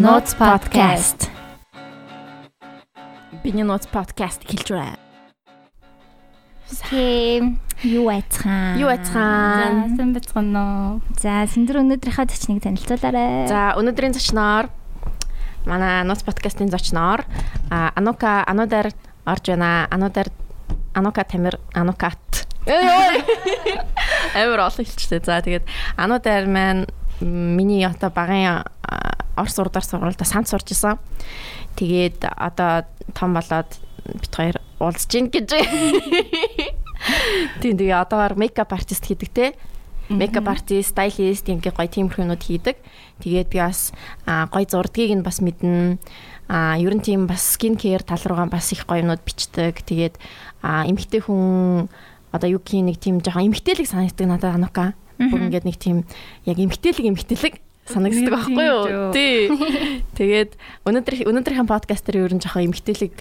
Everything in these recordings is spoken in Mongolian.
Notes podcast. Биний Notes podcast хэлж байна. Тийм. Юу айцхан? Юу айцхан? За, сан бацгаано. За, сэндэр өнөөдрийнхөө зочныг танилцуулаарай. За, өнөөдрийн зочноор манай Notes podcast-ийн зочноор а Анука Анудар орж байна. Анудар Анука Тамир Анукат. Амар олон хэлчихтэй. За, тэгээд Анудар маань миний одоо багын Орос урдаар сургуультай самт сурч исэн. Тэгээд одоо том болоод бит хоёр уулзж гин гэж. Тийм тэгээ одоогоор мейкап артист хийдэг те. Мейкап артист, стайлист ингээ гоё тиймэрхүү юмнууд хийдэг. Тэгээд би бас гоё зурдгийг нь бас мэднэ. А ер нь тийм бас скин кеэр тал руугаа бас их гоё юмнууд бичдэг. Тэгээд эмэгтэй хүн одоо юу гэх нэг тийм жоохон эмэгтэйлэг санагддаг надад анука. Бүр ингээд нэг тийм яг эмгтээлэг эмгтээлэг санагддаг байхгүй юу? Тий. Тэгээд өнөөдөр өнөөдрийнхэн подкаст дээр ер нь жоохон эмгтээлэг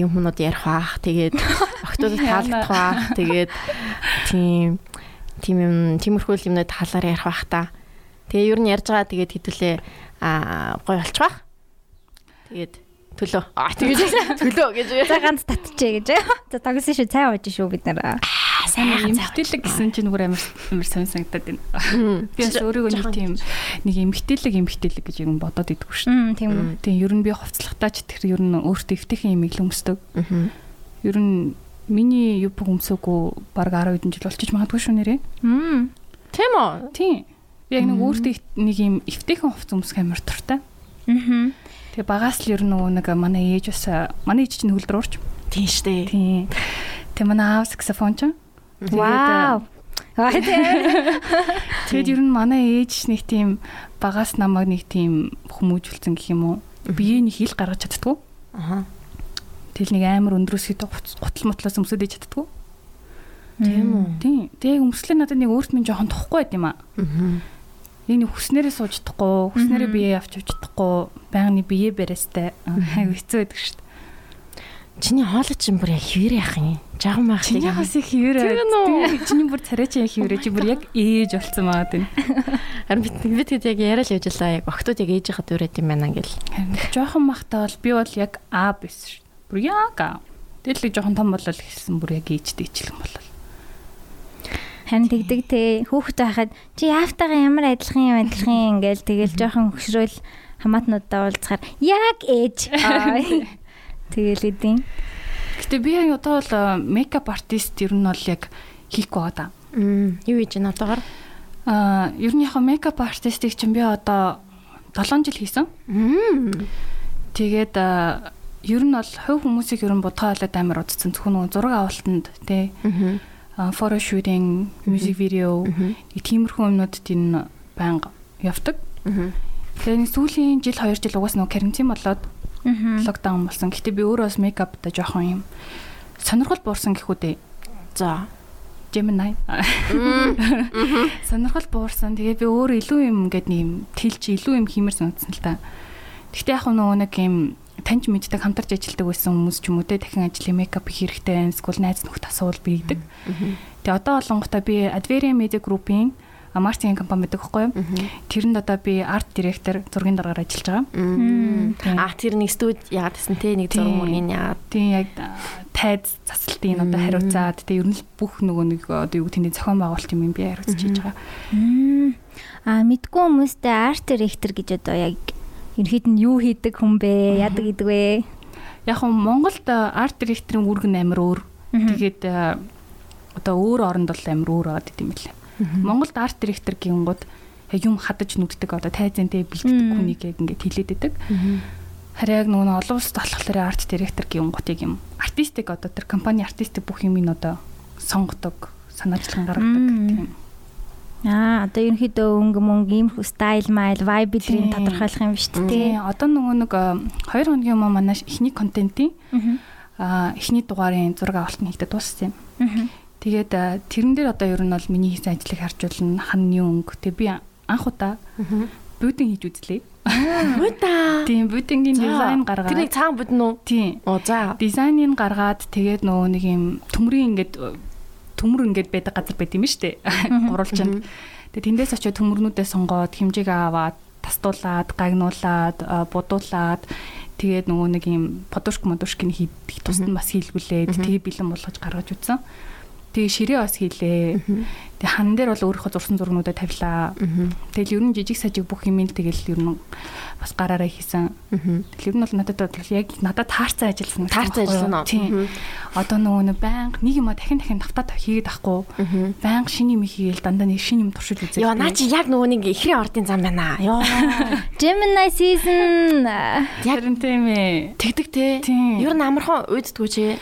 юм хүмүүс ярих баах. Тэгээд октодод таалагдах баах. Тэгээд тийм тийм юм тиймэрхүү юмнууд талаар ярих баах та. Тэгээ ер нь ярьж байгаа тэгээд хэдүүлээ а гой болчих баах. Тэгээд төлөө. Аа тэгэж төлөө гэж. За ганц татчихъя гэж. За тогсон шүү цай ууж шүү бид нар сайн эмгтээлэг гэсэн чинь бүр амар амар сонь санагдаад байна. Би бас өөрийгөө нэг тийм нэг эмгтээлэг эмгтээлэг гэж юм бодоод идэггүй шүү. Тийм үү. Тийм ер нь би хувцлагтаа ч тэр ер нь өөртөө эвтэйхэн юм ил өмсдөг. Ер нь миний юп өмсөөгөө баг 10 хэдэн жил болчих магадгүй шүү нэрээ. Тийм үү? Тийм. Яг нэг өөртөө нэг юм эвтэйхэн хувц өмсөх амар туртай. Аа. Тэгээ багаас л ер нь нөгөө нэг манай ээж бас манай ээж чинь хөлдөр уурч. Тийм штэ. Тийм. Тэгээ манай аав саксофон ч. Вау. Тэгээд ер нь манай ээж нэг тийм багаас намайг нэг тийм хүмүүжүүлсэн гэх юм уу. Биеэ нэг хил гаргаж чаддгүй. Аха. Тэгэл нэг амар өндрөөс хэд гутал мотлоос өмсөд ээж чаддгүй. Тийм үү? Тийм. Тэгээ өмслөө надад нэг өөрт минь жоохон тохгүй байт юм аа. Аа. Энэ хүснээрээ сууж чадахгүй, хүснээрээ биеэ авч явж чадахгүй, байнгын биеэ барьстай. Айгу хэцүү байдаг шүү дээ. Чиний хоолой чинь бүр яг хөвөр яах юм? Жаган байх тийм. Чиний бас их хөвөр. Тийм үү? Чиний бүр царайчаа яг хөвөр. Чи бүр яг ээж болсон маа тийм. Харин бид бид тэгээд яг яриа л явж лаа. Яг октод яг ээж хахад өрөөд юм байна ингээл. Жохон махтаа бол би бол яг А биш шүү. Бүр яг А. Тэгэл л жохон том болол хэлсэн бүр яг ээжтэй ичлэн болол. Харин тэгдэг те хүүхэд байхад чи яавтайгаа ямар адилхан юм адилхан ингээл тэгэл жохон хөшрөөл хамаатнуудаа уулзахаар яг ээж Тэгэл эдийн. Гэтэ би яг одоо бол мейкап артист ер нь бол яг хийхгүй байгаа. Мм юу хийж байна одоогор? Аа ер нь яг мейкап артистик чинь би одоо 7 жил хийсэн. Мм. Тэгээд ер нь бол хувь хүмүүсийг ер нь бодгоолоод амар удцсан зөвхөн зураг авалтанд тий. Аа фото шутинг, мьюзик видео, тиймэрхүү юмнуудад энэ байнга явдаг. Тэгээд сүүлийн жил 2 жил угаас нөгөө карантин болоод локдаун болсон. Гэтэ би өөрөө бас мейкапта жоохон юм сонирхол буурсан гэх үү. За. Gemini. Сонирхол буурсан. Тэгээ би өөр илүү юм ингээд нэг юм тэлж илүү юм хиймэр санагдсан л та. Гэтэ яг нөгөө нэг юм таньж мэддэг хамтарч ажилладаг байсан хүмүүс ч юм уу те дахин ажлын мейкап хийх хэрэгтэй. Эсвэл найз нөхд асуул бийдэг. Тэгээ одоо олонготой би Adveria Media Group-ийн маркетинг компани байдаг байхгүй юу? Тэрэнд одоо би арт директор зургийн дараагаар ажиллаж байгаа. Аа тэр нэг студ яагаад гэсэн те нэг зураг мөргийн яагаад. Тийм яг тайз засалтын одоо хариуцаад те ер нь бүх нөгөө нэг одоо юу тэний зохион байгуулалт юм би хариуцж хийж байгаа. Аа мэдгүй хүмүүстэй арт директор гэж одоо яг ерхэд нь юу хийдэг хүн бэ? Яадаг гэдэг вэ? Яг нь Монголд арт директорын үүрэг нь амар өөр. Тэгээд одоо өөр оронд бол амар өөр байгаад идэм билээ. Монголд арт директор гингууд юм хадаж нүддэг одоо тайзантэй бэлддэг хүнийг яг ингээд хилээд идэг. Харин яг нөгөө олон улсад болохоор арт директор гингуудыг юм артистик одоо тэр компани артистик бүх юм ин одоо сонгодог, санаачлан гаргадаг тийм. Аа одоо ерөнхийдөө өнгө мөнгө иймэрхүү стайл майл vibe бидрийг тодорхойлох юм биш үү? Тийм. Одоо нөгөө нэг 2 хоногийн өмнө манай эхний контентын аа эхний дугаарын зураг авалт нь хийгдэ дууссан юм. Тэгээд тэрэн дээр одоо ер нь бол миний хийсэн ажлыг харж болно. Ханны өнгө. Тэг би анх удаа бүүдэн хийж үзлээ. Бүүта. Тийм бүүдэнгийн дизайн гаргаад. Тэрийг цаан бүдэн үү? Тийм. Оо за. Дизайныг гаргаад тэгээд нөгөө нэг юм төмрийн ингээд төмөр ингээд байдаг газар байт юм шүү дээ. Гурвалжинд. Тэгээд тэндээс очиод төмөрнүүдээ сонгоод хэмжээг аваад тастуулаад, гагнуулаад, будуулаад тэгээд нөгөө нэг юм подушк модушкины хийх тусад бас хийлгүүлээд тэгээ бэлэн болгож гаргаж үзсэн. Тэгээ ширээ бас хийлээ. Тэгээ хан дээр бол өөрийнхөө зурсан зургнуудаа тавилаа. Тэгэл ер нь жижиг сажиг бүх юмэл тэгэл ер нь бас гараараа хийсэн. Тэгэл ер нь бол надад бол яг надад таарцсан ажилласан. Таарцсан ажилласан уу? Одоо нөгөө нэг байнга нэг юм дахин дахин давтаад хийгээд ахгүй. Байнга шинэ юм хийгээл дандаа нэг шинэ юм туршиж үзээд. Йоо наа чи яг нөгөө нэг ихрийн ордын зам байна. Йоо. Gemini season яг энэ тийм ээ. Тэгдэг те. Ер нь амархан уйддгүй чи.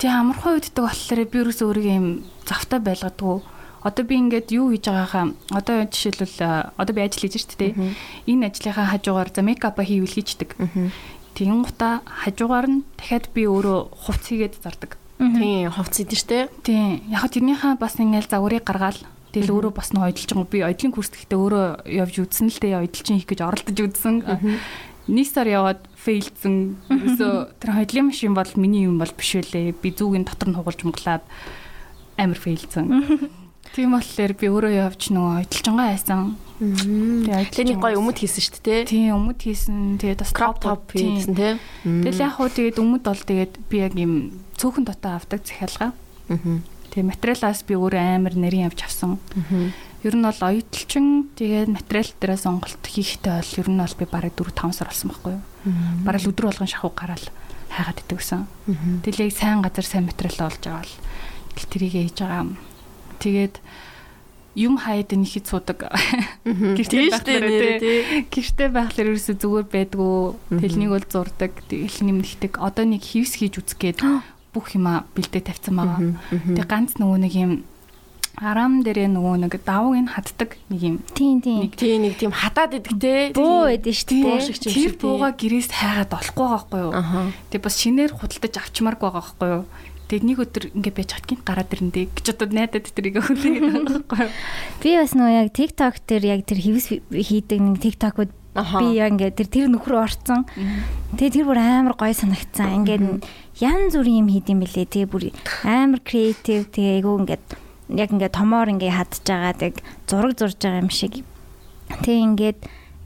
Тэгээ амархан үйддэг болохоор би ерөөсөө өөрийгөө юм завтай байлгадгүй. Одоо би ингээд юу хийж байгаагаа одоо жишээлбэл одоо би ажил хийж штэ тэ. Энэ ажлынхаа хажуугаар за мейкапа хийвэл хийждэг. Тэгин гута хажуугаар нь дахиад би өөрөө хувц хийгээд зардаг. Тийм хувц хийдэж штэ. Тийм. Яг тэрнийхээ бас ингээл загварыг гаргаал Тэгэл өөрөө бас нэг байгаа би ойдлын курс гэхдээ өөрөө явж үзсэн л дээ ойдолчин хийх гэж оролдож үзсэн нэг сар яваад фейлдсэн. Ерөөсөө тэр хойлын машин бол миний юм бол биш үлээ. Би зүүгийн дотор нь хугалж мглаад амар фейлдсэн. Тийм болохоор би өөрөө явж нөгөө ойдлчонгаа хайсан. Тэгээ нэг гоё өмд хийсэн шүү дээ. Тийм өмд хийсэн. Тэгээд бас crop top хийсэн тийм. Тэгэл яг хуу тэгээд өмд бол тэгээд би яг юм цөөхөн дотоо авдаг захиалга. Тэгээ материалаас би өөрөө амар нэрийн авч авсан. Ер нь бол оюуталчин тэгээд материал дээр сонголт хийхдээ бол ер нь бол би бараг 4 5 сар болсон байхгүй юу. Бараг өдөр болгон шахуу гараал хайгаад идэг гэсэн. Тэгэл яг сайн газар сайн материал олж аваад тэрийг хийж байгаа. Тэгээд юм хаяад нэг хэд судаг. Гэртээ байхлаар гэртээ байхлаар ерөөсө зүгээр байдгүй. Тэлнийг бол зурдаг, тэгэл нэмэгдэг. Одоо нэг хивс хийж үзэх гээд бүх юма бэлдээ тавьсан байгаа. Тэгээ ганц нөгөө нэг юм Арам дээрээ нөгөө нэг давууг нь хаддаг нэг юм. Тийм тийм. Нэг тийм нэг тийм хадаад идэг те. Буу байдэн шүү дээ. Тэр бууга гэрээс хайгаад олохгүй байгаа байхгүй юу? Тэгээ бас шинээр худалдаж авчмаарг байгаа байхгүй юу? Тэгээ нэг өдөр ингээ байж хат гинт гараад ирэндээ гэж одоо найдад тэрийг хүлээгээд байгаа байхгүй юу? Би бас нөгөө яг TikTok дээр яг тэр хэвс хийдэг нэг TikTok-ууд би яг ингээ тэр тэр нөхрөө орцсон. Тэгээ тэр бүр амар гоё санагцсан. Ингээд янз бүрийн юм хийдэм билээ. Тэгээ бүр амар креатив тэгээ айгу ингээд яг ингээд томоор ингээ хадж байгаа яг зураг зурж байгаа юм шиг. Тэг ингээд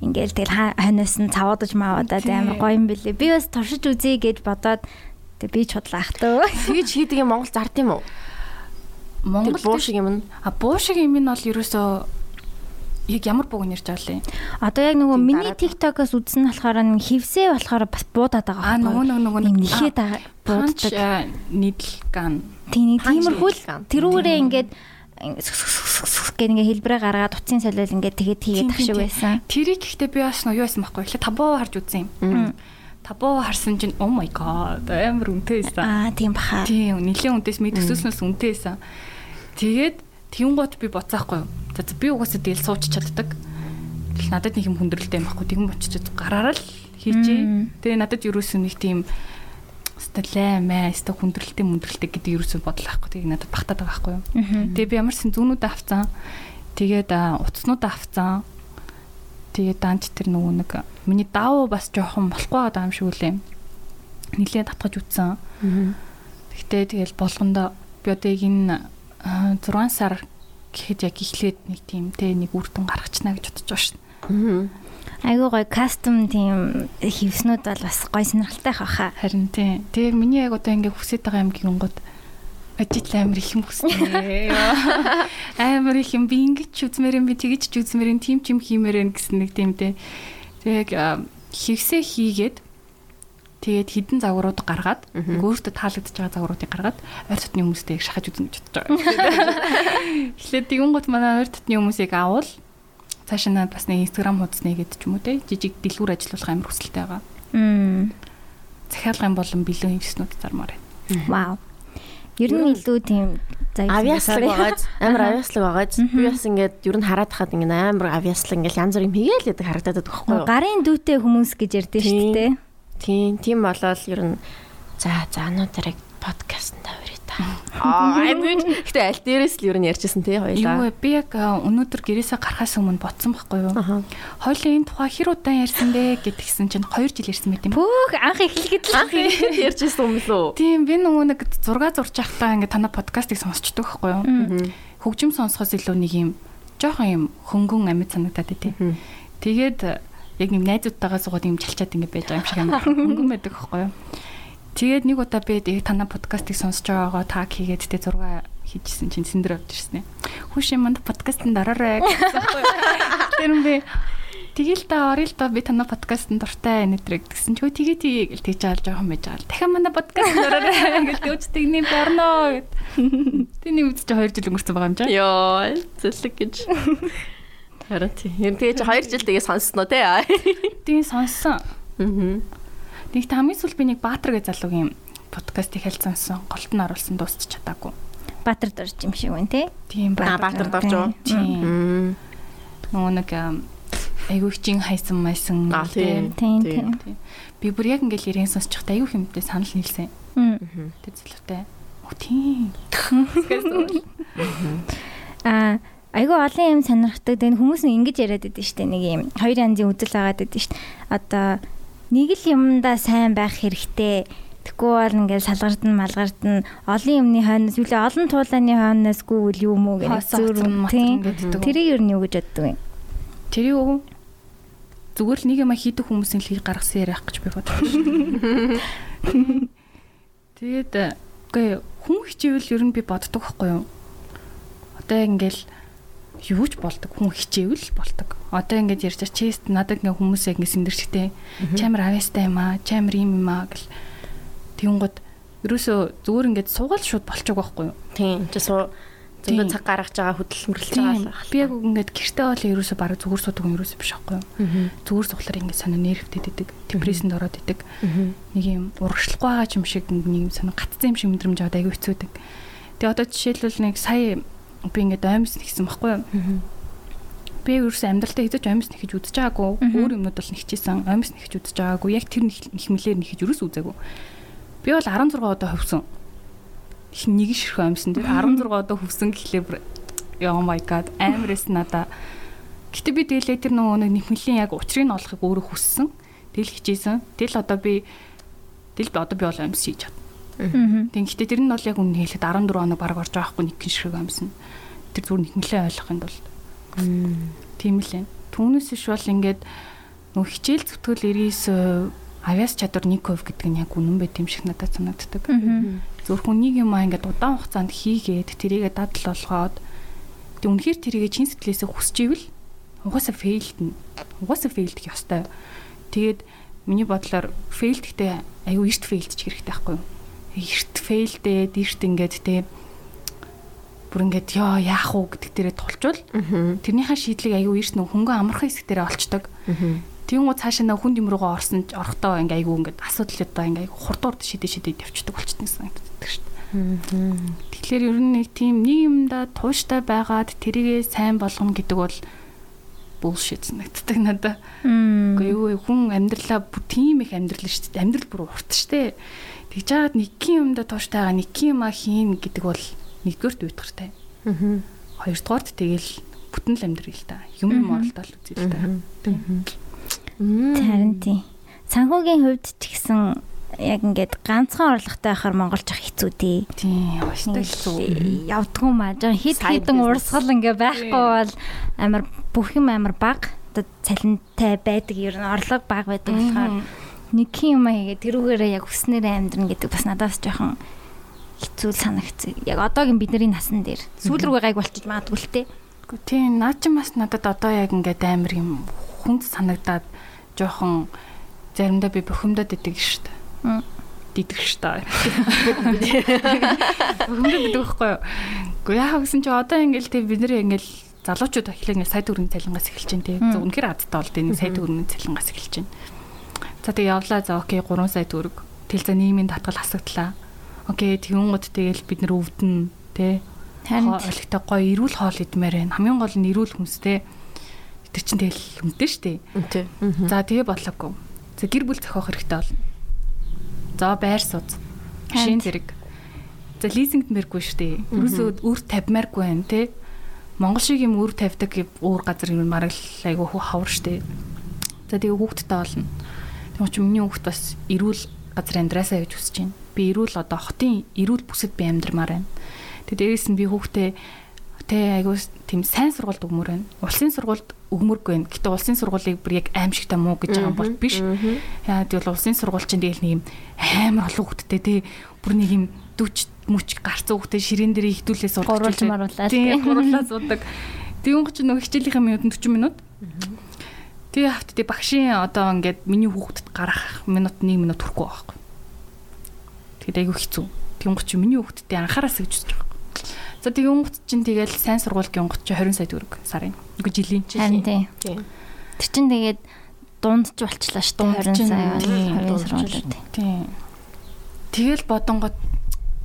ингээл тэгэл ханаас нь цаваадаж маавадаад амар гоё юм бэлээ. Би бас туршиж үзье гэж бодоод тэг би ч худлаа хтөө. Тэгж хийдэг юм Монгол зард юм уу? Монгол буу шиг юм нь. А буу шиг юм нь бол ерөөсөө яг ямар бууг нэрж байгаа лээ. Одоо яг нөгөө миний TikTok-оос үзсэн болохоор н хевсээ болохоор бас буудаад байгаа. Аа нөгөө нөгөө нөгөө нэхэд бууддаг. нийтлган. Тийм тиймэрхүү тэрүүрээ ингээд гэх ингээ хэлбэрээ гаргаад утсын солиол ингээ тэгээд хийгээд тах шиг байсан. Тэрийг гэхдээ би бас юу байсан байхгүй. Эхлээ табоо харж үзсэн юм. Табоо харсан чинь oh my god амар үнэтэй байсан. Аа тийм баха. Тийм нэлээд үнэтэйс мэд төсөөснөөс үнэтэй байсан. Тэгээд тэнгуут би боцаахгүй юу За би угаасаа тэгэл сууч чаддаг. Тэгэл надад нэг юм хүндрэлтэй юм байхгүй. Тэгэн боччод гараараа л хийжээ. Тэгээ надад ерөөсөө нэг тийм сталаа мэ ста хүндрэлтэй мүндрэлтэй гэдэг ерөөсөө бодол байхгүй. Тэгээ надад багтаад байгаа байхгүй юу. Тэгээ би ямарсан зүүнүүд авцсан. Тэгээд утаснууд авцсан. Тэгээд данч тэр нөгөө нэг миний даав бас жоохон болохгүй байгаа юм шиг үлээ. Нилээ татгаж үтсэн. Гэхдээ тэгэл болгондоо би одоо энэ 6 сар гэхэд яг эхлээд нэг тийм те нэг үр дүн гаргачна гэж бодож байгаа шин. Айгуу гоё кастом тийм хевснүүд бол бас гоё сонирхолтой хаа. Харин тийм. Тэг яг миний яг одоо ингээ хүсэж байгаа юм гингод ажил амар их юм хүснэ. Амар их юм би ингэж үзмээр юм би тэгэж ч үзмээр юм тийм ч юм хиймээр юм гэсэн нэг тийм те. Тэг хевсээ хийгээд Тэгээд хідэн загварууд гаргаад өөртөө таалагдж байгаа загваруудыг гаргаад ойр дотны хүмүүстэй шахаж үзнэ гэж бодож байгаа. Эхлээд тэгүн гот манай ойр дотны хүмүүсийг авал цаашаа надад бас нэг инстаграм хуудас нэгэд ч юм уу те жижиг дэлгүүр ажиллуулах амар хүсэлтэй байгаа. Захиалгын болон бэлэн хөвснүүд зармаар байна. Вау. Ер нь илүү тийм авиаслаг байгааз амар авиаслаг байгааз би бас ингээд ер нь хараад хахад ингээд амар авиаслаг ингээд янз бүр юм хийгээл яадаг харагдаад байгаа байхгүй юу? Гарын дүүтэй хүмүүс гэж ярьдээ шүү дээ. Тийм, тийм болол ер нь за за нутрыг подкастт тавьраа Аа, гэтээ аль дээрээс л ер нь ярьжсэн тий хоёлаа. Юу би яг өнөөдөр гэрээсээ гарахаас өмнө бодсон байхгүй юу? Хоёлын энэ тухай хэр удаан ярьсан бэ гэдгсэн чинь 2 жил ярьсан мэт юм. Пөөх анх эхлэхэд л анх эхлэхэд ярьжсэн юм лөө. Тийм, би нөгөө нэг зураг зурж байхдаа ингээ танаа подкастыг сонсчдөг байхгүй юу? Хөгжим сонсохоос илүү нэг юм жоохон юм хөнгөн амьд санагдаад тий. Тэгээд яг нэг найзуудтайгаа суугаад юм чалчаад ингэ байж байгаа юм шиг амар хөнгөн байдаг байхгүй юу. Тэгээд нэг удаа би яг танаа подкастыг сонсож байгаагаа таг хийгээд тэ зураг хийжсэн чинь сэндэр авч ирсэн юм манд подкастт ороорой гэсэн байхгүй. Тэр юм би Тэгэл та орё л да би танаа подкастт дуртай нэтрэг гэсэн чи тэгээ тгий гэл аалж байгаа юм байж байгаа. Дахиад манай подкаст ороо гэл төвч тэгний барно гэд. Тэний үдч 2 жил өнгөрцөн байгаа юм жаа. Йоо, зэлэг гэж. Хараа тий. Юм тэгээ чи 2 жил тэгээ сонссноо те. Тийм сонссон. Аа. Нэг хамгийн сүүл би нэг Баатар гэж залуугийн подкастыг хэлцэнсэн. Голт нь оруулсан дуусч чадаагүй. Баатар дорж юм шиг байна те. Тийм Баатар. Дорж уу? Тийм. Нөгөө нэг айгүй чин хайсан майсан тийм тийм. Би бүр яг ингээл ярин сонсчихтай айгүй хэмтэй санал нийлсэн. Тэр зөвлөтэй оо тийм. А айгүй олон юм сонирхдаг. Дэн хүмүүс нь ингэж яриад байдаг шүү дээ нэг юм хоёр янзын үзэл агаад байдаг шүү дээ одоо нэг л юмдаа сайн байх хэрэгтэй. Тэгэхгүй бол ингээл салгардна малгардна олон юмны хойноос юу л олон туулааны хойноос гүйл юм уу гэж зүүр тийм тэрийг юу нь юу гэж боддог юм Тэрийг зүгээр л нэг юм хийдэг хүмүүсийн л гаргасан яриах гэж би бодлоо. Тэгээд үгүй хүн хичээвэл ер нь би боддог байхгүй юу? Одоо ингээл юу ч болдог хүн хичээвэл болдог. Одоо ингэж ярьж байгаа чест надад ингээ хүмүүс ингээ сэндэрчтэй чамар авьяастай юм аа, чамар юм юм аа гэл тэгүнгод ерөөсөө зүгээр ингээд суугаал шууд болчих байхгүй юу? Тийм. Тэ суу зөндөө цаг гаргаж байгаа хөдөлмөрлж байгаа л. Би яг ингээд гэртээ бол ерөөсөө баг зүгээр суудаг юм ерөөсөө биш байхгүй юу? Зүгээр суухлаар ингээд санаа нервтэд идэг, депрессэнд ороод идэг. Нэг юм урагшлахгүй байгаа юм шиг нэг санаа гаццсан юм шиг мэдрэмж аваад аягүй хэцүүдэг. Тэгээ одоо жишээлбэл нэг сая би ингээд аймс нэгсэн байхгүй юу? Би ерөөсөө амьдралдаа хэзээ ч аймс нэхэж үзэж байгаагүй. Өөр юмнууд бол нэгчээсэн, аймс нэхэж үзэж байгаагүй. Яг тэр нэхмэлээр нэхэж ерөөсөө үзээгүй. Би бол 16 удаа хөвсөн их нэг ширхүү амьсан тэр 16 одоо хөвсөн гэхлээр oh my god амарс надаа Гэтэ би дээлээ тэр нөгөө нэхмэлийн яг учрыг нь олохыг өөрөө хүссэн. Тэгэл хичээсэн. Тэгэл одоо би би одоо би бол амьс хийж чад. Тэг гэтэ тэр нь бол яг үнэ хэлэхэд 14 хоног баг орж байгаа хгүй нэг гин шиг амьсан. Тэр зүгээр нэхмэлээ ойлгохын тулд. Тийм л ээ. Түүнээс иш бол ингээд нөгөө хичээл зүтгэл 99% авиас чадвар 1% гэдэг нь яг үнэн байт юм шиг надад санагддаг. Зөвхөн нэг юм аа ингээд удаан хугацаанд хийгээд тэрийгэ дадал болгоод тэг үнэхээр тэрийгэ чин сэтгэлээсээ хүсч ивэл угаасаа фейлдэн. Угаасаа фейлдэх ёстой. Тэгээд миний бодлоор фейлд гэдэг аюу эрт фейлдчих хэрэгтэй байхгүй юу? Эрт фейлдээд эрт ингээд тэг бүр ингээд ёо яах уу гэдэг дээрээ тулчвал тэрнийхээ шийдлийг аюу эрт нөх хөнгөн амархан хэсэг дээрээ олцдог. Тэгвэл цаашаа нөх хүн юм руугаа орсон ч орохдоо ингээ айгүй ингээд асуудал одоо ингээ айгүй хурдуурд шидэ шидэ явчихдаг болчихсон санагддаг шүү дээ. Тэгэхээр ер нь нэг тийм нэг юмда тууштай байгаад тэрийгэ сайн болгоно гэдэг бол bullshit санагддаг надад. Үгүй юу хүн амьдралаа бүр тийм их амьдрал шүү дээ. Амьдрал бүр урт шүү дээ. Тэгж жаад нэгэн юмда тууштай байгаа нэгэн юма хийн гэдэг бол нэгдүгээрт уйтгартай. Аа. Хоёрдугаарт тэгэл бүтэн л амьдрал л та. Юм юм оролдол үзээ л та. Харин тийм. Санхүүгийн хувьд ч гэсэн яг ингээд ганцхан орлоготой байхаар монголч ах хэцүү тий. Тийм, яваштай хэцүү. Явдгүй маа. Жон хит хитэн урсгал ингээ байхгүй бол амар бүх юм амар баг цалинтай байдаг ер нь орлого баг байдаг болохоор нэг юм хийгээд тэрүүгээрээ яг хүснээрээ амьдрна гэдэг бас надаас жоохон хэцүү санагцсан. Яг одоогийн бидний насан дээр сүүл рүүгээ гайг болчих магадгүй л тий. Тийм, наа чи бас надад одоо яг ингээд амар юм хүнд санагдаад жоохон заримдаа би бухимдаад идэг шүү дээ. Дидэх шүү дээ. Бухимдаад идэг байхгүй юу? Гэхдээ яах гэсэн чи одоо ингээл тэг бид нэр ингээл залуучууд эхлээ ингээл сая төгрөгийн цалингаас эхэлж байна тий. Үнэхээр азтай бол тий сая төгрөгийн цалингаас эхэлж байна. За тэг явлаа за окей 3 сая төгрөг. Тэл за нийгмийн татгал асагдлаа. Окей тэгүнгууд тэгэл бид нэр өвдөн тий. Олигтой гоё эрүүл хоол идмээр байна. Хамгийн гол нь эрүүл хүнстэй тэр чин тэгэл хүнтэй штэ. Тий. За тэгээ бодлоогүй. За гэр бүл зохиох хэрэгтэй болно. За байр сууц. Машин зэрэг. За лизингд мэргүй штэ. Ерөөсөө үр тавьмааргүй байна те. Монгол шиг юм үр тавьдаг уур газар юм мараг айгу хавар штэ. За тэгээ хүүхдтэй болно. Тэгм чи миний хүүхд бас эрүүл газар амьдраасаа гэж хүсэж байна. Би эрүүл одоо хотын эрүүл бүсэд би амьдрмаар байна. Тэгээ дээрээс нь би хүүхдээ тэ айгуу тийм сайн сургуульд өгмөр байна. Улсын сургуульд өгмөргүй байна. Гэтэ улсын сургуулийг бүр яг аимшигтай муу гэж байгаа бол биш. Яа тэгвэл улсын сургууль чинь тэгэл нэг юм амар олон хүүхдтэй тий бүр нэг юм 40 мөч гарцсан хүүхдээ ширээн дээр ихтүүлээ суудаг. Гуруулж маруулаад тий гуруулаад суудаг. Тэгүн ч нөгөө хичээлийнхэн минут нь 40 минут. Тэгээ хавт тий багшийн одоо ингээд миний хүүхдэд гарах минут 1 минут хүрэхгүй байхгүй. Тэгээд айгүй хэцүү. Тэгүн чи миний хүүхдэд анхаараас гэж үзэж байгаа. За тэгээ онгоц чинь тэгэл сайн сургуулийн онгоц чинь 20 сая төгрөг сарын. Үгүй жилийн Харин тийм. Тэр чинь тэгээд дунд ч болчлаа шүү дээ 20 сая 20 сургуулиуд. Тийм. Тэгэл бодонгод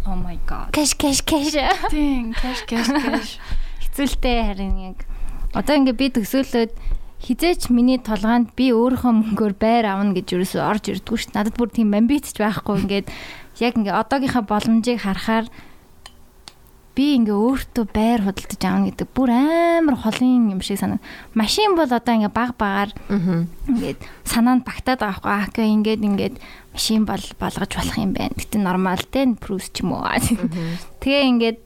oh my god. Кэш кэш кэш. Тийм, кэш кэш кэш. Хэцүүлтэй харин яг. Одоо ингээ би төсөөлөд хизээч миний толгойд би өөрийнхөө мөнгөөр байр авна гэж юусоо орж ирдгүү шүү. Надад бүр тийм амбиц ч байхгүй ингээд яг ингээ одоогийнхаа боломжийг харахаар би ингээ өөртөө байр худалдаж аавна гэдэг бүр амар холын юм шиг санаг. Машин бол одоо ингээ баг багаар ингээд санаанд багтаад байгаа байхгүй. Аа окей ингээд ингээд машин бол болгож болох юм байна. Гэтэ нормал те прус ч юм уу. Тэгээ ингээд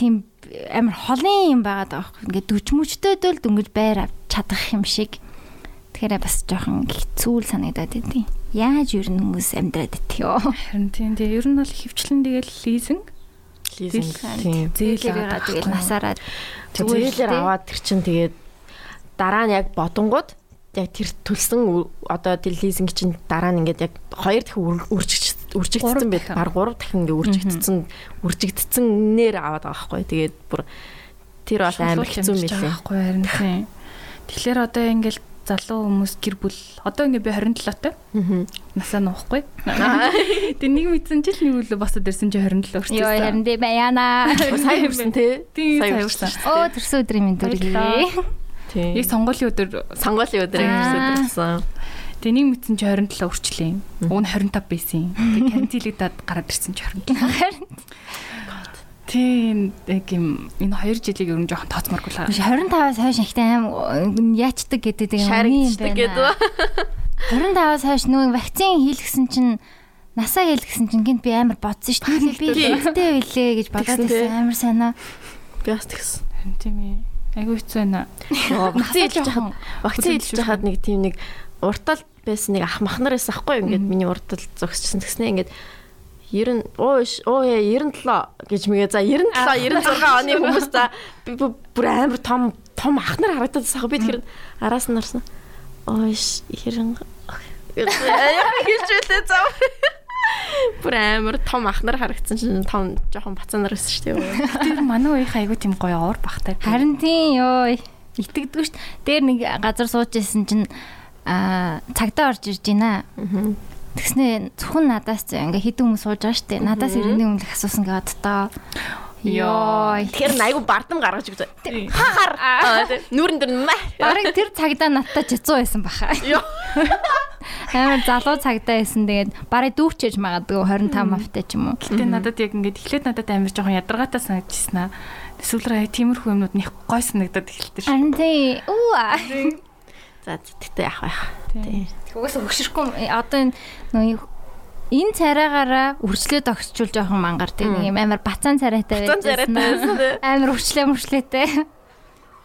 тийм амар холын юм байгаад байгаа байхгүй. Ингээд дүчмөчтөд л дөнгөж байр авч чадах юм шиг. Тэгэхээр бас жоохон хэцүү л санагдаад байдیں۔ Яаж юу н хүмүүс амьдраад идэх ёо. Харин тийм тэгээ ер нь бол хөвчлэн тэгэл лизинг лизинг тийм. Зээлээ тэгэл насаараа зээлээр аваад тэр чин тэгээд дараа нь яг бодонгууд яг тэр төлсөн одоо тэр лизинг чинь дараа нь ингээд яг хоёр дахин үржигч үржигдсэн байт баг гурав дахин ингээд үржигдсэн үржигдсэнээр аваад байгаа байхгүй. Тэгээд бүр тэр бол амар хэцүү мэлээ. байхгүй харин тийм. Тэгэхээр одоо ингээд залуу хүмүүс гэр бүл одоо ингээ би 27 таа. Насаа нуухгүй. Тэгээ нэг мэдсэн чил нэг үлээ босоод ирсэн чи 27 хүрсэн. Йоо харин дээ баяна. Сая хүрсэн тий. Сая хүрсэн. Оо төрсөн өдрийн минь дүрлээ. Тий. Яг сонгуулийн өдөр сонгуулийн өдөр төрсөн өдрсөн. Тэгээ нэг мэдсэн чи 27 хүрчлээ. Уг нь 25 байсан. Тэгээ карантинлэгдээд гараад ирсэн чи 27. Тийм яг юм энэ 2 жилиг ер нь жоохон тооцморгүй л. 25-аас хойш ихтэй аим яачдаг гэдэг юм шаргддаг гэдэг. 25-аас хойш нөгөө вакцин хийлгсэн чинь насаа хийлгсэн чинь гинт би амар бодсон шүү дээ. Би эцтэй байлээ гэж бодоод байсан амар санаа. Би бас тэгсэн. Тийм ээ. Айгу хэцүү байна. Вакцин хийж хахад вакцин хийж хахад нэг тийм нэг уртал байсан нэг ах махнар байсан аахгүй юу ингээд миний уртал зогсчихсан тэгснэ ингээд 90 оо оо 97 гэж мэгээ. За 97 96 оны хүмүүс за би бүр амар том том ахнар харагдаад байгаа би тэгэхээр араас нь нарсан оо 90 гэж үлээ зав бүр амар том ахнар харагдсан чинь том жоохон бацаанар байсан шүү дээ. Тэр манай үеийн айгу тийм гоё уур бахтай. Харин тийм ёо итгэдэггүй шүү дээр нэг газар сууж исэн чинь а цагдаа орж ирж байна Тэгснэ зөвхөн надаас ингээ хідэн хүмүүс сууж байгаа штэ. Надаас иргэний өмнө асуусан гэдэг тоо. Йоо. Тэгэхээр айгу бардам гаргаж өгч. Хахаар. Нүүрэн дээр маа. Бараг тэр цагдаа надтай жицүү байсан баха. Йоо. Амар залуу цагдаа байсан. Тэгээд барыг дүүрчээж магадгүй 25 автай ч юм уу. Гэтэ надад яг ингээд эхлээд надад амар жоохон ядаргаатай санагдчихсан аа. Эсвэл тиймэрхүү юмнууд них гой санагдаад эхэлдэг шүү. Харин тий. Үу. За тэгтээ яах вэ? Тий. Угаасаа хөшөрхгүй одоо энэ нөгөө энэ царайгаараа үрчлээд огсчул жоохон мангар тийм юм амар бацаан царайтай байсан. Амар үрчлээ мөрчлээтэй.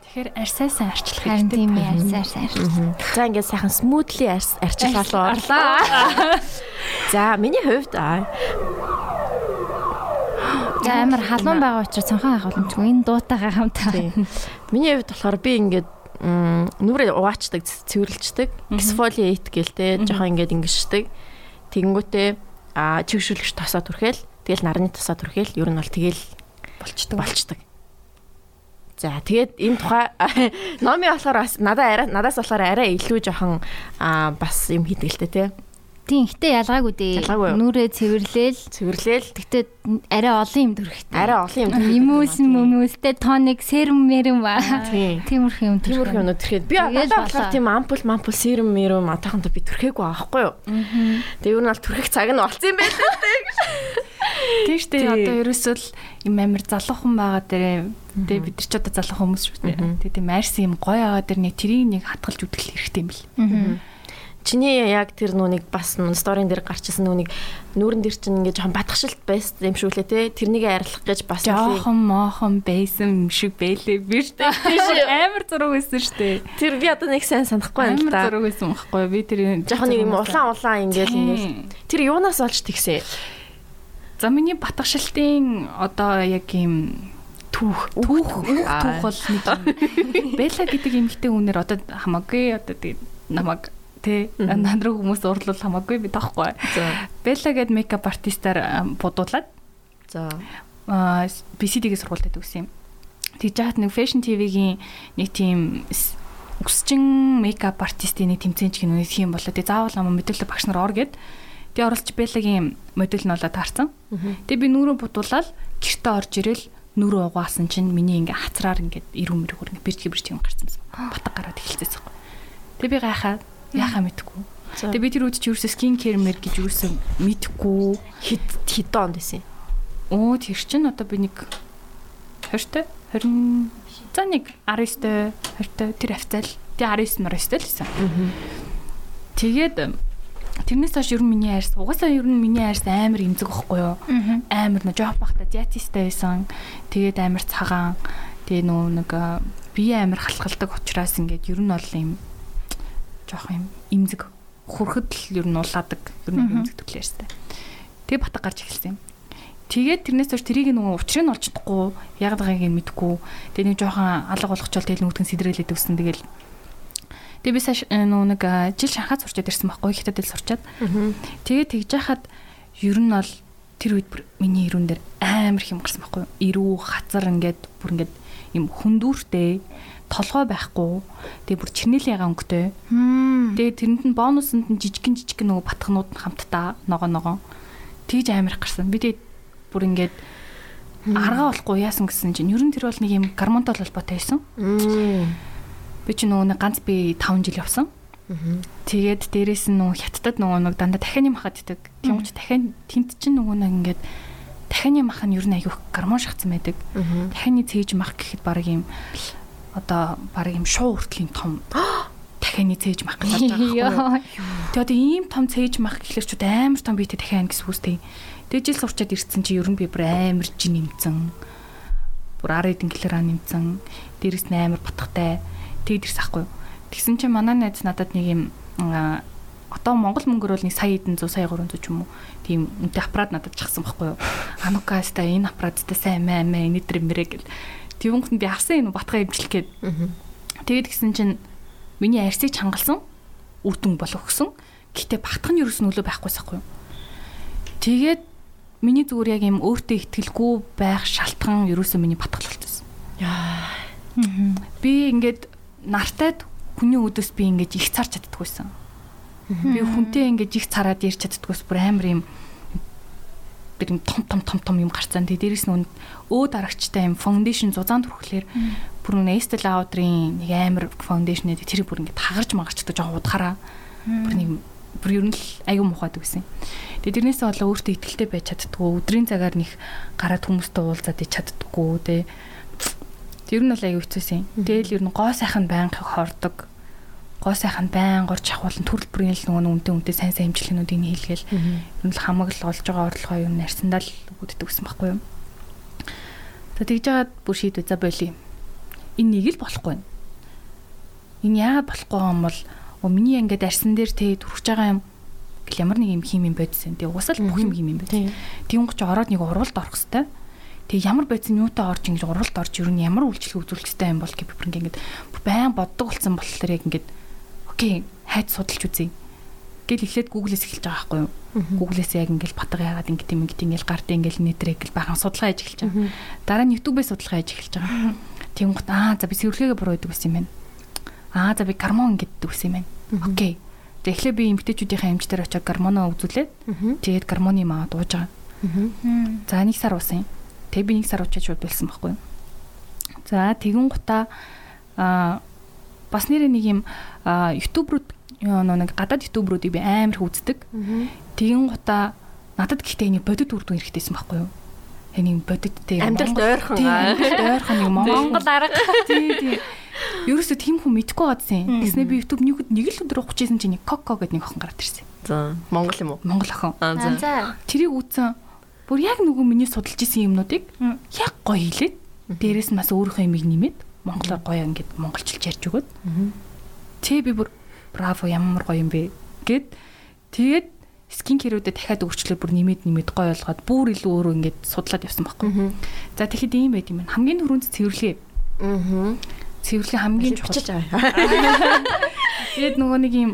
Тэгэхээр арьсаа сайн арчлах хэрэгтэй тийм ээ арьсаа сайн арчлах. За ингээд сайхан смутли арчлаа орлоо. За миний хувьд аа За амар халуун байгаа учраас цонхон боломжгүй энэ дуутайгаа хамтаа. Миний хувьд болохоор би ингээд нүрээ угаачдаг цэвэрлждэг exfoliate гэлтэй жоохон ингээд ингэждэг тэгэнгүүтээ а чигшүүлэгч тосоо түрхэл тэгэл нарны тосоо түрхэл ер нь бол тэгэл болчдөг болчдөг За тэгээд энэ тухай номи болохоор бас надаа арай надаас болохоор арай илүү жоохон бас юм хийдгэлтэй тий Тийм, гэтээ ялгаагүй дээ. Нүрээ цэвэрлээл. Цэвэрлээл. Гэтээ арай олон юм дүрхтэй. Арай олон юм. Имүүс мөмөстэй тоник, серум мерум ба. Тиймэрхүү юм төрх. Тиймэрхүү юм төрхээд. Би одоо болохоор тийм ампул, мампул, серум мерум атахантай би төрхээгүй байхгүй юу? Тэгээ юу нь бол төрхөх цаг нь болцсон юм байна дээ. Тийм шүү дээ. Одоо ерөөсөө л юм амир залуухан байгаа дээрээ тэгээ бид нар ч одоо залуухан хүмүүс шүү дээ. Тэгээ тийм арьс юм гоё байгаа дээр нэг тэрийг нэг хатгалж үтгэл хэрэгтэй юм бэл. Чиний яг тэр нүуник бас сторийн дээр гарчсан нүуник нүүрэн дээр чинь ингээд жоохон батгшилт байсан юм шүү лээ те. Тэрнийг арилах гэж бас жоохон мохон байсан юм шиг байлээ би штэ тийш амар зураг байсан штэ тэр би одоо нэг сайн санахгүй байна л да амар зураг байсан байхгүй би тэр жоохон нэг юм улаан улаан ингээд ингээд. Тэр юунаас олж тэгсэ за миний батгшилтын одоо яг юм түүх түүх түүх бол нэг Белла гэдэг эмэгтэй үнээр одоо хамаагүй одоо тэгээд намайг тий нандруу хүмүүс уурлал хамаагүй би таахгүй. Белла гээд мейкап артистаар будуулаад за аа BCD-гээ сургуультай төгсөн юм. Тэгж яхад нэг Fashion TV-гийн нэг тийм өсчин мейкап артистийн нэг тэмцээн ч гэнэ нэг юм болоо. Тэгээ заавал ам мэдээлэл багш нар ор гээд тэгээ оролцож Беллагийн модель нь болоо таарсан. Тэгээ би нүрөө будуулаад гэрте орж ирэл нүрөө угаасан чинь миний ингээ хацраар ингээ ирүүн мэрэгүр ингээ бирч бирч юм гарсан. Батг гараад эхэлчихсэн. Тэгээ би гайхаад яхаа мэдэхгүй. Тэгээ би тэр үед чи юусе скин кэр мэр гэж юусе мэдэхгүй хэд хэд онд байсан. Оо тэр чин одоо би нэг 20-т 20 за нэг 19-т 20-т тэр хавцал тэгээ 19 19-т л байсан. Тэгээд тэрнээс хойш ер нь миний айрс угаасаа ер нь миний айрс амар имзэг байхгүй юу? Амар нөө жоох бахта диатистай байсан. Тэгээд амар цагаан. Тэгээ нөө нэг бие амар халахалдаг учраас ингээд ер нь бол юм жоох юм имзэг хурхад л ер нь улаадаг ер нь имзэг төрлөө ярьстай. Тэгээ батг гарч эхэлсэн юм. Тэгээд тэрнээс хойш тэрийг нөгөө учрыг нь олж чадахгүй яг байгаагийг нь мэдэхгүй. Тэгээ нэг жоохон алга болгочвол тэгэл нүдгэн сэдрэлээд өгсөн. Тэгэл Тэгээ би саш нөгөө нэг жил шанхаа сурчаад ирсэн байхгүй хятад хэл сурчаад. Тэгээ тэгж яхад ер нь бол тэр үед миний ирүүн дээр амар хэм гарсан байхгүй юу? Ирүү хацар ингээд бүр ингээд юм хүндүүртэй толгой байхгүй. Тэгээ бүр чернэлийн яга өнгөтэй. Тэгээ тэрэнд нь бонусанд нь жижигэн жижигэн нөгөө батхнууд нь хамтдаа ногоо ногоо. Тэгж амирх гарсан. Би тэгээ бүр ингээд аргаа болохгүй яасан гэсэн чинь ер нь тэр бол нэг юм гормонтой холбоотой байсан. Би чи нөгөө нэг ганц би 5 жил явсан. Тэгээд дээрэс нь нөгөө хятадд нөгөө нэг дандаа дахианы махад итдэг. Тийм ч дахиан тент чинь нөгөө нэг ингээд дахианы мах нь ер нь аягүй гормон шахсан байдаг. Дахианы цээж мах гэхэд баг юм одоо баг юм шуу хүртлийн том дахианы цээж мах гэж болж байгаа байхгүй. Тэгээ одоо ийм том цээж мах гэхэлэр ч амар том биетэй дахиан гэсэн үстэй. Тэгээ жил сурчаад ирсэн чи ер нь би бүр амар жин нэмцэн. Бүр 10 эдэн килограмм нэмцэн. Дээрэс нь амар батгатай. Тэгэд ирсэн байхгүй. Тэгсэн чи манай найз надад нэг юм одоо Монгол мөнгөөр бол нэг сая эдэн 100 сая 300 ч юм уу тийм үнэтэй аппарат надад чагсан байхгүй юу. Анукаста энэ аппараттай сайн маа маа энэ төр мэрэг гэл Тэвнхэнд би авсан энэ батгаа имжлэх гээд. Тэгээд гисэн чинь миний арьсыг чангалсан үрдэн болох өгсөн. Гэтэ батхан ерөөс нөлөө байхгүйсахгүй юу. Тэгээд миний зүгээр яг юм өөртөө ихтгэлгүй байх шалтгаан ерөөсөө миний батгал болчихсон. Яа. Би ингээд нартайд хүний өдөөс би ингээд их царч чаддаггүйсэн. Би хүнтэй ингээд их цараад ярьж чаддаггүйс бүр амар юм тэр юм том том том том юм гарцсан. Тэгээ дээрэс нь өө дарагчтай юм фаундейшн зузаан түрхлээр бүр Estee Lauder-ийн нэг амар фаундейшн дээр тэр бүр ингээд хагарч магарчдаг жоохон удахаараа. Бүр нэг бүр ер нь л аюу мухад үсэн. Тэгээ тэрнээсээ болоо өөртөө ихтэлтэй байж чаддгүй. Өдрийн цагаар нэг гараад хүмүүстэй уулзаад ич чаддгүй те. Тэр нь бол аюу хэцүүсэн. Тэгэл ер нь гоо сайхан байнга хордог гоо сайхан байн гор чахуулан төрөл бүрийн л нөгөө үнтэй үнтэй сайн сайн хэмжлэгнүүдийг хийлгээл нь л хамаг л олж байгаа орлогоо ер нь арсандаа л үүддэг гэсэн байхгүй юу. За тэгж жагаад бүр шийдвэ за болий. Энэ нэг л болохгүй. Энэ яагаад болохгүй юм бол оо миний ингээд арсан дээр тэ төрөх байгаа юм гэл ямар нэг юм хим юм бодсон. Тэгээ угсаал бүх юм хим юм байт. Тийм гоч ороод нэг уралд орох хэвээр. Тэгээ ямар байцсан юутай орж ингэж уралд орж ер нь ямар үйлчлэг үзүүлэх хэвээр юм бол гэх бүр ингээд байн боддог болсон болохоор яг ингээд окей хайд судалж үзье гэл эхлээд Google-с эхэлж байгаа байхгүй юу. Google-с яг ингээл батга яагаад ингэ тийм ингэ ингээл гард ингээл нэтрэг гэл бахан судалгаа хийж эхэлж байгаа. Дараа нь YouTube-ээс судалгаа хийж эхэлж байгаа. Гот аа за би сэрүүлгээгээ буруу идэг гэсэн юм байна. Аа за би гормон ингэдэг гэсэн юм байна. Окей. Тэг эхлээ би эмгтээчүүдийн эмч дээр очиод гормоноо үзүүлээд тэгээд гормоны маа дууж байгаа. За нэг сар уусан юм. Тэг би нэг сар уучаад шууд бэлсэн байхгүй юу. За тэгэн гутаа аа бас нэрээ нэг юм YouTube руу нэг гадаад YouTube-руудыг би амар үздэг. Тэгин гутаа надад гэхдээ энэ бодит үрдүн хэрэгтэйсэн байхгүй юу? Энэ бодиттэй амьдралд ойрхон ойрхон юм Монгол арга. Тий, тий. Ерөөсөө тийм хүн мэдгүй гадсан. Тэснэ би YouTube нэг нэг л өдөр ухчихсан чинь Коко гэдэг нэг охин гараад ирсэн. За Монгол юм уу? Монгол охин. За. Тэрийг үзсэн. Бүр яг нөгөө миний судалж исэн юмнуудыг яг гоё хэлээд дээрэс нь бас өөрийнхөө юмыг нэмээд монголоор гоё ингээд монголчилж ярьж өгöd. Тэ би бүр браво ямар гоё юм бэ гэд тэгээд скин кэрүүдэд дахиад өөрчлөлөөр бүр нэмээд нэмээд гоё болгоод бүр илүү өөрөө ингээд судлаад явсан байхгүй. За тэгэхэд ийм байт юм байна. Хамгийн түрүүнд цэвэрлэгээ. Аа. Цэвэрлэгээ хамгийн чухал. Тэгээд нөгөө нэг юм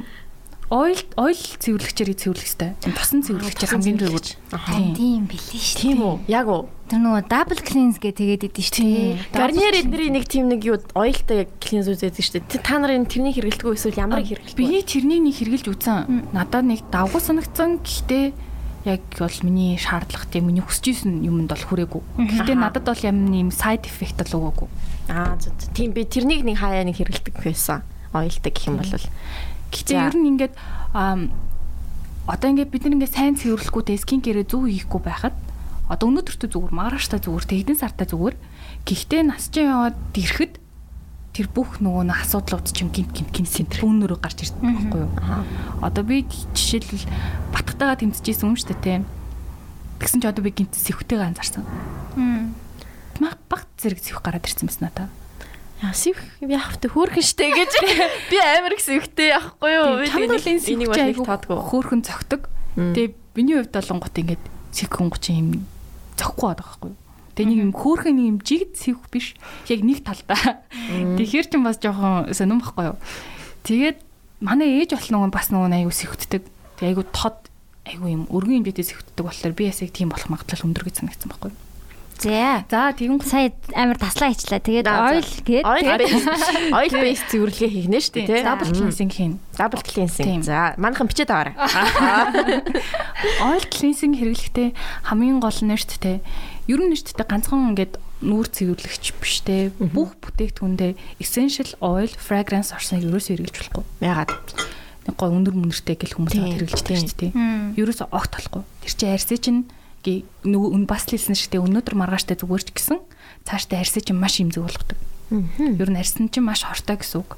ойл ойл цэвэрлэгчээр цэвэрлэх хэрэгтэй. Тосон цэвэрлэгчээр хамгийн түрүүнд. Харин тийм билээ шүү. Тийм үү? Яг уу. Тэр нөгөө double cleanse гэ тэгээд идэв шүү. дээ. Гарниер эднэрийн нэг тийм нэг юу ойлтой клинз үзээд шүү дээ. Та нарын тэрний хэрэгэлдэггүй эсвэл ямар хэрэгэлдэг? Би тэрнийг нэг хэрглэж үзсэн. Надад нэг давгүй санагдсан. Гэхдээ яг бол миний шаардлагатай миний хүсэж исэн юмд бол хүрээгүй. Гэхдээ надад бол юм нэм side effect бол өгөөгүй. Аа зөв. Тийм би тэрнийг нэг хаяа нэг хэрэгэлдэг байсан. Ойлтой гэх юм бол. Гэхдээ ер нь ингээд одоо ингээд бид нар ингээд сайн цэвэрлэхгүй те скин кэрээ зөв хийхгүй байхад одоо өнөөдөртөө зүгээр маргааштай зүгээр те хэдэн сартай зүгээр. Гэхдээ насчин яваад ирэхэд тэр бүх нөгөө нэг асуудлууд чинь гинт гинт гинт гинт бүүнөрөө гарч ирдэг байхгүй юу? Одоо би жишээлбэл батгатайгаа тэмцэжсэн юм шүү дээ те. Тэгсэн чи одоо би гинт сэвхтэйгээ анзаарсан. Мах баг зэрэг сэвх гараад ирсэн мэт надаа Яа сив яах вэ хөөрхөн штэ гэж би амар их сэвхтэй яахгүй юу? Чамд энэ энийг бол айгу таадгүй. хөөхөн цогтөг. Тэгээ миний хувьд болонгот ингээд сэвхэн гочин юм зөхгүй байдаг байхгүй юу? Тэгээ нэг юм хөөхөн нэг юм жигд сэвх биш. Яг нэг талдаа. Тэгэхээр ч юм бас жоохон сонирм байхгүй юу? Тэгээд манай ээж бол нөгөө бас нөгөө аюу сэвхтдэг. Тэгээ аюу тод аюу юм өргөн хэмжээтэй сэвхтдэг болохоор би ясыг тийм болох магадлал өндөр гэж санагдсан байхгүй юу? За. За тэгэн Сая амар таслаа хийчлаа. Тэгээд oil гээд Oil based цэвэрлэгээ хийгнэ шүү дээ, double cleansing хийн. Double cleansing. За, манайхан бичээд аваарай. Oil cleansing хэрэглэхдээ хамгийн гол шүү дээ. Ер нь дээ ганцхан ингээд нүүр цэвэрлэгч биш те. Бүх бүтээгдэхүүндээ essential oil fragrance орсныг ерөөсөө хэрэглэж болохгүй. Ягаад? Нэг гой өндөр мөнөртэй гэл хүмүүс тийм. байгаа шүү дээ. Ерөөсөө огт болохгүй. Тэр чинь арьсаа чинь нөгөө бас л хэлсэн шүү дээ. Өнөөдөр маргааштай зүгээр ч гэсэн цаашдаа арьсаа чинь маш имзэг болгодог. Ер нь арьс нь чинь маш хортой гэсэн үг.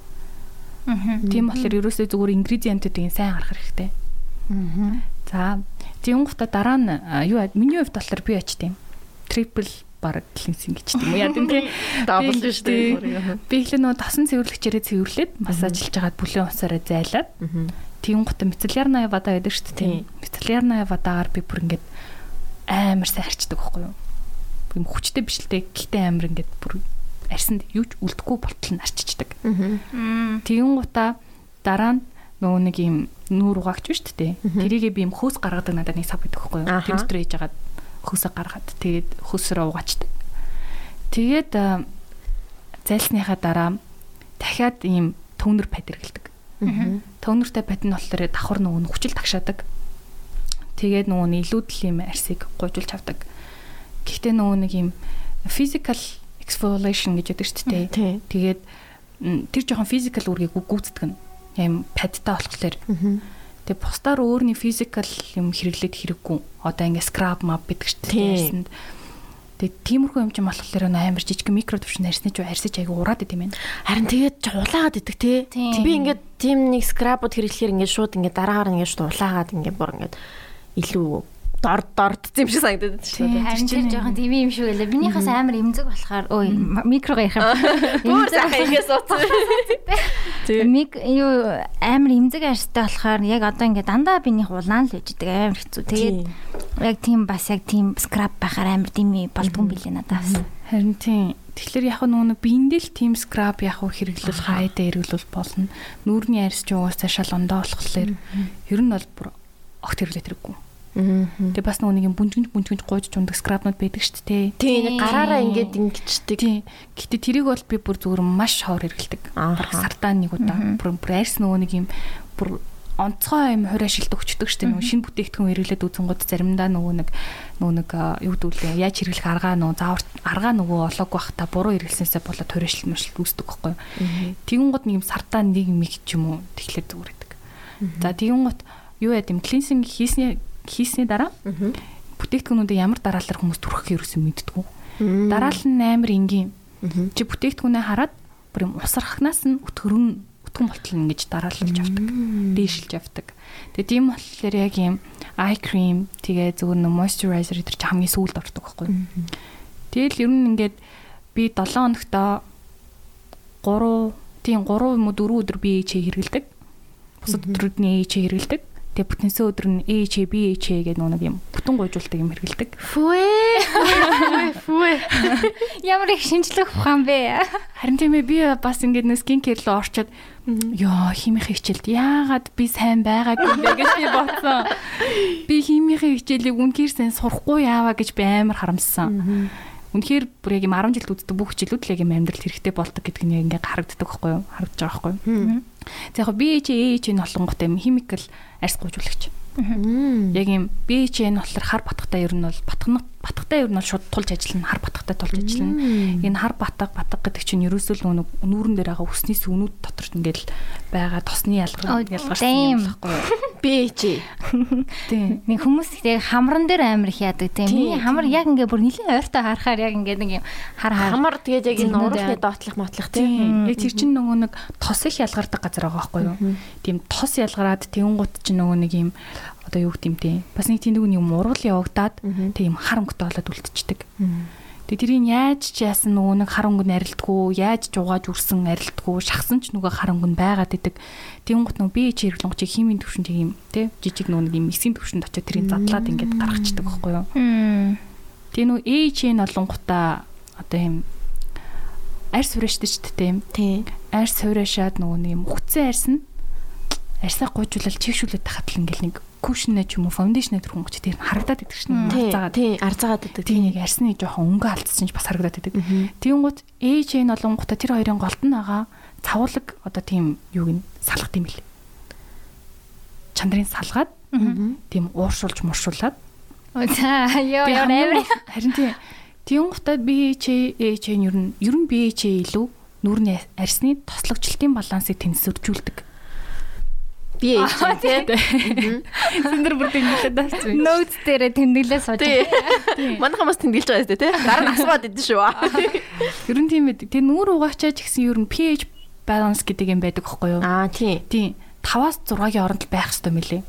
Тийм болохоор ерөөсөө зүгээр ингредиентүүдийг сайн харах хэрэгтэй. За тийм гута дараа нь юу миний хувьд болохоор би ач тийм трипл баг клинсинг гэж тийм яа тийм тий Double Би- шүү дээ. би ихлэ нөгөө тосон цэвэрлэгчээрээ цэвэрлээд массажлж хагаад бүлээн усаараа зайлаад тийм гута мицеллярная вода гэдэг шүү дээ Тийм. тийм мицеллярная водагаар би бүр ингээд амар сайн харчдаг байхгүй юу юм хүчтэй биш л дээ гэхдээ амар ингээд бүр арсанд юу ч үлдэхгүй болтол нь арчичдаг Тэгэн гута дараа нь нөгөө нэг юм нүүр угаагч биш үү? Тэрийгээ би юм хөөс гаргадаг надад нэг сав гэдэг байхгүй юу? Тэр дотор ээж хагаад хөөсөө гаргаад тэгээд хөөсрөө угаачдаг. Тэгээд а, зайлсныхаа дараа дахиад ийм төвнөр пад хэрэгэлдэг. Төвнөртэй пад нь болохоор давхар нөгөө хүчил тагшаадаг. Тэгээд нөгөө нь илүүдл юм арсыг гуйжуулж авдаг. Гэхдээ нөгөө нэг юм physical exfoliation гэж яддаг шүү дээ. Тэгээд тэр жоохон физикал үргийг гүйцэтгэг нь юм падтай болохоор тэгээ бусдаар өөрний физикал юм хэрэглээд хэрэггүй одоо ингээ скраб мап гэдэг Тийм. ярьсанд тэгээ тиймэрхүү юм чинь болохоор амар жижиг микро төвшин арьсны ч арьсаж айгу ураад идэм юм. Харин тэгээд улаагаад тий. Тийм. Би ингээд тийм нэг скрабууд хэрэглэхээр ингээд шууд ингээд дараагаар ингээд шууд улаагаад ингээд бүр ингээд илүү дорд дордсон юм шиг санагдаад байна шүү дээ. Харин тэр жоохон тийм юм шүү гэлээ. Минийхээс амар имзэг болохоор ой микрого ярих юм. Бүр сайхан ингээс ууцсан. Тийм. Миг юу амар имзэг арьстай болохоор яг одоо ингээд дандаа биних улаан л үжидэг амар хэцүү. Тэгээд яг тийм бас яг тийм скраб байхаар амар дими болдгон билээ надаас. Харин тийм Тэгэхээр яг нөгөө нэг биендээ л team scrub яг хэрэглүүл хайдаа эргэлүүл болно. Нүүрний арьс ч угаасаа шал ондоо болохлээр ер нь бол бүр огт хэрвлэх хэрэггүй. Тэгээ бас нөгөө нэг юм бүнжгэнж бүнжгэнж гууж чундаг скрабнууд байдаг шүү дээ. Тийм гараараа ингээд ингэждэг. Тийм. Гэтэ тэрийг бол би бүр зүгээр маш хоор хэрэгэлдэг. Бараг сартаа нэг удаа бүр брайс нөгөө нэг юм бүр онцгой юм хорь ашилт өгчдөг шүү дээ. Нөгөө шинэ бүтээгдэхүүн хэрэглээд үзэн гот заримдаа нөгөө нэг нөгөө нэг юу дүүлээ яаж хэрэглэх аргаа нөө заавар аргаа нөгөө олоог бах та буруу хэрэглэснээсээ болоод хорь ашилт мөшилт үүсдэг байхгүй юу. Тэгүн гот нэг юм сартаа нэг миг ч юм уу тэгэхээр зүгээрдэг. За тэгүн гот юу яа гэм клинсинг хийсний хийсний дараа бүтээгдэхүүнүүдээ ямар дараалал хүмүүс түрхэх ерөөсөө мэддэггүй. Дараалал нь амар энгийн. Чи бүтээгдэхүүнээ хараад бүр юм усрахнаас нь өтгөр нь өтгөн болтол ингэж дараалж явдаг. Дээшилж явдаг. Тэгээ тийм болохоор яг юм eye cream тэгээ зөвхөн нөө moisturizer гэдэг чинь хамгийн сүүлд ордог байхгүй. Тэгэл ер нь ингээд би 7 хоногт 3 тийм 3 юм уу 4 өдөр би ээчээ хэрэгэлдэг. Бусад өдрүүд нь ээчээ хэрэгэлдэг. Тэгээ бүтэнсээ өдөр нь ээчээ би ээчээ гэдэг нэг юм бүтэн гойжуулдаг юм хэрэгэлдэг. Фүэ. Фүэ. Ямар их шинжлэх ухаан бэ? Харин тийм ээ би бас ингээд нэг скин кер руу орчод ёо химийн хичээлд яагаад би сайн байгаагүй бэ гэж би бодсон. Би химийн хичээлийг үнэхээр сайн сурахгүй яаваа гэж би амар харамссан. Үнэхээр бүр яг юм 10 жилд үздэг бүх хичээлүүд л яг юм амьдралд хэрэгтэй болдог гэдг нь яг ингээ харагддаг байхгүй юу? Харагдаж байгаа байхгүй юу? За яг би ээж ээж энэ олонготой юм химикал арьс гуйжуулагч. Яг юм БЧ-н болохоор хар батгатай ер нь бол батгах батгатай ер нь бол шууд тулж ажиллана хар батгатай тулж ажиллана. Энэ хар батга батга гэдэг чинь ерөөсөө л нүүрэн дээр байгаа өсний сүнүүд дотор ингээл байгаа тосны ялгар ялгарсан юм болохгүй. БЧ. Тийм. Нэг хүмүүс яг хамран дээр амар их яадаг тийм. Миний хамар яг ингээ бүр нэлээд ойртой харахаар яг ингээ нэг юм хар хар. Хамар тэгээд яг энэ уурхны доотлох мотлох тийм. Яг тэр чинь нөгөө нэг тос их ялгардаг газар байгаа байхгүй юу? Тийм тос ялгараад тэнгуут чинь нөгөө нэг юм одоо юу те бас нэг тийм нэг юм ургал явагдаад тийм хар өнгөтэй болоод үлдчихдэг. Тэгээ тэрийг яаж ч яасан нөгөө нэг хар өнгө нарилдгүү, яаж ч угааж үрсэн арилдгүү, шахсан ч нөгөө хар өнгө байгаад идэг. Тэнгуут нөгөө би чиргэлэн чи химийн төвшин тийм те жижиг нөгөө нэг юм эсийн төвшөнд очиод тэрийг задлаад ингээд гаргачдаг байхгүй юу? Тэгээ нөгөө ээж нь олонгуудаа одоо юм арьс хурааштай ч тийм. Тийм. Арьс хураашаад нөгөө нэг юм үхцэн арьс нь арьсаа гуйжуулаад чигшүүлээд тахад л ингээл нэг кушнэ ч юм уу фаундейшн төрхөн гоч тэр харагдаад идэг шин арзаагаад тий арзаагаад идэг тий нэг арсны жоохон өнгө алдсан ч бас харагдаад идэг тиймгүүд ээж энэ олонгуудаа тэр хоёрын голд нь байгаа цавуулаг одоо тийм юуг нь салгах юм бэл. Чандрын салгаад тийм ууршуулж муршуулад за ёо ёо амар харин тий тиймгуудаа би ээж нь ер нь ер нь би ээж илүү нүрний арсны тослогчлтын балансыг тэнцвэржүүлдэг би ээж тийм. Синдэр бүр тэмдэглээд тавьчих. Notes дээр тэмдэглээ сууж. Манайхан бас тэмдэглэж байгаа юм тийм. Дараа нь асууад идэв шүү. Ер нь тийм ээ. Тэр нүүр угаачаач гэсэн ер нь pH balance гэдэг юм байдаг байхгүй юу? Аа тийм. Тийм. 5-аас 6-гийн оронд байх хэрэгтэй мөлий.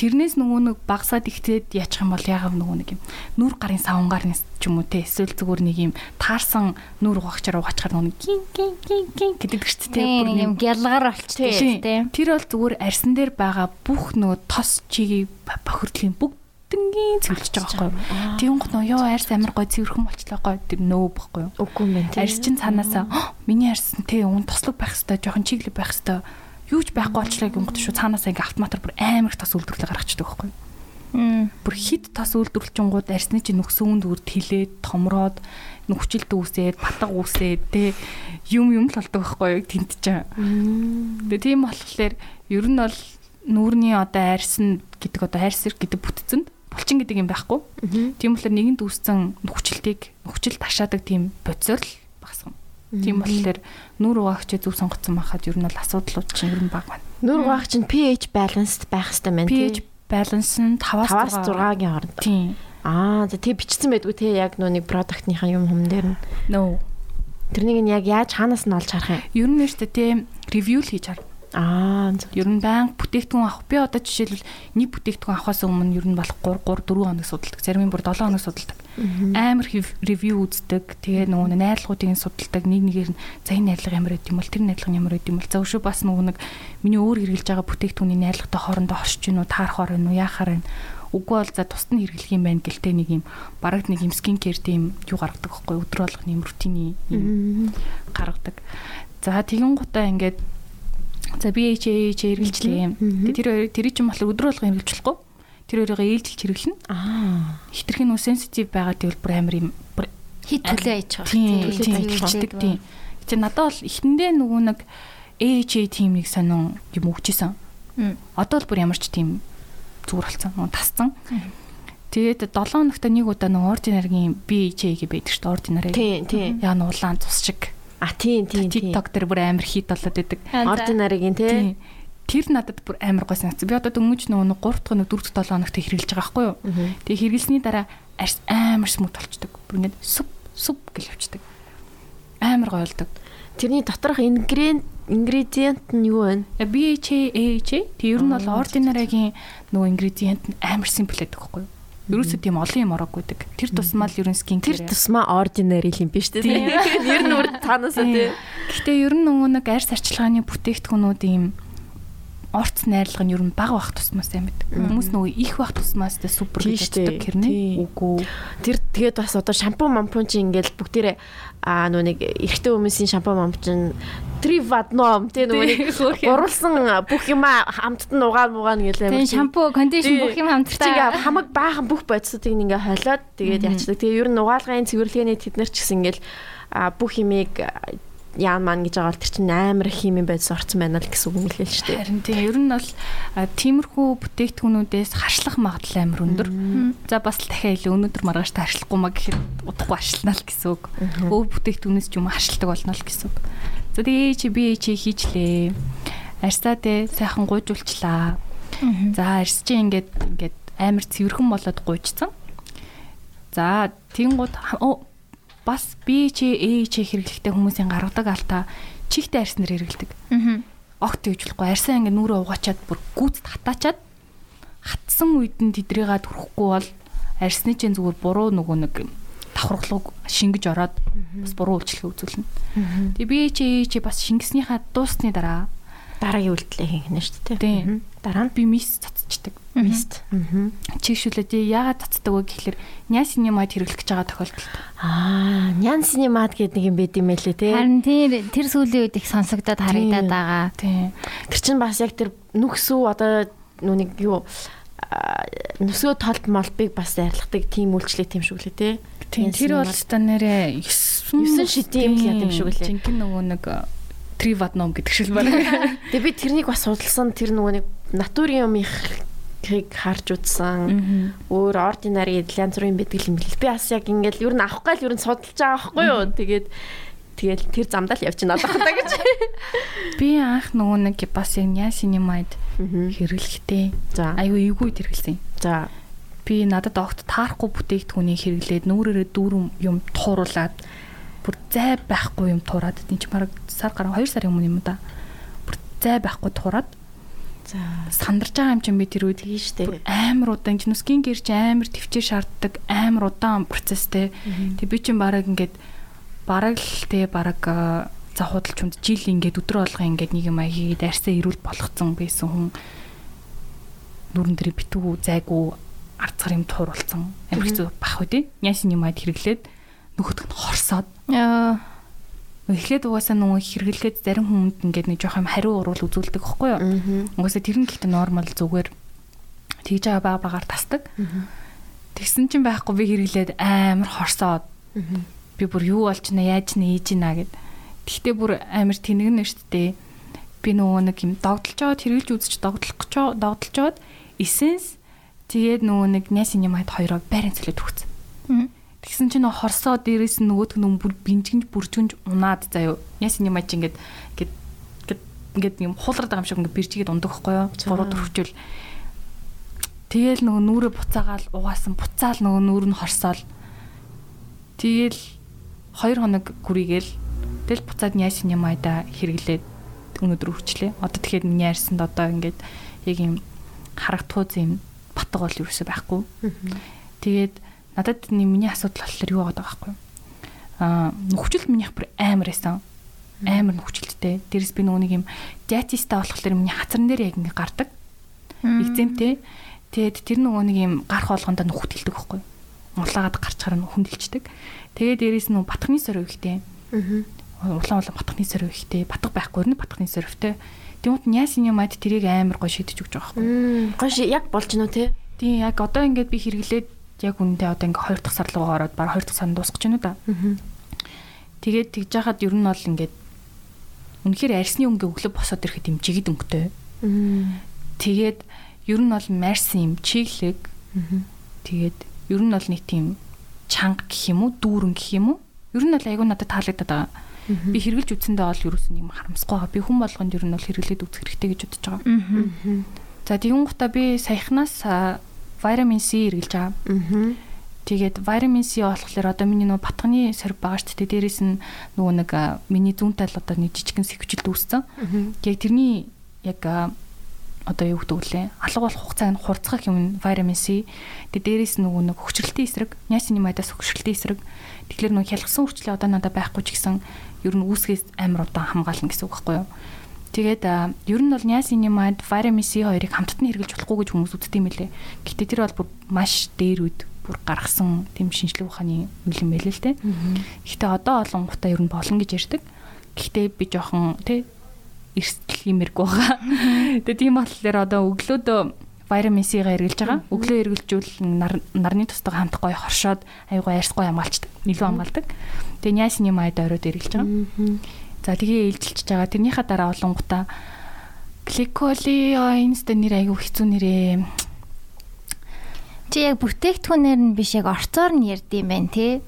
Тэрнээс нөгөө нэг багасаад ихтээд яачих юм бол яагаад нөгөө нэг юм нүур гарын савнгаар ч юм уу те эсвэл зүгээр нэг юм таарсан нүур угаагчаар угаачаар нөгөө гин гин гин гин гэдэг ч те бүр юм гялгаар болчтой те. Тэр бол зүгээр арьсан дээр байгаа бүх нөгөө тос чигийг бохирдлын бүгднгийн цэвэрлж байгаа байхгүй юу. Тэнгуут нөө ёо арьс амар гой цэвэрхэн болчлаа гой тэр нөө байхгүй юу. Үгүй юм байна. Арьс чинь цаанаасаа миний арьс те уун тослог байх хэвээр жоохон чиглэг байх хэвээр юу ч байхгүй болчлаа гингот шүү цаанаас ингээ автоматар бүр амар их тос үйлдвэрлэл гаргачдаг байхгүй. Бүр хит тос үйлдвэрлэлчингууд арсны чинь нөхсөөнд үр тэлээд томроод нүхчилд үүсээд батга үүсээд те юм юм л болдог байхгүй тент чинь. Тэгээ тийм болохоор ер нь бол нүүрний одоо арьсан гэдэг одоо арьсэр гэдэг бүтцэнд булчин гэдэг юм байхгүй. Тийм болохоор нэгэнд үүссэн нүхчилтийг нүхчил ташаадаг тийм бодисоор л. Тийм болохоор нүур угаагч зөв сонгоцсон байхад ер нь бол асуудлууд чинь ер нь баг байна. Нүур угаагч нь pH balanced байх хэрэгтэй байна pH balance нь 5-аас 6-гийн хооронд. Тийм. Аа тэг бичсэн байдгүй те яг нэг продуктныхаа юм хүм дээр нь. No. Тэрнийг нь яг яаж хаанаас нь олж харах юм? Ер нь нэртэ те ревю л хийж харна. Аа ер нь баян бүтээгдэхүүн авах. Би одоо жишээлбэл нэг бүтээгдэхүүн авахаас өмнө ер нь болох 3 3 4 хоног судалдаг. Зарим нь бүр 7 хоног судалдаг. Амар ревю үздэг. Тэгээ нөгөө найрлагуудыг судалдаг. Нэг нэгээр нь за энэ найрлага ямар байд юм бол тэр найрлага ямар байд юм бол за өшөө бас нөгөө нэг миний өөр хэрэгжилж байгаа бүтээгдэхүүний найрлагатай хоорондоо оршиж гинүү таарахаар байна уу яахаар байна. Үгүй бол за тусад нь хэрэглэх юм байна гэлтэй нэг юм бараг нэг юм скин кер тийм юу гаргадаг байхгүй өдрө болгоны юм рутины юм гаргадаг. За тэгэн гутаа ингээд За би HH хэрэгжилээ. Тэгээ тэр тэр чинь болохоор өдөр болго хэрэгжүүлэхгүй. Тэр хоёроо ээлжилж хэрэглэнэ. Аа. Хитрх нь сенситив байгаа гэвэл бүр амар юм хит төлөө ээж байгаа. Тийм хэрэгждэг тийм. Чи надад бол эхэндээ нөгөө нэг HH тимийг сонин юм өгчээсэн. Одоо бол бүр ямар ч тийм зүгээр болсон. Нөгөө тасцсан. Тэгээд 7 хоногт нэг удаа нөгөө ординаргийн BH гэ байдаг шүү дээ. Ординар. Тийм тийм. Яа нуулаан цус шиг А тийм тийм TikTok дээр бүр амар хит болоод идэг. Ordinary-гийн тий. Тэр надад бүр амар гой санагц. Би одоо дөнгөж нөгөө 3 дахь 4 дахь 7 хоногт хэрэгжилж байгаа байхгүй юу? Тэгээ хэрэглэсний дараа арьс амар смут болчдөг. Бүр ингээд сүп сүп гэж явцдаг. амар гоё болдог. Тэрний доторх ингредиент ингредиент нь юу вэ? BHA AHA тэг ер нь бол ordinary-гийн нөгөө ингредиент нь амар simple байдаг байхгүй юу? Ерөөсөө тийм олон юм ороогүй байдаг. Тэр тусмаа л ерөн скин Тэр тусмаа ordinary юм биш үү? Ер нь өөр цаанаасаа тий. Гэхдээ ер нь нөгөө нэг арьс арчилгааны бүтээгдэхүүнүүд ийм орц найрлага нь ер нь бага бах тусмаас юм байдаг. Хүмүүс нөгөө их бах тусмаас тэ супер гэж боддог хэрнээ. Үгүй. Тэр тэгээд бас одоо шампунь мампун чи ингээл бүгдээрээ а нөгөө нэг эрэгтэй хүмүүсийн шампунь мампун три ватном тэ нөгөө нэг гурвалсан бүх юм хамтд нь угаал мугаан гэлээ. Тэгээ шампу, кондишн бүх юм хамтдаа. Ингээ хамаг баахан бүх бодисуудыг ингээ холиод тэгээд яачдаг. Тэгээ ер нь угаалгын цэвэрлэгээний тэднэр ч гэсэн ингээл бүх юмыг яан маань гэж байгаа бол тэр чинь амар химийн байдас орцсон байна л гэсэн үг юм л л шүү дээ. Харин тийм ер нь бол тиймэрхүү бүтээгдэхүүнүүдээс харшлах магадлал амар өндөр. За бас л дахиад илүү өнөөдөр маргааш та харшлахгүй маа гэхэд удахгүй харшлана л гэсэн үг. Өв бүтээгдэхүүнээс ч юм харшилдаг болно л гэсэн үг. За тэгээ чи би чи хийчлээ. Арьсаа тэ сайхан гуйжуулчлаа. За арьс чи ингээд ингээд амар цэвэрхэн болоод гуйжсан. За тэнгууд бас B чи A чи хэрэглэхдээ хүмүүсийн гаргадаг алдаа чихтэй арьснаар хэрэглэдэг. Аа. Огт тэгжүүлэхгүй арьсаа ингээ нүрээ угаачаад бүр гүйцэд хатаачаад хатсан үед нь тэдрийгээ төрөхгүй бол арьсны чинь зүгээр буруу нөгөө нэг давхаргалыг шингэж ороод бас буруу үйлчлэг үзүүлнэ. Тэгээ би чи чи бас шингэснийхаа дуусны дараа дараагийн үйлдэлээ хийх нь шүү дээ. Тийм. Дараа нь би мис цацчихдаг. Мист. Чигшүүлээд яагаад цацдаг вэ гэхэлэр нясинемад хэрэглэх гэж байгаа тохиолдолд. Аа, нясинемад гэдэг нэг юм байд юм байлээ те. Харин тэр тэр сүүлийн үед их сонсогдоод харагдаад байгаа. Тийм. Тэр чинь бас яг тэр нүксүү одоо нүг юу нүсгөө толд молбыг бас арилгадаг тийм үйлчлэг тийм шүү лээ те. Тийм. Тэр бол та нэрээ 9 шидийн юм юм шүү лээ. Жинхэнэ нөгөө нэг триватном гэдэг шиг байна. Тэгээ би тэрнийг бас судалсан тэр нөгөө нэг натурын юм их хийг харж үзсэн. Өөр ординари янз бүрийн байдаг юм бэл. Би бас яг ингээл ер нь авах гал ер нь судалж байгаа байхгүй юу. Тэгээд тэгэл тэр замдаа л явчихна одоохондоо гэж. Би анх нөгөө нэг бас яг ясинемайд хэрэглэхтэй. За. Аюу эйгүү хэрэглэсэн. За. Би надад огт таарахгүй бүтээгдэхүүнийг хэрэглээд нүүрээрээ дүүрэн юм тууруулад бүр зай байхгүй юм туураад тийм ч бараг сар гараа 2 сарын өмнө юм да. Бүр зай байхгүй туураад За сандарч байгаа юм чинь би тэр үед тийм штэ. Амар удаан чинь скин гэр чи амар төвчээр шаарддаг амар удаан процесстэй. Тэг би чинь бараг ингээд бараг л те бараг за худалч хүнд жил ингээд өдрө болгоо ингээд нэг юм хийгээд арьсаа ирүүл болгоцсон байсан хүн нүрэн дээр битүү зайгүй арцгар юм тууруулсан. Амар хэцүү бах үү те. Нясны юмад хэрэглээд нөхөдг нь хорсоод. Эхлээд угаасаа нөгөө хэрэглэхэд зарим хүмүүнд ингээд нэг жоох юм хариу уруул үзүүлдэг байхгүй юу? Угаасаа тэр нь гэхдээ нормал зүгээр тэгж байгаа баг багаар тасдаг. Тэгсэн чинь байхгүй би хэрэглээд амар хорсоод би бүр юу болж нэ яаж нэ ээж нэ гэд. Тэгтээ бүр амар тэнэгнэ дээ. Би нөгөө нэг юм догдолж жоод хэрэглэж үзэж догдлох гэж догдолж жоод эсэнс тэгээд нөгөө нэг нясын юм хад хоёроо байран цөлөд өгсөн. Тэгсэн чинь нөгөө хорсоо дээрээс нь нөгөөдг нь бүр бинжгэнж бүржгэнж унаад заяо. Яс юм аж ингээд ингээд ингээд юм хуулраад байгаа юм шиг ингээд биржигээд ундаг хгүй юу? Буруу төрөвчөл. Тэгээл нөгөө нүрэ буцаагаал угаасан буцаал нөгөө нүр нь хорсоол. Тэгээл 2 хоног гүрийгээл тэл буцаад яс юм айда хэрэглээд өнөөдөр үрчлээ. Одоо тэгэхээр миний арьсанд одоо ингээд яг юм харагдхуй юм батг бол юу гэсэн байхгүй. Тэгээд надад миний асуудал болохоор юу байгаа байхгүй аа нөхцөл минийх бүр амар байсан. Амар нөхцөлттэй дээрэс би нэг юм диатиста болохоор миний хацран дээр яг ингэ гардаг. Экземтэй. Тэгээд тэр нөгөө нэг юм гарах болгондоо нөхөд хэлдэг байхгүй улаагаад гарч харна хүндэлчдэг. Тэгээд дээрэс нөгөө батхны сорив ихтэй улаан улаан батхны сорив ихтэй батг байхгүй нэ батхны соривтэй Тэгмэд нясын юм ад тэрийг амар гоё шидэж өгч байгаа байхгүй. Гоё яг болж гинөө те. Тийм яг одоо ингээд би хэрэглээд яг үнэндээ одоо ингээ 2 дахь сар руу ороод баг 2 дахь сард дуусгаж байна да. Тэгээд тэгж яхад ер нь бол ингээд үнэхээр арьсны өнгө өглөө босоод ирэхэд юм жигд өнгөтэй. Тэгээд ер нь бол марс юм чиглэг. Тэгээд ер нь бол нэг тийм чанга гэх юм уу, дүүрэн гэх юм уу? Ер нь бол айгүй надад таалагдаад байгаа. Би хэрглэж үтсэндээ бол ерөөс нь юм харамсахгүй байгаа. Би хүн болгонд ер нь бол хэрэглээд үзэх хэрэгтэй гэж бодож байгаа. За тэгүн гутаа би саяхнаас витамин C эргэлж байгаа. Тэгээд vitamin C болохоор одоо миний нөгөө батганы сорив байгаа шүү дээ. Дээрээс нь нөгөө нэг миний зүүнтэй л одоо нэг жижигхэн сэвчэлд үүссэн. Яг тэрний яг одоо юу гэдэг вүлээ алга болох хугацааг хурцгах юм vitamin C. Тэгээд дээрээс нөгөө нэг хөгжрөлтийн эсрэг, niacinamide-аас хөгжрөлтийн эсрэг. Тэгэхээр нөгөө хялгсан үрчлээ одоо надад байхгүй ч гэсэн ер нь үүсгээс амар удаан хамгаална гэсэн үг байхгүй юу? Тэгээд ер нь бол niacinamide, vitamin C хоёрыг хамтд нь хэрэглэж болохгүй гэж хүмүүс үздэг юм лээ. Гэтэ тэр бол бүр маш дээр үед бүр гаргасан тийм шинжилгээ ухааны үйл юм байл л те. Гэхдээ одоо олонгуудаа ер нь болно гэж ярьдаг. Гэхдээ би жоохон те эрсдэл юмэргүй байгаа. Тэгээ тийм болохоор одоо өглөөдөө витамин C-га эргэлж байгаа. Өглөө эргэлжүүл нарны тустайгаа хамт гоё хоршоод аюугаа ярьсгүй хамгаалцдаг. Илүү хамгаалдаг. Тэгээ niacinamide оройд эргэлж байгаа. За тэгээ ээлжилж байгаа. Тэрнийхаа дараа олонгуудаа гликолиоинс нэр аюу хэцүү нэрээ Чи яг бүтээгдэхүүнээр нь биш яг орцоор нь ярд юм байна тий.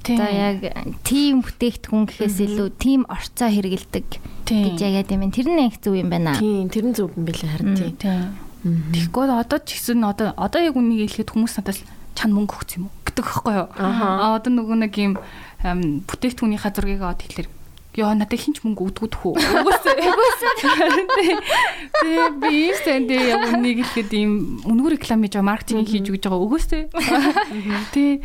Одоо яг тим бүтээгдэхүүн гэхээс илүү тим орцоо хэрэгэлдэг гэж яг юм. Тэр нь их зөв юм байна. Тийм, тэр нь зөв юм билээ харин тий. Тэгэхгүй одоо ч гэсэн одоо одоо яг үнийг хэлэхэд хүмүүс надаас чанд мөнгө өгч юм уу гэдэг хэвхэв юу. Аа одоо нөгөө нэг юм бүтээгдэхүүнийхаа зургийг аваад тэгэхээр Яа надад хинч мөнгө өгдөггүй тхүү. Угсаа. Тэгээ би инстэнт яг үнийг хэлэхэд ийм үнэгүй реклам хийж байгаа маркетинг хийж өгч байгаа өгөөсэй. Тий.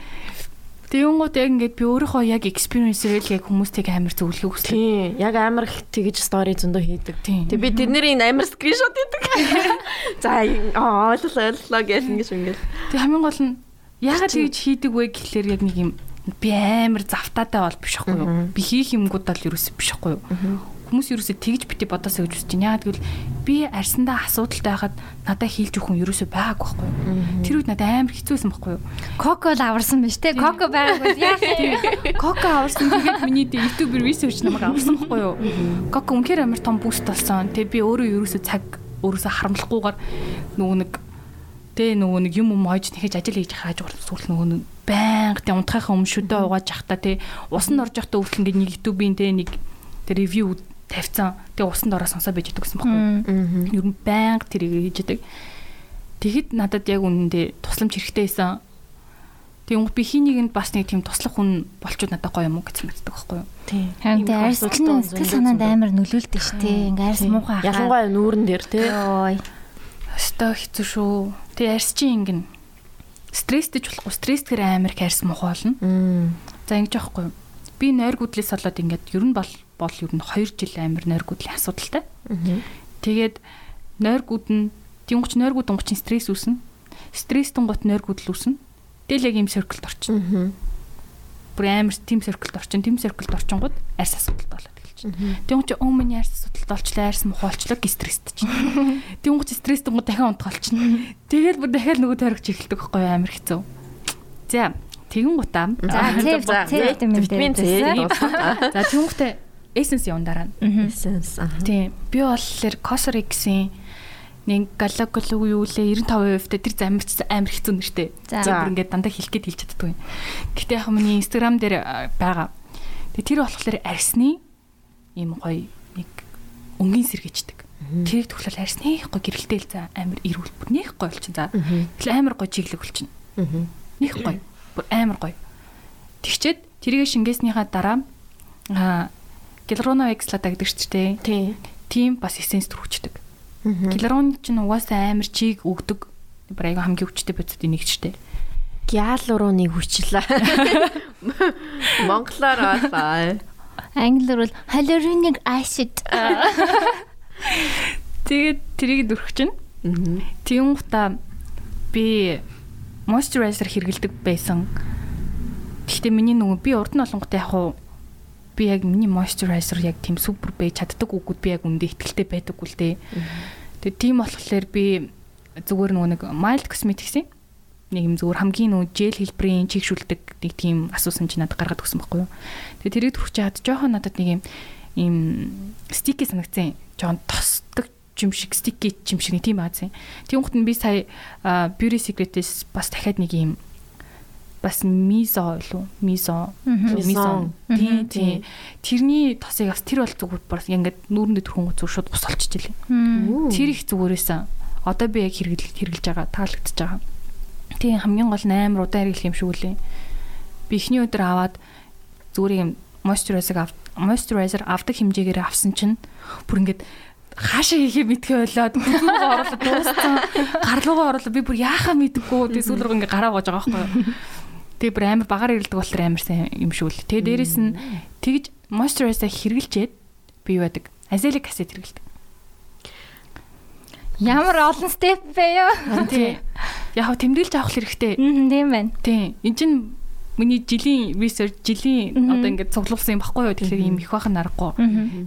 Тэгэнгүүт яг ингээд би өөрийнхөө яг experience-ээр л яг хүмүүстийг амар зөвлөхийг хүслээ. Тийм. Яг амар их тэгж story зөндөө хийдэг. Тэг би тэдний амар скриншот хийдэг. За ойлголоо ойлголоо гэл ингэж ингээл. Тэг хамгийн гол нь яагаад тэгж хийдэг вэ гэхлээр яг нэг юм би амар завтаатай бол биш хгүй юу. Би хийх юмгуудаа л ерөөсөө биш хгүй юу. Хүмүүс ерөөсөө тэгж бити бодосоо гэж үзэж байна. Яагаад гэвэл би арьсандаа асуудалтай байхад надад хийлж өгөх хүн ерөөсөө байгаагүй хгүй юу. Тэр үед надад амар хэцүүсэн байхгүй юу. Коко л аварсан биз дээ. Коко байгаагүй яах вэ? Коко аварсан тэгээд миний YouTube research намайг аварсан байхгүй юу. Коко үнэхээр амар том буст болсон. Тэгээд би өөрөө ерөөсөө цаг өөрөөсөө харамлахгүйгээр нөгөө нэг Тэ нөгөө нэг юм юм хойж нэхэж ажил хийж хааж сүүл нөгөө нэг байнга тэ унтахынхаа өмнө шүдэ угааж явахдаа тэ усан орж явахдаа үргэлж ингээд нэг YouTube-ийн тэ нэг тэ ревю тавьцсан. Тэ усанд ороо сонсоо байж идэг гэсэн байхгүй. Ер нь байнга тэрийг хийж идэг. Тэгэхэд надад яг үнэндээ тусламж хэрэгтэй байсан. Тэгвэл би хийнийгэнд бас нэг тийм туслах хүн болчууд надад гоё юм уу гэж санагддаг байхгүй юу? Тийм. Харин тэ арьстай сэтгэл санаанд амар нөлөөлдөг шүү дээ. Ингээ арьс муухай хаа. Ялангуяа нүүрэн дээр тэ. Ой. Өстой хэцүү шүү. Тэгээ арьс чи ингэн стресстэй болохгүй стрессгээр амар их арьс муухай болно. За ингэж аахгүй. Би нойргуудлээс болоод ингээд ер нь бол бол ер нь 2 жил амар нойргуудлын асуудалтай. Тэгээд нойргууд нь тэнгуч нойргууд онгочин стресс үүснэ. Стресс тунгот нойргуудл үүснэ. Тэгэл яг ийм цирклд орчин. Бүр амар тим цирклд орчин, тим цирклд орчингууд арьс асуудалтай болоод чинь. Тэнгуү чи өө миний арьс судалт олчлаа, арьс мохолчлоо гэ стресстэй чинь. Тэнгуү чи стресс тэнгуү дахиад унтгал чинь. Тэгээд бүр дахиад нөгөө тойрогч эхэлдэг байхгүй амар хэцүү. За тэгэн гутаа. За витамин Д. За тэнгуүтэй эссенс явна дараа нь. Эссенс. Тийм. Би болохоор Cosrx-ийн нэг галакол юу лээ 95% та тэр замирч амар хэцүү нэртэй. За бүр ингээд дандаа хэлэх гээд хэлж чаддгүй. Гэтэ яг миний инстаграм дээр байгаа. Тэгээ тэр болохоор арсны ийм гоё нэг өнгийн сэргээждэг. Тэрийг төглөл арьс нэх гоё гэрэлтэй л за амар ирүүл бүр нэх гоё болчин за. Тэгэл амар гоё чиглэг болчин. Нэх гоё. Бүр амар гоё. Тэгчээд тэрийг шингээснийхаа дараа аа гиалуроно экслата гэдэг ч тийм. Тийм бас эссенс төрөвчдөг. Гиалурон чинь угаасаа амар чиг өгдөг. Бүр аяга хамгийн хүчтэй бодисуудын нэг ч тийм гиалуроныг хүчлээ. Монголоор болоо. Англиар бол hyaluronic acid. Тэгээд тэрийг дөрөх чинь. Тийм гута би moisturizer хэргэлдэг байсан. Гэхдээ миний нөгөө би урд нь олонготой яг уу би яг миний moisturizer яг тийм супер байж чаддаг үгүүд би яг үндэ ихтэлтэй байдаггүй л дээ. Тэгээд тийм болохоор би зүгээр нөгөө нэг mild cosmetics-ийн нэг юм зүгээр хамгийн нөө жел хэлбэрийн чигшүүлдэг нэг тийм асуусан чи надад гаргаад өгсөн байхгүй юу. Тэгээ тэрийг төрч чаад жоохон надад нэг юм ийм стики санагдсан. Жоохон тосдог юм шиг стики юм шиг тийм аазын. Тийм хүмүүс би сая Beauty Secret-ээс бас дахиад нэг юм бас мизо илүү мизо мизо тий тий. тэрний тосыг бас тэр бол зүгээр бас ингээд нүүрэндээ төрхөн зүгээр шууд бус олчихжээ. Тэр их зүгээрээсэн одоо би яг хэрэгэл хэрэгжилж байгаа таалагдчихж байгаа Тийм хамгийн гол 8 удаан хэрэглэх юм шиг үлээ. Би эхний өдөр аваад зүгээр юм moisturizer ав moisturizer авдаг хэмжээгээр авсан чинь бүр ингээд хаашаа хийхээ мэдхээ болоод бүдүүгээ оруулаад дууссан. Гарлуугаа оруулаад би бүр яахаа мэдгүй. Тэгээ сүүл рүү ингээ гараа гоож байгаа байхгүй юу. Тэгээ бүр амар багаар ирэлдэг болохоор амар сайн юм шиг үл. Тэгээ дээрэс нь тэгж moisturizer хэрэглчээд би юу яадаг? Azelaic acid хэрэглэдэг. Ямар олон степ бэ ёо. Тий. Яг тэмдэглэж авах хэрэгтэй. Аа тийм байна. Тий. Энд чинь миний жилийн research жилийн одоо ингээд цуглуулсан юм баггүй юу. Тэгэхээр юм их бахан аргагүй.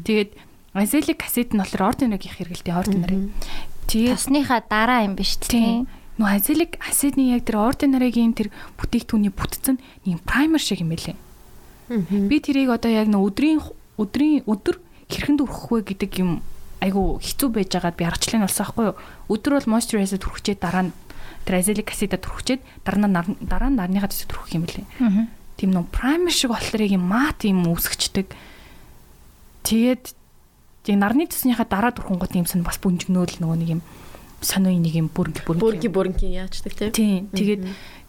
Тэгээд Azelaic acid нь болохоор ordinary-ийн хэрэгэлтэй ordinary. Тэгээд Тосныхаа дараа юм биш тий. Нөө azelaic acid-ний яг тэр ordinary-гийн тэр бүтээгдэхүүний бүтцэн нэг primer шиг юм байлээ. Би тэрийг одоо яг нөө өдрийн өдрийн өдөр хэрхэн дүрхэх вэ гэдэг юм айгу хэцүү байж байгаад би аргачлал нь болсон байхгүй юу. Өдөр бол moisturizer түрхчээд дараа нь тэр azelaic acid-а түрхчээд дараа нь дараа нь нарныхаа төсөв түрхэх юм байлээ. Тийм нөө primer шиг болохоор юм мат юм үсгчдэг. Тэгээд яг нарны төснийхаа дараа түрхэнгууд юм сан бас бүнжгнөөл нөгөө нэг юм сонио нэг юм бүрэнг бүрэнг Бүрги бүрги яачдаг тийм. Тийм. Тэгээд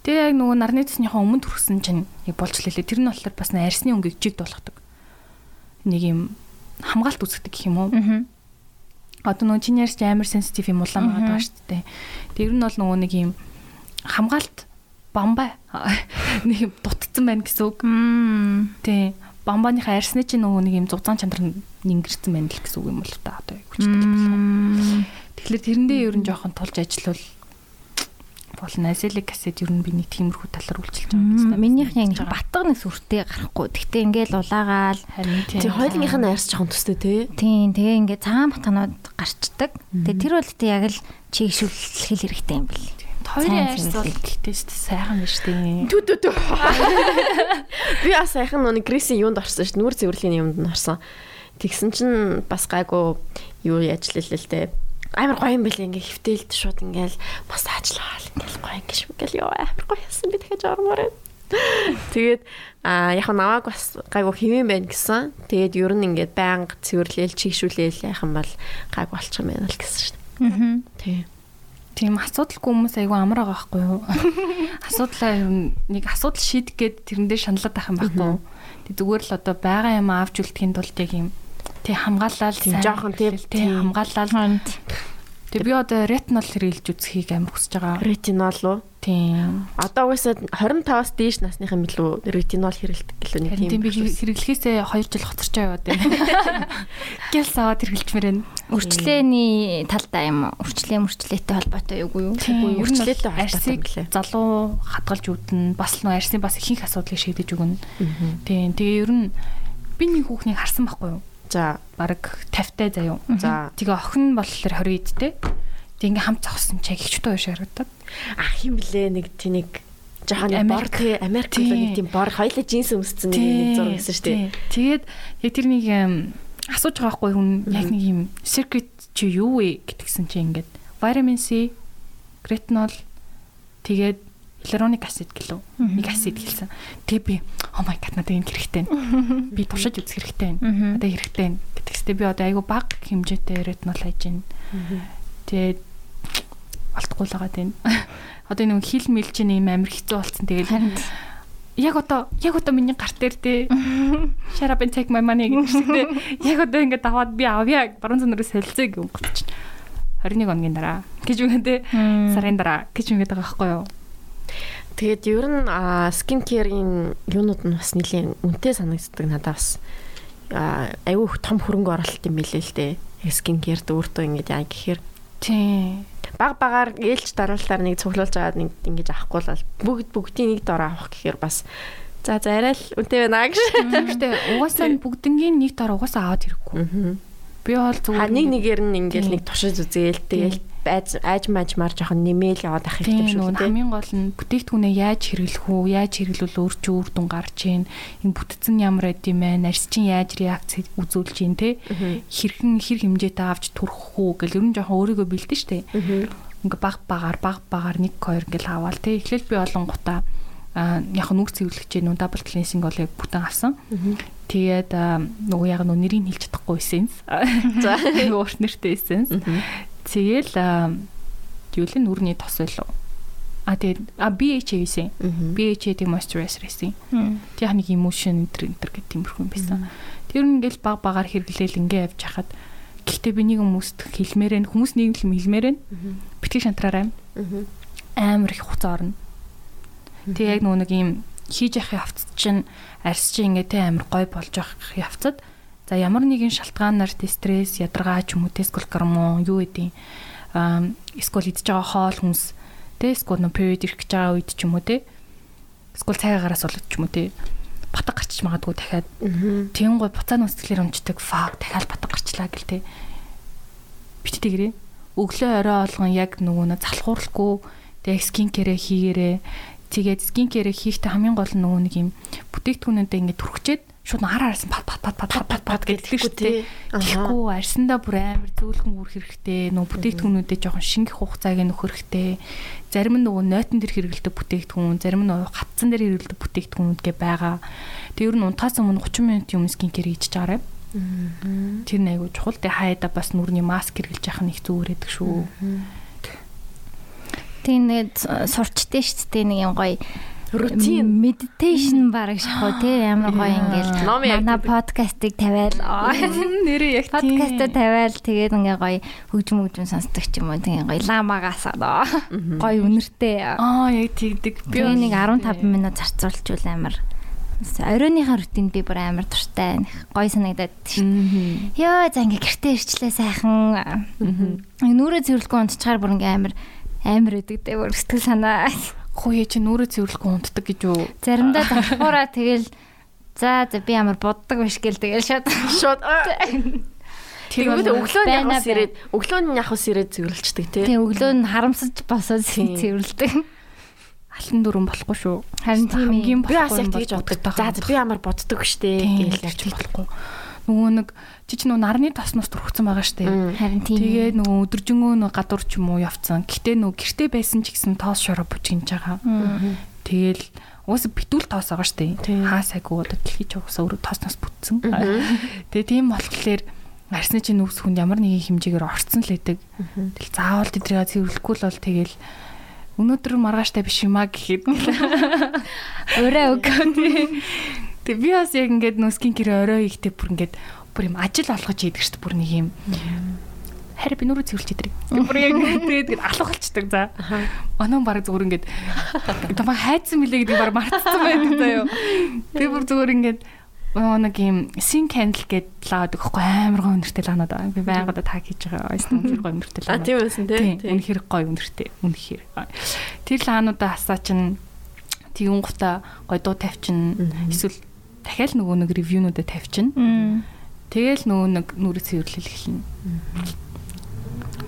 тэгээ яг нөгөө нарны төснийхөө өмнө төрсөн чинь яг болж лээ. Тэр нь болохоор бас нэг арсны өнгөийг жигд болгодог. Нэг юм хамгаалт үүсгдэг гэх юм уу? Аа. Одоо нөгөө чиний ярьж амар сенситив юм улаан байгаа даа шүү дээ. Тэр нь бол нөгөө нэг юм хамгаалт бамбай нэг юм дутцсан байна гэсэн үг. Мм. Тийм. Бамбаныхаа арсны чинь нөгөө нэг юм зузаан чанар нь нингэрсэн байна л гэсэн үг юм бол та одоо хүчтэй. Тэгэхээр тэрэндээ ер нь жоохон тулж ажиллавал болно. Azelaic acid ер нь биний тиймэрхүү талаар үйлчилж байгаа юм байна. Минийх яг нэг батга нэг сүртэй гарахгүй. Тэгтээ ингээл улаагаал. харин тийм. Тэг хоёулынх нь арьс жоохон төстэй тий. Тийм тэгээ ингээ цагаан батганууд гарчдаг. Тэгээ тэр бол тэ яг л чийгшүүлэх хэрэгтэй юм бэл. Хоёрын арьс бол гэхдээ шүү дээ сайхан шүү дээ. Түү түү түү. Би бас сайхан нүг Грисийн юунд орсон ш. Нүур цэвэрлэгийн юмд нь орсон. Тэгсэн чинь бас гайгүй юу яажлаа л те. Амар гоё юм байлаа ингээ хөвтөлд шууд ингээл массажлал ингээл гоё ингээ ингээл ёо амар гоё ясан би дахиж ормоор. Тэгээд а яг наваг бас гайгүй хэвэн байна гэсэн. Тэгээд ер нь ингээд байнга цэвэрлээл чигшүүлээл юм бол гайгүй болчих юм байна л гэсэн шүү. Аа. Тий. Тийм асуудалгүй хүмүүс айгүй амар байгаа байхгүй юу? Асуудлаа нэг асуудал шийдэх гээд тэрэндээ шаналаад байх юм байхгүй юу? Тэг зүгээр л одоо байгаа юм авч үлдэхийн тулд яг юм тий хамгаалал Тийм, жоохон тий, тий тий. хамгаалал Тэг би одоо ретинол хэрэглэж үзхийг амар хүсэж байгаа. Ретинол уу? Тийм. Одоо угаасаа 25-аас дээш насныхан билүү ретинол хэрэглэдэг гэлөө нэг тийм тийм. би хэрэглэхээсээ 2 жил хоцорч яваад байна. Гэл саваад хэрэглэчмээр байна. Үрчлээний талдаа юм уу? Үрчлээ мөрчлөөтэй холбоотой юу юу? Тийм, бол Үрчлээтэй холбоотой арсыг залуу хадгалж үтэн бас нөө арсны бас ихэнх асуудлыг шийдэж өгнө. Тийм. Тэгээ ер нь би нэг хүүхнийг харсан байхгүй юу? За Бараг 50-тай заяа. за Тэгээ охин болохоор 20 эдтэй. Тэг ингээм хамт зогссон чиг ихчтэй биш харагдаад. ах юм блэ нэг тийг жоохон бор тий Америк болоо нэг тийм бор хоёлаа джинс өмссөн нэг зураг гэсэн шүү дээ. Тэгээд яг тэр нэг асууж байгаа байхгүй хүн яг нэг юм secret чи юу вэ гэтгсэн чи ингээд vitamin C, retinol тэгээд hyaluronic acid гэлөө. Нэг acid хэлсэн. Тэгээ би oh my god надад энэ хэрэгтэй. байна. Би туршиж үзэх хэрэгтэй. байна. Одоо хэрэгтэй байна гэтгстэй би одоо айгу баг хэмжээтэй retinol хайж байна. Тэгээд байгаа тийм. Одоо нэг хил мэл чинь юм амир хэцүү болцсон. Тэгээд яг одоо яг одоо миний гарт дээр те shut up and take my money гэж те яг одоо ингээд даваад би авъя баруун зүнээрээ солилцъё гэж гоцч 21 хоногийн дараа гэж үгэн те сарын дараа гэж үгээд байгаа байхгүй юу Тэгээд ер нь скин керийн юунууд нь бас нэлийн үнэтэй санагддаг надад бас. А, айгүй их том хөрөнгө оруулалт юм билээ л дээ. Скин керд өөртөө ингэж яа гэхээр. Тий. Баг багаар ээлж дараалтаар нэг цуглуулж аваад нэг ингэж авахгүй л бүгд бүгдийн нэг дор авах гэхээр бас. За за арай л үнэтэй байна гэж. гэхдээ угаасаа бүгднгийн нэг дор угаасаа аваад хэрэггүй би бол зүгээр нэг нэгээр нь ингээл нэг туршиж үзээл тэгэл айж мажмаар жоохон нэмэл яваад ах хэрэгтэй шүү дээ. хамгийн гол нь бүтээгдэхүүнээ яаж хэрэглэх үү, яаж хэрэглүүл өөр чи үр дүн гарч ийн, энэ бүтцэн ямар байд юм бэ, нарс чин яаж реакц үзүүлж ийн те хэрхэн хэр хэмжээтэй авч төрөх үү гэл ер нь жоохон өөрийгөө бэлдэн штэ. Ингээ баг багаар баг багаар 1 2 ингээл аваал те. Эхлээл би олон гутаа а яг нүрц цэвэрлэгч нүү дабл клинсинг бол яг бүтэн авсан. Тэгээд нөгөө яг нөө нэрийг хэлж чадахгүй эссенс. За. Өөрт нэртэй эссенс. Тэгэл юу л нүрний тос байлуу. А тэгээд а BHA байсан. BHA гэдэг moisturizer байсан. Тэг яг нэг emotion энэ энэ гэх тиймэрхүү юм байсан. Тэр нь ингээл баг багаар хэрэглээл ингээ явж хахад гэхдээ би нэг хүмүүст хэлмээрэн хүмүүс нэг л хэлмээрэн битгий шантраарай. Амар их хуцаа орно. Тэг яг нөгөө нэг юм хийж явах явцад чинь арьс чинь ингээ тэ амар гой болж явах явцад за ямар нэгэн шалтгаанаар тэ стресс, ядаргаа ч юм уу, тэскол гормон юу гэдэг аа эсвэл идж байгаа хоол хүнс Тэ эсвэл period ирэх гэж байгаа үед ч юм уу те. Эсвэл цайгаараас болоод ч юм уу те. Батг гарч магадгүй дахиад. Тэгэн гой буцааны үсгэлээр өмчдөг fuck дахиад батг гарчлаа гэл те. Битдэгэрээ. Өглөө орой олгон яг нөгөө нь залхуурлахгүй тэг скин кэрэ хийгээрээ тэгээд скин кэрэ хийхдээ хамгийн гол нь нөгөө нэг юм бүтээгдэхүүнүүдэд ингээд түрхчээд шууд хар хараас пат пат пат пат пат пат гэдэг шүү дээ. Тэгэхгүй арьсандаа бүр амар зөөлхөн үрх хэрэгтэй. Нөгөө бүтээгдэхүүнүүдэд жоохон шингэх хугацааг нөхөр хэрэгтэй. Зарим нь нөгөө нойтон дэр хэрэгэлдэг бүтээгдэхүүн, зарим нь хатсан дэр хэрэгэлдэг бүтээгдэхүүнүүдгээ байгаа. Тэг ер нь унтахаас өмнө 30 минут юм скин кэр хийж чаарай. Тэр нэг айгуу чухал. Тэг хаяада бас нүрний маск хэрэглэж явах нь их зүгээр байдаг шүү. Тийм нэг сурчтэй шүү дээ нэг юм гоё рутин медитейшн баг шахуу тий ямар гоё ингээл манай подкастыг тавиал. Нэрээ яг тийм. Подкастаа тавиал тэгээд ингээ гоё хөгжим хөгжим сонсдог ч юм уу тэгээ гоё ламагаас гоё үнэртэй. Аа яг тэгдэг би нэг 15 минут зарцуулчул амар. Оройныхаа рутинд би бүр амар дуртай гоё санагдаад шүү. Йоо за ингээ гэртээ ирчлээ сайхан. Нүрээ цэвэрлэхгүй унтчихаар бүр ингээ амар амар өгдөг дээ бүр сэтгэл санаа хөөе чи нүрээ цэвэрлэхгүй унтдаг гэж юу? Заримдаа давхураа тэгэл за за би ямар боддог биш гэл тэгэл шууд шууд Тэгээд өглөө нь явах ирээд өглөө нь явах ирээд цэвэрлждэг тий. Тийм өглөө нь харамсаж босоод цэвэрлдэг. Алтан дүрэн болохгүй шүү. Харин тийм юм би бас яг тэгж боддог. За би ямар боддог штэ гэж ярьж болохгүй. Нөгөө нэг чи ч нөгөө нарны тоснос төрөгцөн байгаа штэ. Харин тийм. Тэгээд нөгөө өдөржингөө нөгөө гадуур ч юм уу явцсан. Гэтэ нөгөө гэрте байсан ч гэсэн тоос шороо бүжгинж байгаа. Тэгэл уус битүүл тоос байгаа штэ. Хаа сайгүй одоо дэлхий ч уусаа өөрөө тоосноос бүтсэн. Тэгээ тийм болохоор арсны чинь нүгс хүнд ямар нэгэн хэмжээгээр орцсон л байдаг. Тэгэл заавал тэдрийг цэвэрлэхгүй л бол тэгэл өнөөдөр маргааштай биш юм а гэхэд өөрөө өг. Тэг би бас яг ингээд нөскин гэр орой ихтэй бүр ингээд бүр юм ажил олгож хийдэг шүү дээ бүр нэг юм харин би нүрээ цэвэрлж идэг. Бүр яг тэгээд алхалчдаг за. Оноо баг зүгээр ингээд тамаа хайцсан мөлий гэдэг баг мартсан байдаг заа юу. Би бүр зүгээр ингээд нэг юм син кандл гэд лаад өгөхгүй амар гоо өнөртэй лаанаад байгаа. Би байнга та хийж байгаа. Ойс үнэхэр гоо өнөртэй лаанаад. А тийм байсан тий. Үнэхэр гоо өнөртэй. Үнэхэр. Тэр лаануудаа хасаа чин тэгүн гута гой дуу тавьчин эсвэл дахиад нөгөө нэг ревюнуудаа тавьчин. Тэгэл нөгөө нэг нүрэ цэвэрлэл эхэлнэ.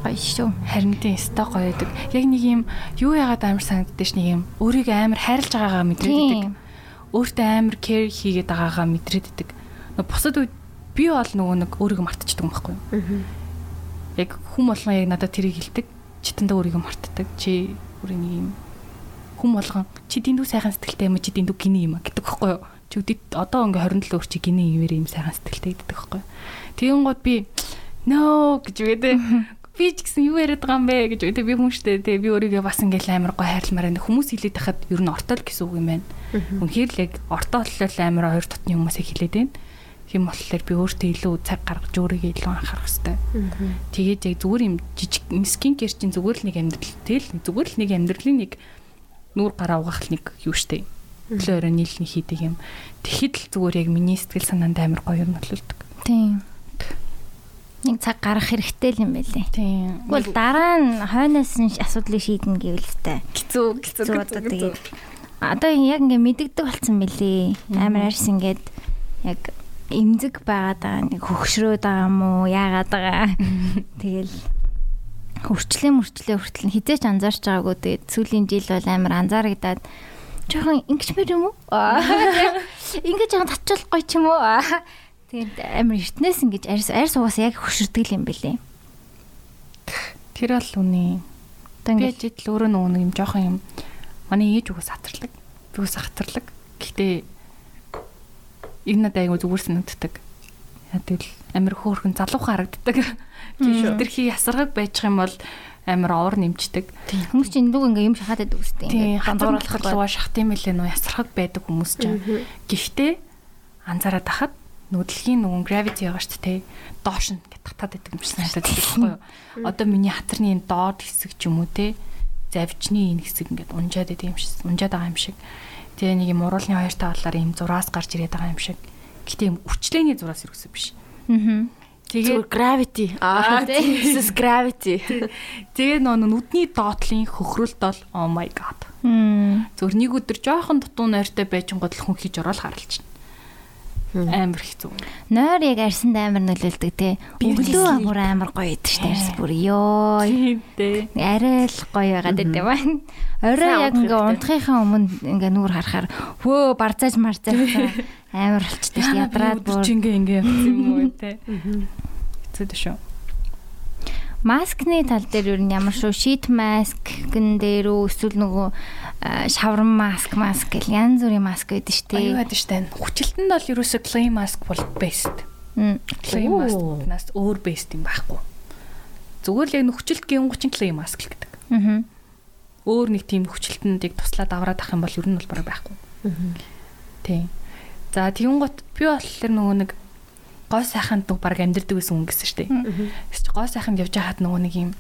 Гоё шүү. Харин тийм өстой гоё байдаг. Яг нэг юм юу яагаад амар санагддаг ш нэг юм өөрийгөө амар хайрлаж байгаагаа мэдрээддэг. Өөртөө амар кэр хийгээд байгаагаа мэдрээддэг. Бусад үед би бол нөгөө нэг өөрийгөө мартчихдаг юм байхгүй юу? Яг хүм болгон яг надад тэрийг хэлдэг. Читэндээ өөрийгөө мартдаг. Чи өөрийн юм хүм болгон чи дэндүү сайхан сэтгэлтэй юм чи дэндүү гинэ юм а гэдэг байхгүй юу? Чи үдэд одоо ингээ 27 өөр чи гинэ ивэр юм сайхан сэтгэлтэй гэдэг байхгүй. Тэгэн гот би нөө гэж үгээд би ч гэсэн юу яриад байгаа юм бэ гэж үгээд би хүн штэ тэг би өөрийгөө бас ингээл амар гой хайрламаар байна. Хүмүүс хилээд тахад ер нь ортол гэсэн үг юм байна. Үнэхээр л яг ортоо боллоо амар хоёр дотны хүмүүсээ хилээд байна. Тийм болохоор би өөртөө илүү цаг гаргаж өөрийгөө илүү анхаарах хэрэгтэй. Тэгээд яг зүгээр юм жижиг скин кэр чинь зүгээр л нэг амьдрал тэгэл зүгээр л нэг амьдралын нэг нүүр гараа угаах нэг юу штэ өглөө өрөө нийлний хийдэг юм. Тэгэхэд л зүгээр яг миний сэтгэл санаанд амар гоё юм болдог. Тийм. Нэг цаг гарах хэрэгтэй л юм байлээ. Тийм. Тэгвэл дараа нь хойноос нь асуудлыг шийднэ гэвэл тээ. Хэцүү хэцүү тэгээд одоо яг ингээ мэдэгдэг болсон мөлий. Амар арьс ингээд яг эмзэг байгаад байгаа нэг хөгшрөөд байгаа юм уу яагаад байгаа. Тэгэл хөрчлөө мөрчлөө хүртэл хизээч анзаарч байгаагүй тэгээд сүүлийн жил бол амар анзаарагдаад жоохон ингэчмэр юм уу? Ингээ жоохон татчихвал гоё ч юм уу? Тэгээд амар эртнээс ингэж арьс арьс угаас яг хөшөрдөг юм бэлээ. Тэр бол үний. Би жидл өөрөө нөгөө юм жоохон юм. Манай ээж угаас хатарлаг. Би угаас хатарлаг. Гэхдээ энэ надад айгу зүгээр санагддаг. Тэгэл амир хөөрхөн залуухан харагддаг. Тийм шүү. Тэрхий ясаргаг байж юм бол амар ор нэмчдэг. Хүмүүс чинь луг ингээ юм шахаад байдаг үстэй. Тийм хандуурлах руугаа шахт юм лээ нөө ясрахаг байдаг хүмүүс ч. Гэхдээ анзаараад тахад нүдлгийн нөгөө gravity байгаа шүү дээ. Доош нь ингээд татаад байдаг юм шиг санагдаад байхгүй юу? Одоо миний хатарны энэ доод хэсэг ч юм уу те завжны энэ хэсэг ингээд унжаад байдаг юм шиг унжаад байгаа юм шиг. Тэгээ нэг юм уруулны хоёр талаар юм зураас гарч ирээд байгаа юм шиг. Гэтэ юм өвчлөөний зураас ирсэн биш. Аа. Тэгээ gravity. Аа this is gravity. Тэгээ нөө нүдний доотлын хөхрөлт бол oh my god. Зөвхөн нэг өдөр жоохон дутуу нойртой байжингод л хүн хийж ороод харалч. Амар хэцүү. Нойр яг арсанд амар нөлөөлдөг те. Өглөө бүр амар гоё идэв штэ арс бүр ёо. Дээ. Арай л гоё байгаад байт юм байна. Орой яг ингээ унтахынхаа өмнө ингээ нүур харахаар хөө барцааж марцааж амар болчтой ядраад бүр ингээ ингээ явсан юм уу те. Хэцүү дээ шүү. Маскны тал дээр юу ямар шүү шит маскн дээр үү эсвэл нөгөө шаврын маск маск гэл янз бүрийн маск байдаг шүү дээ. Аюу байдаг шүү дээ. Хүчилтэнд бол ерөөсө clay mask бол best. Clay mask-наас өөр best юм байхгүй. Зүгээр л яг нөхцөлт гингучин clay mask л гэдэг. Аа. Өөр нэг тийм яг туслаад аваад ах юм бол ер нь бол бараг байхгүй. Аа. Тийм. За тэгүн гот би болохоор нөгөө нэг гой сайханд нэг баг байсан хүн гэсэн шүү дээ. Тэс чи гой сайханд явж хаад нөгөө нэг юм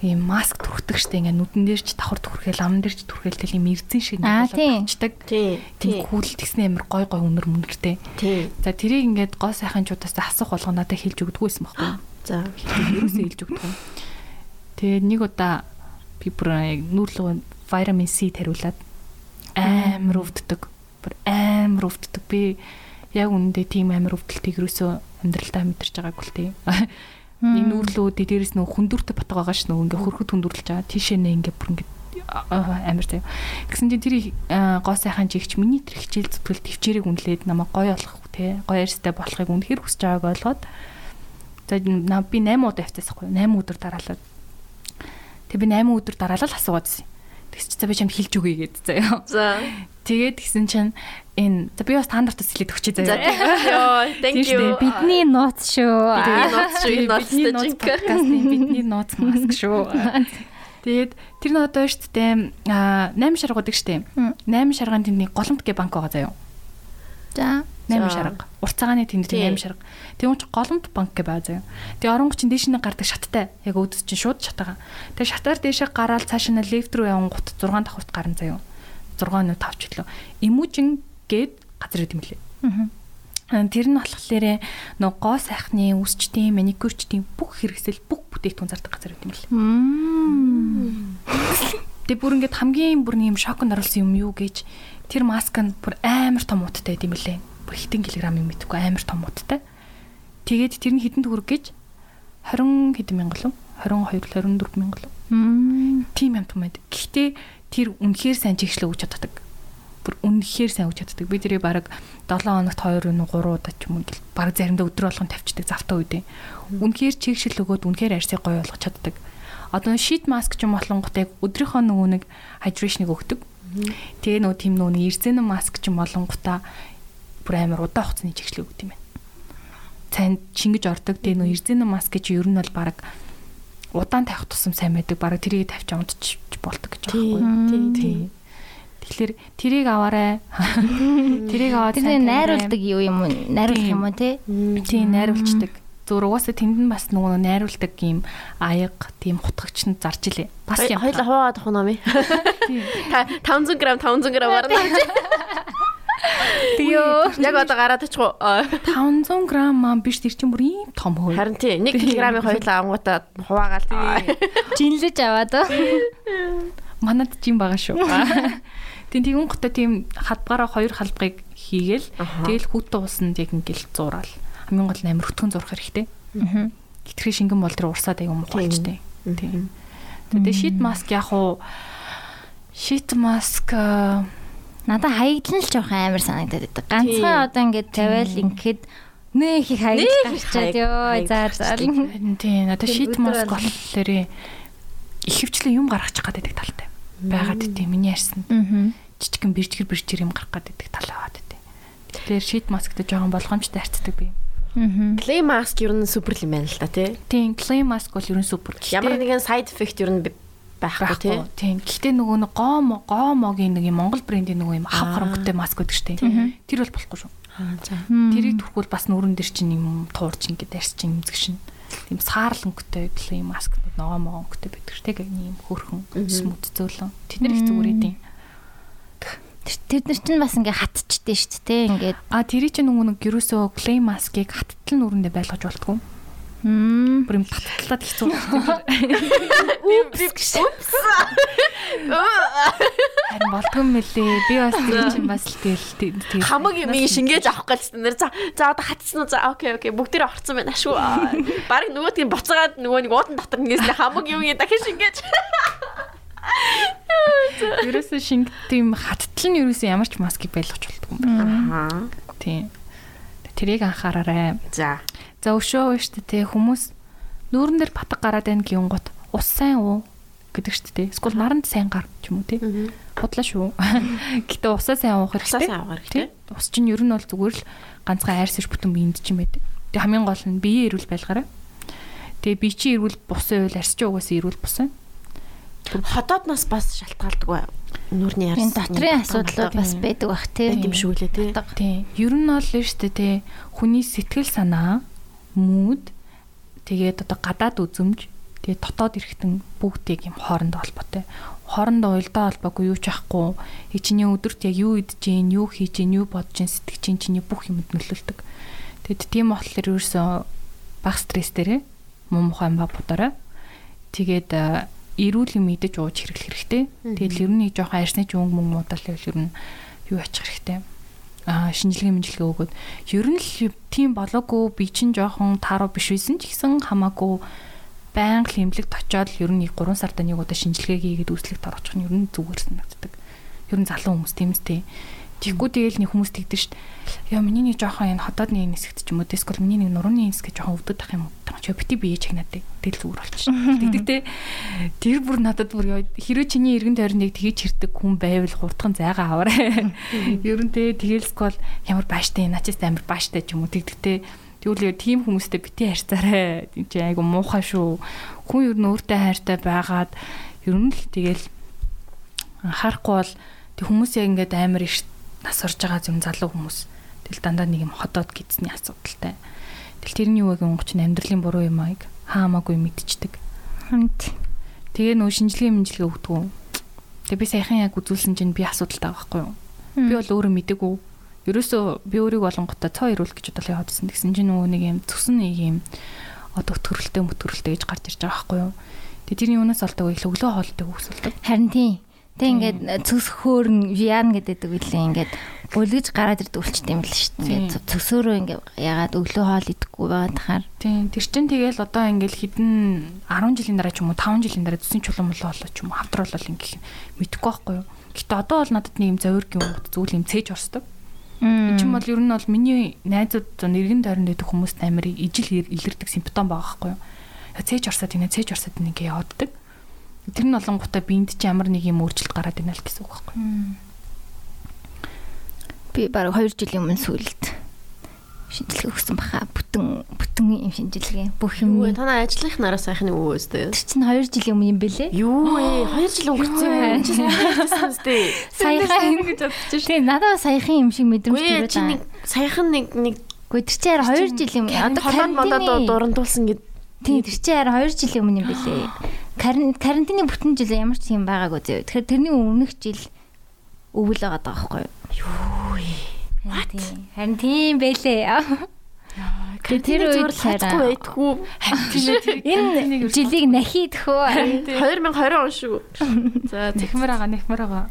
ийм маск түрхдэг штэ ингээ нүдэн дээр ч давхар түрхэл амн дээр ч түрхэл тэл юм эрдэн шиг болчихдаг. Тий. Тийм хүүл тэгснэ амар гой гой өнөр мөнөртэй. Тий. За тэрийг ингээд гой сайханчудаас асуух болгоо надад хэлж өгдөггүйсэн байхгүй. За ерөөсөө хэлж өгдөг. Тэгээ нэг удаа би бүр нүүрлөө витамин C тариулаад амар өвддөг. Бүр амар өвддөг. Би яг үнэндээ тийм амар өвдөлтийг ерөөсөө амьдралдаа мэдэрч байгаагүй л тийм. Энэ нүүрлүүд дээрээс нөх хүндүртэй батг байгаа ш нөх ингээ хөрхөд хүндүрлж байгаа. Тийшээ нэ ингээ бүр ингээ амар заяа. Гэсэн чинь тэр гоо сайхан жигч миний тэр хичээл зүтгэл төвчээрийг үнэлээд намайг гоё болгох те гоё ярьстай болохыг үнэхээр хүсэж байгааг ойлгоод за би 8 удаа явцаасахгүй 8 өдөр дараалаад тэг би 8 өдөр дараалал асуугаадсэн. Тэгс чи за би чамд хэлж өгье гэд заяа. За Тэгээд гисэн чинь энэ за би бас та нартаа сэлээд өгчээ За заяа. ёо thank you. Бидний нууц шүү. Бидний нууц шүү. Бидний нууц подкастны бидний нууц маск шүү. Тэгээд тэр шүү дээ аа 8 шаргуудыг шүү дээ. 8 шаргаан тэндний голомт гэ банк байгаа заяа. За. 8 За. шарга. Урцаагааны тэнд Тий. 8 шарга. Тэгвэл ч голомт банк гэ байгаа заяа. Тэгээ оронго чинь дээш нь гардаг шаттай. Яг өөдөс чинь шууд шатаага. Тэгээ шатаар дээшээ гараад цааш нь лефт руу явсан гут 6 давхурт гарна заяа. 6 нь 5 ч гэлөө. Имүүжин гээд газар идэм лээ. Аа, Тэр нь болохоор нөө гоо сайхны үсчтийн маникюрчтийн бүх хэрэгсэл бүх бүтээгдэхүүн зардаг газар идэм лээ. Мм. Тэгээ бүр ингээд хамгийн бүр юм шокнд оруулсан юм юу гэж тэр маск нь бүр амар том уттай гэдэм лээ. Бүр хитэн килограмм юм мэдгүй амар том уттай. Тэгээд тэр нь хитэн төгрөг гэж 20 хэдэн мянга лу 22 24 мянга лу Мм. тийм юм том байд. Гэхдээ тэр үнэхээр сайн чигшлээ өгч чаддаг. Бүр үнэхээр сайн өгч чаддаг. Би тэрийг баг 7 хоногт 2 нь 3 удаа ч юм уу гэл баг заримдаа өдөр болгон тавьчихдаг завтаа үедээ. Үнэхээр чигшил өгөөд үнэхээр арьсыг гоё болгож чаддаг. Одоо шит маск ч юм болонгот яг өдрийнхөө нөгөө нэг hydration-ыг өгдөг. Тэгээ нөгөө тийм нөгөө нэг эрзэнэ маск ч юм болонготаа бүр амар удаан хугацааны чигшлээ өгд юм байна. Цанд чингэж ордог. Тэгээ нөгөө эрзэнэ маск гэж ер нь бол баг удаан тавих тусам сайн байдаг. Бараг тэрийг тавьж унтч болдог гэж Тий. байгаа Тий. Тий. Тэгэхээр тэрийг аваарай. Тэрийг аваад Тэр найруулдаг юу юм уу? Найруулах юм уу те? Тийм найруулцдаг. Зүгээр угаасаа тэнд нь бас нөгөө найруулдаг юм аяга тийм хутгагч нь зарж илээ. Бас юм. Хоёул хуваагаад ах нами. Та 500 г 500 г барна. Тэгээ Яг одоо гараад очих уу? 500 г маа биш тэр чинь бүр ийм том хөө. Харин тий 1 кг-ийн хоёул ангуудаа хуваагаад Жинлэж аваад. Манад жим байгаа шүү. Тийм тэгүн готой тийм хадгаараа хоёр халбагыг хийгээл тэгэл хүүтэн уусанд яг ингээл зураал. Хамгийн гол нь амир хөтгөн зурх хэрэгтэй. Аа. Хитрхи шингэн бол тэр урсаад аяг юм болчтой. Тийм. Тэгээ шит маск яг уу шит маск Надад хаягдлан л жоохон амар санагдаад байдаг. Ганцхан одоо ингэж тавиал ингээд нээ их хаягдал гарчаад ёо. За за. харин тийм надад шит маск болохоор ихэвчлэн юм гаргачих гадаг талтай. Байгаад тийм миний ярьсан Аа. жижигэн бэрчгэр бэрчгэр юм гарах гадаг тал байгаад тийм. Тэгэхээр шит масктай жоохон болгоомжтой харцдаг би. Clay mask ер нь супер юм байна л та тий. Тийм, clay mask бол ерөн супер. Ямар нэгэн side effect ер нь байхгүй тий. Гэхдээ нөгөө нэг гоо гоомогийн нэг юм Монгол брендийн нөгөө юм хав харанхтай маск гэдэг штеп. Тэр бол болохгүй шүү. Аа за. Тэрийг түрхүүл бас нүрэн дээр чинь юм туурч ингээд арьсчин имзэг шин. Тийм саарлангтай clay mask нөгөө могонгтой байдаг штеп. Ийм хөрхөн смут зөөлөн. Тэд нар их зүгээр идэв. Тэр нар чинь бас ингээ хатчихдээ шүү дээ. Ингээд А тэрий чинь нөгөө нэг ерөөсөө clay mask-ыг хаттал нүрэндээ байлгаж болтгоо. мм Бүр юм хатталтаад хэцүү. Харин болтгоо мөлий. Би бас тэр чинь бас л тэгэл тэгэл Хамаг юм шингээж авах гэсэн нэр за за одоо хатсан уу за окей окей бүгдээрээ орцсон байна шүү. Бараг нөгөөдгийг буцаагаад нөгөө нэг уудан дотор нэгээс хамаг юм яа дахин шингээж. Ерөөсөө шинг тийм хаттал нь ерөөсөө ямар ч маскыг байлгаж болтгоо юм байна. Аа. Тийм. Тэрийг анхаараарай. За. За өшөө штэ те хүмүүс нүүрэн дээр батг гараад байна гин гот ус сайн уу гэдэг штэ те. Эсвэл наранд сайн гар ч юм уу те. Худлаа шүү. Гэтэ усаа сайн уух Усаа хэрэгтэй. сайн уух хэрэгтэй. Ус чинь ер нь бол зүгээр л ганцхан айрс иш бүтэн биеинд ч юм байдаг. Тэгээ хамгийн гол нь биеийн эрүүл байлгаарай. Тэгээ бие чи эрүүл бусан үйл арьсч угаасаа эрүүл бусан. Хотоодноос бас шалтгаалдаг бай. Нүрний ярс. энэ дотрын асуудлууд бас байдаг бах тий. юм шүү лээ тий. Тий. Ер нь бол л штэ тий. Хүний сэтгэл санаа, мууд тэгээд одоо гадаад үзэмж, тэгээд дотоод эргэтэн бүгдийг юм хоорондоо холбоотой. Хоорондоо уялдаа холбоогүй юу ч ахгүй. Чиний өдөрт яг юу идэж гин, юу хийж гин, юу бодож гин, сэтгэж гин чиний бүх юмд нөлөөлдөг. Тэгэд тийм болохоор ерөөсөө баг стресс дээрээ муу мухай ба бодорой. Тэгээд а, эрүүл юм идэж ууж хэрэглэх хэрэгтэй. Тэгэл ер нь жоохон арьсны ч өнгө мөнгө муудаал байвал ер нь юу ачих хэрэгтэй. Аа шинжилгээ мэнжилгээ өгөөд ер нь л тийм болоогүй би чинь жоохон тааруу биш байсан ч гэсэн хамаагүй байнга хэмлэгт очиод ер нь 3 сарда нэг удаа шинжилгээ хийгээд үүслэгт орчих нь ер нь зүгээр санагддаг. Ер нь залуу хүмүүс тийм үстэй. Тэггүй тэгэл нэг хүмүүс тэгдэж шít. Яа миний нэг жоохон энэ хотоодны энэ хэсэгт ч юм уу эсвэл миний нэг нурууны хэсэгт жоохон өвдөд ах юм уу. Чи бити бие чагнаад тэгэл зүгээр болчих. Тэгдэгтэй. Тэр бүр надад бүр хэрвээ чиний эргэн тойрныг тгийж хэрдэг хүн байвал хурдхан зайгаа аваарай. Ер нь тэ тэгэл скол ямар бааштай начист амар бааштай ч юм уу тэгдэгтэй. Тэгвэл яа тийм хүмүүстэй бити харьцаарай. Тийм чи айгу муухай шүү. Хүн ер нь өөртөө хайртай байгаад ер нь л тэгэл анхаарахгүй бол тэг хүмүүс яг ингээд амар их нас орж байгаа юм залуу хүмүүс. Тэгэл дандаа нэг юм ходоод гидсний асуудалтай. Тэгэл тэрний юу гэх юм чинь амьдралын буруу юм ааг хаамаагүй мэдчихдэг. Хамт. Тэгээ нөө шинжилгээ мэнжилгээ өгдөг. Тэгээ би саяхан яг үзүүлсэн чинь би асуудалтай байгаа байхгүй юу? Би бол өөрөө мэдээгүй. Ерөөсөө би өөрийг болонготой цоо ирүүл гэж бодлоо явуулсан. Тэгсэн чинь нөгөө нэг юм цөсөн нэг юм одоо төрөлтэй мөтөрөлтэй гэж гарч ирж байгаа байхгүй юу? Тэгээ тэрний юунаас олдог вэ? Өглөө хоолтой хөөсөлдөг. Харин тийм. Тэг ингээд цөс хөөрн яан гэдэг үлээ ингээд гулгиж гараад ирдэг үлчтэй юм л шүү дээ. Ингээд цөсөөрөө ингээд ягаад өглөө хоол идэхгүй байгаа тахаар. Тийм тэр чин тэгэл одоо ингээл хідэн 10 жилийн дараа ч юм уу 5 жилийн дараа зүсэн чулуун болоо ч юм уу хавтруулал ингээл мэдэхгүй байхгүй юу. Гэтэ одоо бол надад нэг юм завиргийн юм зүйл юм цээж орсдог. Энд чинь бол ер нь бол миний найзууд нэргэн тойронд идэх хүмүүст амар ижил илэрдэг симптом байгаа байхгүй юу. Цээж орсод инээ цээж орсод ингээ явагддаг. Тэр нь олонгуудаа биэнд чи ямар нэг юм өөрчлөлт гараад байна л гэсэн үг байхгүй. Би баг 2 жилийн өмнө сүлд шинжилгээ өгсөн баха. Бүтэн бүтэн юм шинжилгээ. Бүх юм. Юу танаа ажлынх нараа сайхан юу өстэй. Тэр чинь 2 жилийн өмнө юм бэлээ. Юу ээ 2 жил өнгөрцөн юм. Саяхан гэж бодчих Тийм надад бас саяхан юм шиг мэдрэмж төрөөд чи нэг саяхан нэг нэг Гэхдээ тэр чинь хараа 2 жилийн өмнө одоо модоо карантины дурандуулсан гэд Тийм тэр чинь хараа 2 жилийн өмнө юм бэлээ. Каран- Карантины бүтэн жил ямар ч юм байгаагүй зөө. Тэгэхээр тэрний өмнөх жил өвөл байгаа даа байхгүй юу? юу. Харин тийм. Бэлээ. Тэр үед хайхгүй байдгүй. Энэ жилийг нахид хөө. 2020 он шүү. За нэхмэр байгаа нэхмэр байгаа.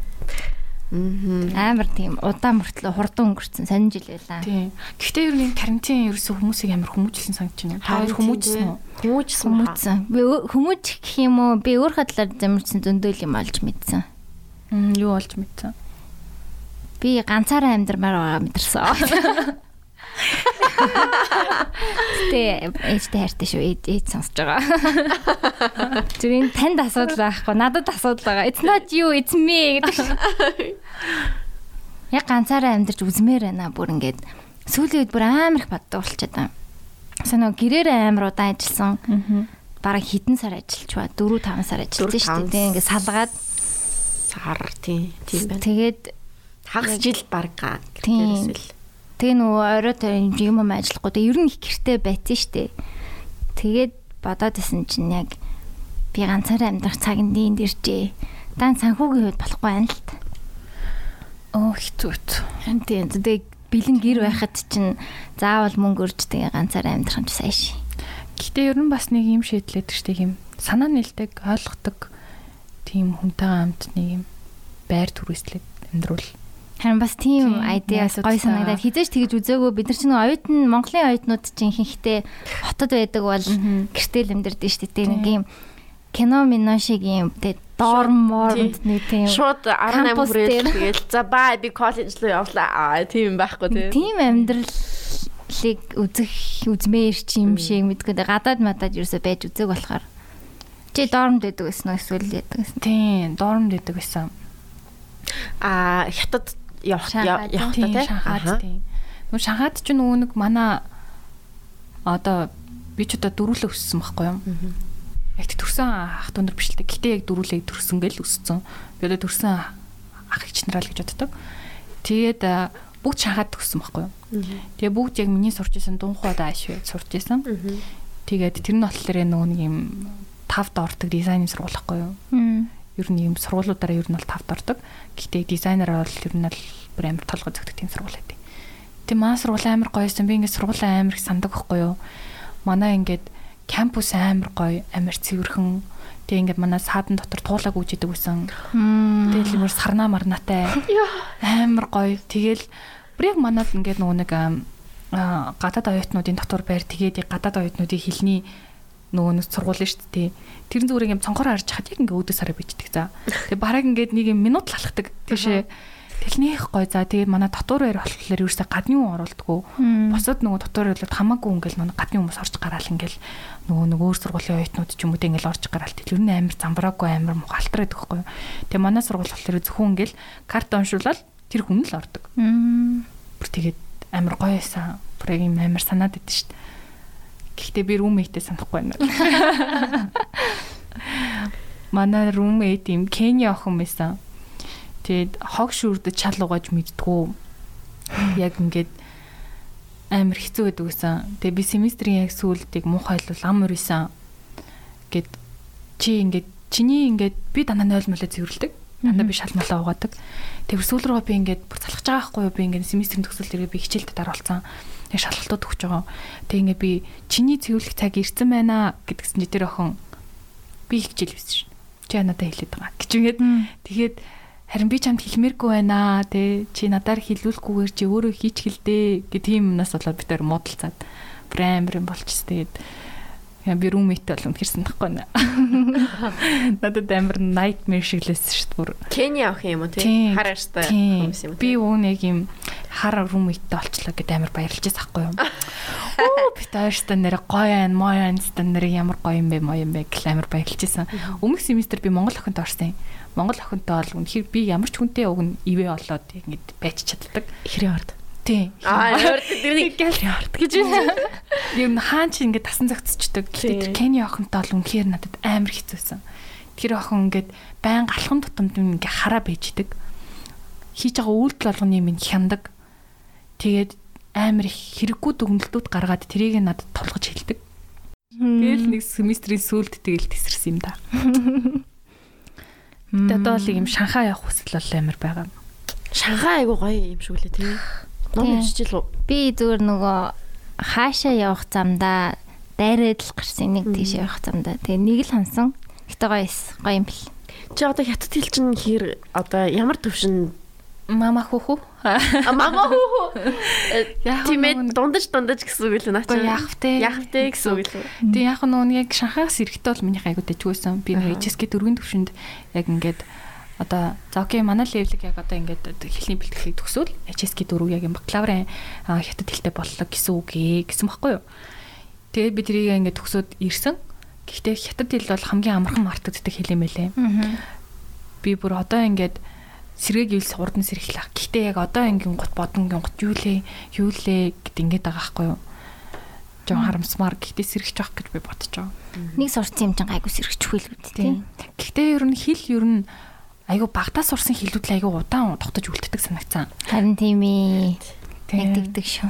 Амар тийм удаан мөртлөө хурдан өнгөрцөн сонин жил байлаа. Тийм. Гэхдээ ер нь карантин ерөөсөө хүмүүсийг амар хүмүүжлсэн санагдаж байна. Та хоёр хүмүүжсэн үү? Хүмүүжсэн маа. Хүмүүцэн. Би хүмүүс гэх юм уу? Би өөр хадлаар замирсан зөндөөл юм олж мэдсэн. Юу болж мэдсэн. Би ганцаараа амьдрмаар байгаа мэдэрсэн. Тэ ээжтэй хайртай шүү. Ээж сонсож байгаа. Зүрийн танд асуудал байхгүй. Надад асуудал байгаа. It's not you, it's me гэдэг. Яг ганцаараа амьдарч үзмээр байна бүр ингээд сүүлийн үед бүр амар их боддог болчиход байна. санаа гэрээр амар удаан ажилласан. Бараг хэдэн сар ажиллаж ба 4 5 сар ажиллаж шүү дээ. Ингээ салгаад Сар тийм тийм байна. тэгээд Хагас жил баг га. Тийм. Тэрээс л. Тэгээ нөгөө орой тэр юм юм ажиллахгүй. Тэгээ ер нь их гэртэй байцсан шүү дээ. Тэгээд бодоод исэн чинь яг би ганцаараа амьдрах цагт энд иржээ. Дан санхүүгийн хувьд болохгүй байна л та. Оо. Харин тийм тэгээ бэлэн гэр байхад чинь заавал мөнгө өрж тэгээ ганцаараа амьдрах чи сайн ши. Гэтэ ер нь бас нэг юм шийдлээд штеп юм. Санаа нэлдэг, ойлгодог тийм хүнтэйгээ хамт нэг юм байр түрээслээд амьдруул. Харин бас тийм айдиас гой санагдаад хизээч тэгэж үзээгөө бид нар чинь оюутан Монголын оюутнууд чинь ихэнхдээ хотод байдаг бол гэртэл амьдардаг шүү дээ. Нэг юм кино мино шиг юм тэгээ дорм морнд нэг тийм Шууд 18 Кампус хүрээд тэгэл за баа би коллеж руу явлаа. Аа тийм байхгүй тийм. тийм амьдралыг үзэх үзмээр чи юм шиг мэдгүй гадаад мадад ерөөсөй байж үзэг болохоор чи дормд байдаг гэсэн үү эсвэл яадаг гэсэн. Тийм, доормд идэг байсан. Аа хятад явах явах Тийм, тийм. Шанхайд тийм. Нүү Шанхайд ч нөгөө нэг манай одоо би ч одоо дөрүлээ өссөн байхгүй юу? Яг тэ төрсөн ах дүүнэр биш л дээ. Гэтэ яг дөрүлээ төрсөн гэл өссөн. Би одоо төрсөн ах их чинрал гэж боддог. Тэгээд бүгд Шанхайд өссөн байхгүй юу? Тэгээ бүгд яг миний сурч исэн Дунхуад ааш сурч исэн. Тэгээд тэр нь болохоор нөгөө нэг юм тавд ордог дизайны сургууль байхгүй юу? Ер нь ийм сургуулиудаараа ер нь бол тавд ордог. Гэхдээ дизайнер бол ер нь бол бүр амар толгой зөгтөг тийм сургууль байдаг. Тэгээ манай сургууль амар гоёсэн. Би ингээд сургуулийн амар их сандаг байхгүй юу? Манай ингээд кампус амар гоё, амар цэвэрхэн. Тэгээ ингээд манай саадан дотор туулаа гүйжидэг байсан. Тэгэл юмэр сарнаа марнаатай. Амар гоё. Тэгэл бүр яг манад ингээд нөгөө нэг аа гадаад оюутнуудын дотор байр тэгээд гадаад оюутнуудын хилний нөгөө нэг сургууль шүү дээ. Тэр зүгээр юм цонхоор харж хаад яг ингээ өөдөө сараа бичдэг за. Тэгээ бараг ингээд нэг юм минут лалхдаг тийшээ. Техник гой за тэгээд манай дотор байр болохоор ерөөсөө гадны хүн оруулдаггүй. Босод нөгөө дотор байрлууд хамаагүй ингээл нөгөө гадны хүмүүс орж гараал ингээл нөгөө нэг өөр сургуулийн оюутнууд ч юм уу тэ ингээл орж гараал тэгэл ер нь амар замбраагүй амар мухалтраад байхгүй. Тэгээ манай сургууль болохоор зөвхөн ингээл карт уншуулаад тэр хүн л ордог. Бүр тэгээд амар гоё байсан. Бүр юм амар санаад идэв шүү дээ. Гэхдээ би румейтээ санахгүй байна. Манай румейт юм Кени охин байсан. Тэгээд хог шүрдэ чал угааж мэддгүү. Яг ингээд амар хэцүү байдаг гэсэн. Тэгээ би семестрийн яг сүүлдийг муухайлвал ам өрийсэн. Гэт чи ингээд чиний ингээд би дандаа 0 молоо цэвэрлдэг. Дандаа би шалмалаа угаадаг. Тэр сүүл рүү би ингээд бүр залхаж байгаа байхгүй юу? Би ингээд семестрийн төгсөл тэргээ би хичээлдээ дараалцсан. Яг шалгалтууд өгч байгаа. Тэг ингээд би чиний цэвэрлэх цаг ирсэн байна гэдгсэн чи тэр охин би хичээл байсан шин. Чи надад хэлээд байгаа гэж ингээд тэгээд харин би чамд хэлмээргүй байна те чи надаар хэлүүлэхгүйгээр чи өөрөө хийч хэлдэ гэх тийм юмнаас болоод би тэр муудалцаад амар юм болчихс тэгээд яа би румейт бол үнэрсэн тахгүй нэ. Надад амар nightmare шиг лээс шүү дээ. Кени авах юм уу тийм? Хар арьстай Тийм. хүмүүс юм? Би нэг юм хар румейттэй олчлаа гэдээ амар баярлж байсан байхгүй юу. Оо би таарста нэр гоё ан моян стан нэр ямар гоё юм бэ моё юм бэ гэл амар баярлж байсан. Өмнөх семестр би Монгол охинтой орсон юм. Монгол охинтой бол үнэхээр би ямар ч хүнтэй уг нь ивэ олоод ингэж байж чаддаг. Хэрэг орд. Тийм. Аа тэрний гэл орд гэж. Юм хаан чи ингээд тасан загцчдаг. Гэхдээ Кени охинтой бол үнэхээр надад амар хэцүүсэн. Тэр охин ингээд байн галхан тутамд ингээ хараа байждаг. Хийж байгаа үйлдэл болгоны минь хяндаг. Тэгээд амар их хэрэггүй дүгнэлтүүд гаргаад тэрийг надад тулгаж хэлдэг. Тэгэл нэг семестрийн сүүлд тэгэл тесэрсэн юм да. Тэгээд одоо л юм Шанхай явах хүсэл бол амар байгаа. Шанхай айгу гоё юм шиг лээ тийм. Ном уншиж л уу? Би зүгээр нөгөө хаашаа явах замдаа дайраад л гарсан нэг тийш явах замдаа. Тэгээ нэг л хансан. Гэтэ гоё эс. Гоё юм бэл. Чи одоо хятад хэл чинь хэр одоо ямар төвшин Мама хүүхүү. А мама хүү. Яг Тимээ дундаж дундаж гэсэн үг л наа чи. яах вэ? Яах вэ гэсэн үг л. Тэг яг нөгөө яг Шанхайгаас ирэхдээ бол миний айгуу дэжгүйсэн. Би нэг HSK дөрвийн төвшөнд яг ингээд одоо за окей манай левелик яг одоо ингээд хэлний бэлтгэлийг төгсөөл HSK дөрөв яг юм бакалаврын хятад хэлтэй боллоо гэсэн үг ээ гэсэн баггүй юу. Тэгээд би тэрийг ингээд төгсөөд ирсэн. Гэхдээ хятад хэл бол хамгийн амархан мартагддаг хэл юм байлээ. Би бүр одоо ингээд сэрэг ивл урд нь сэрхлэх. Гэхдээ яг одоо ингээд гот бодонгийн гот юу лээ, юу лээ гэд ингээд байгаа байхгүй юу. жоо харамсмаар гэхдээ сэргэж авах гэж би бодож байгаа. Нэг сурцсан юм чинь гайгүй сэргчихгүй л үү тийм. Гэхдээ ер нь хэл ер нь айгу багтаа сурсан хэлүүд л айгу удаан тогтож үлддэг санагцсан. Харин тийм ээ. Тэгдэг шүү.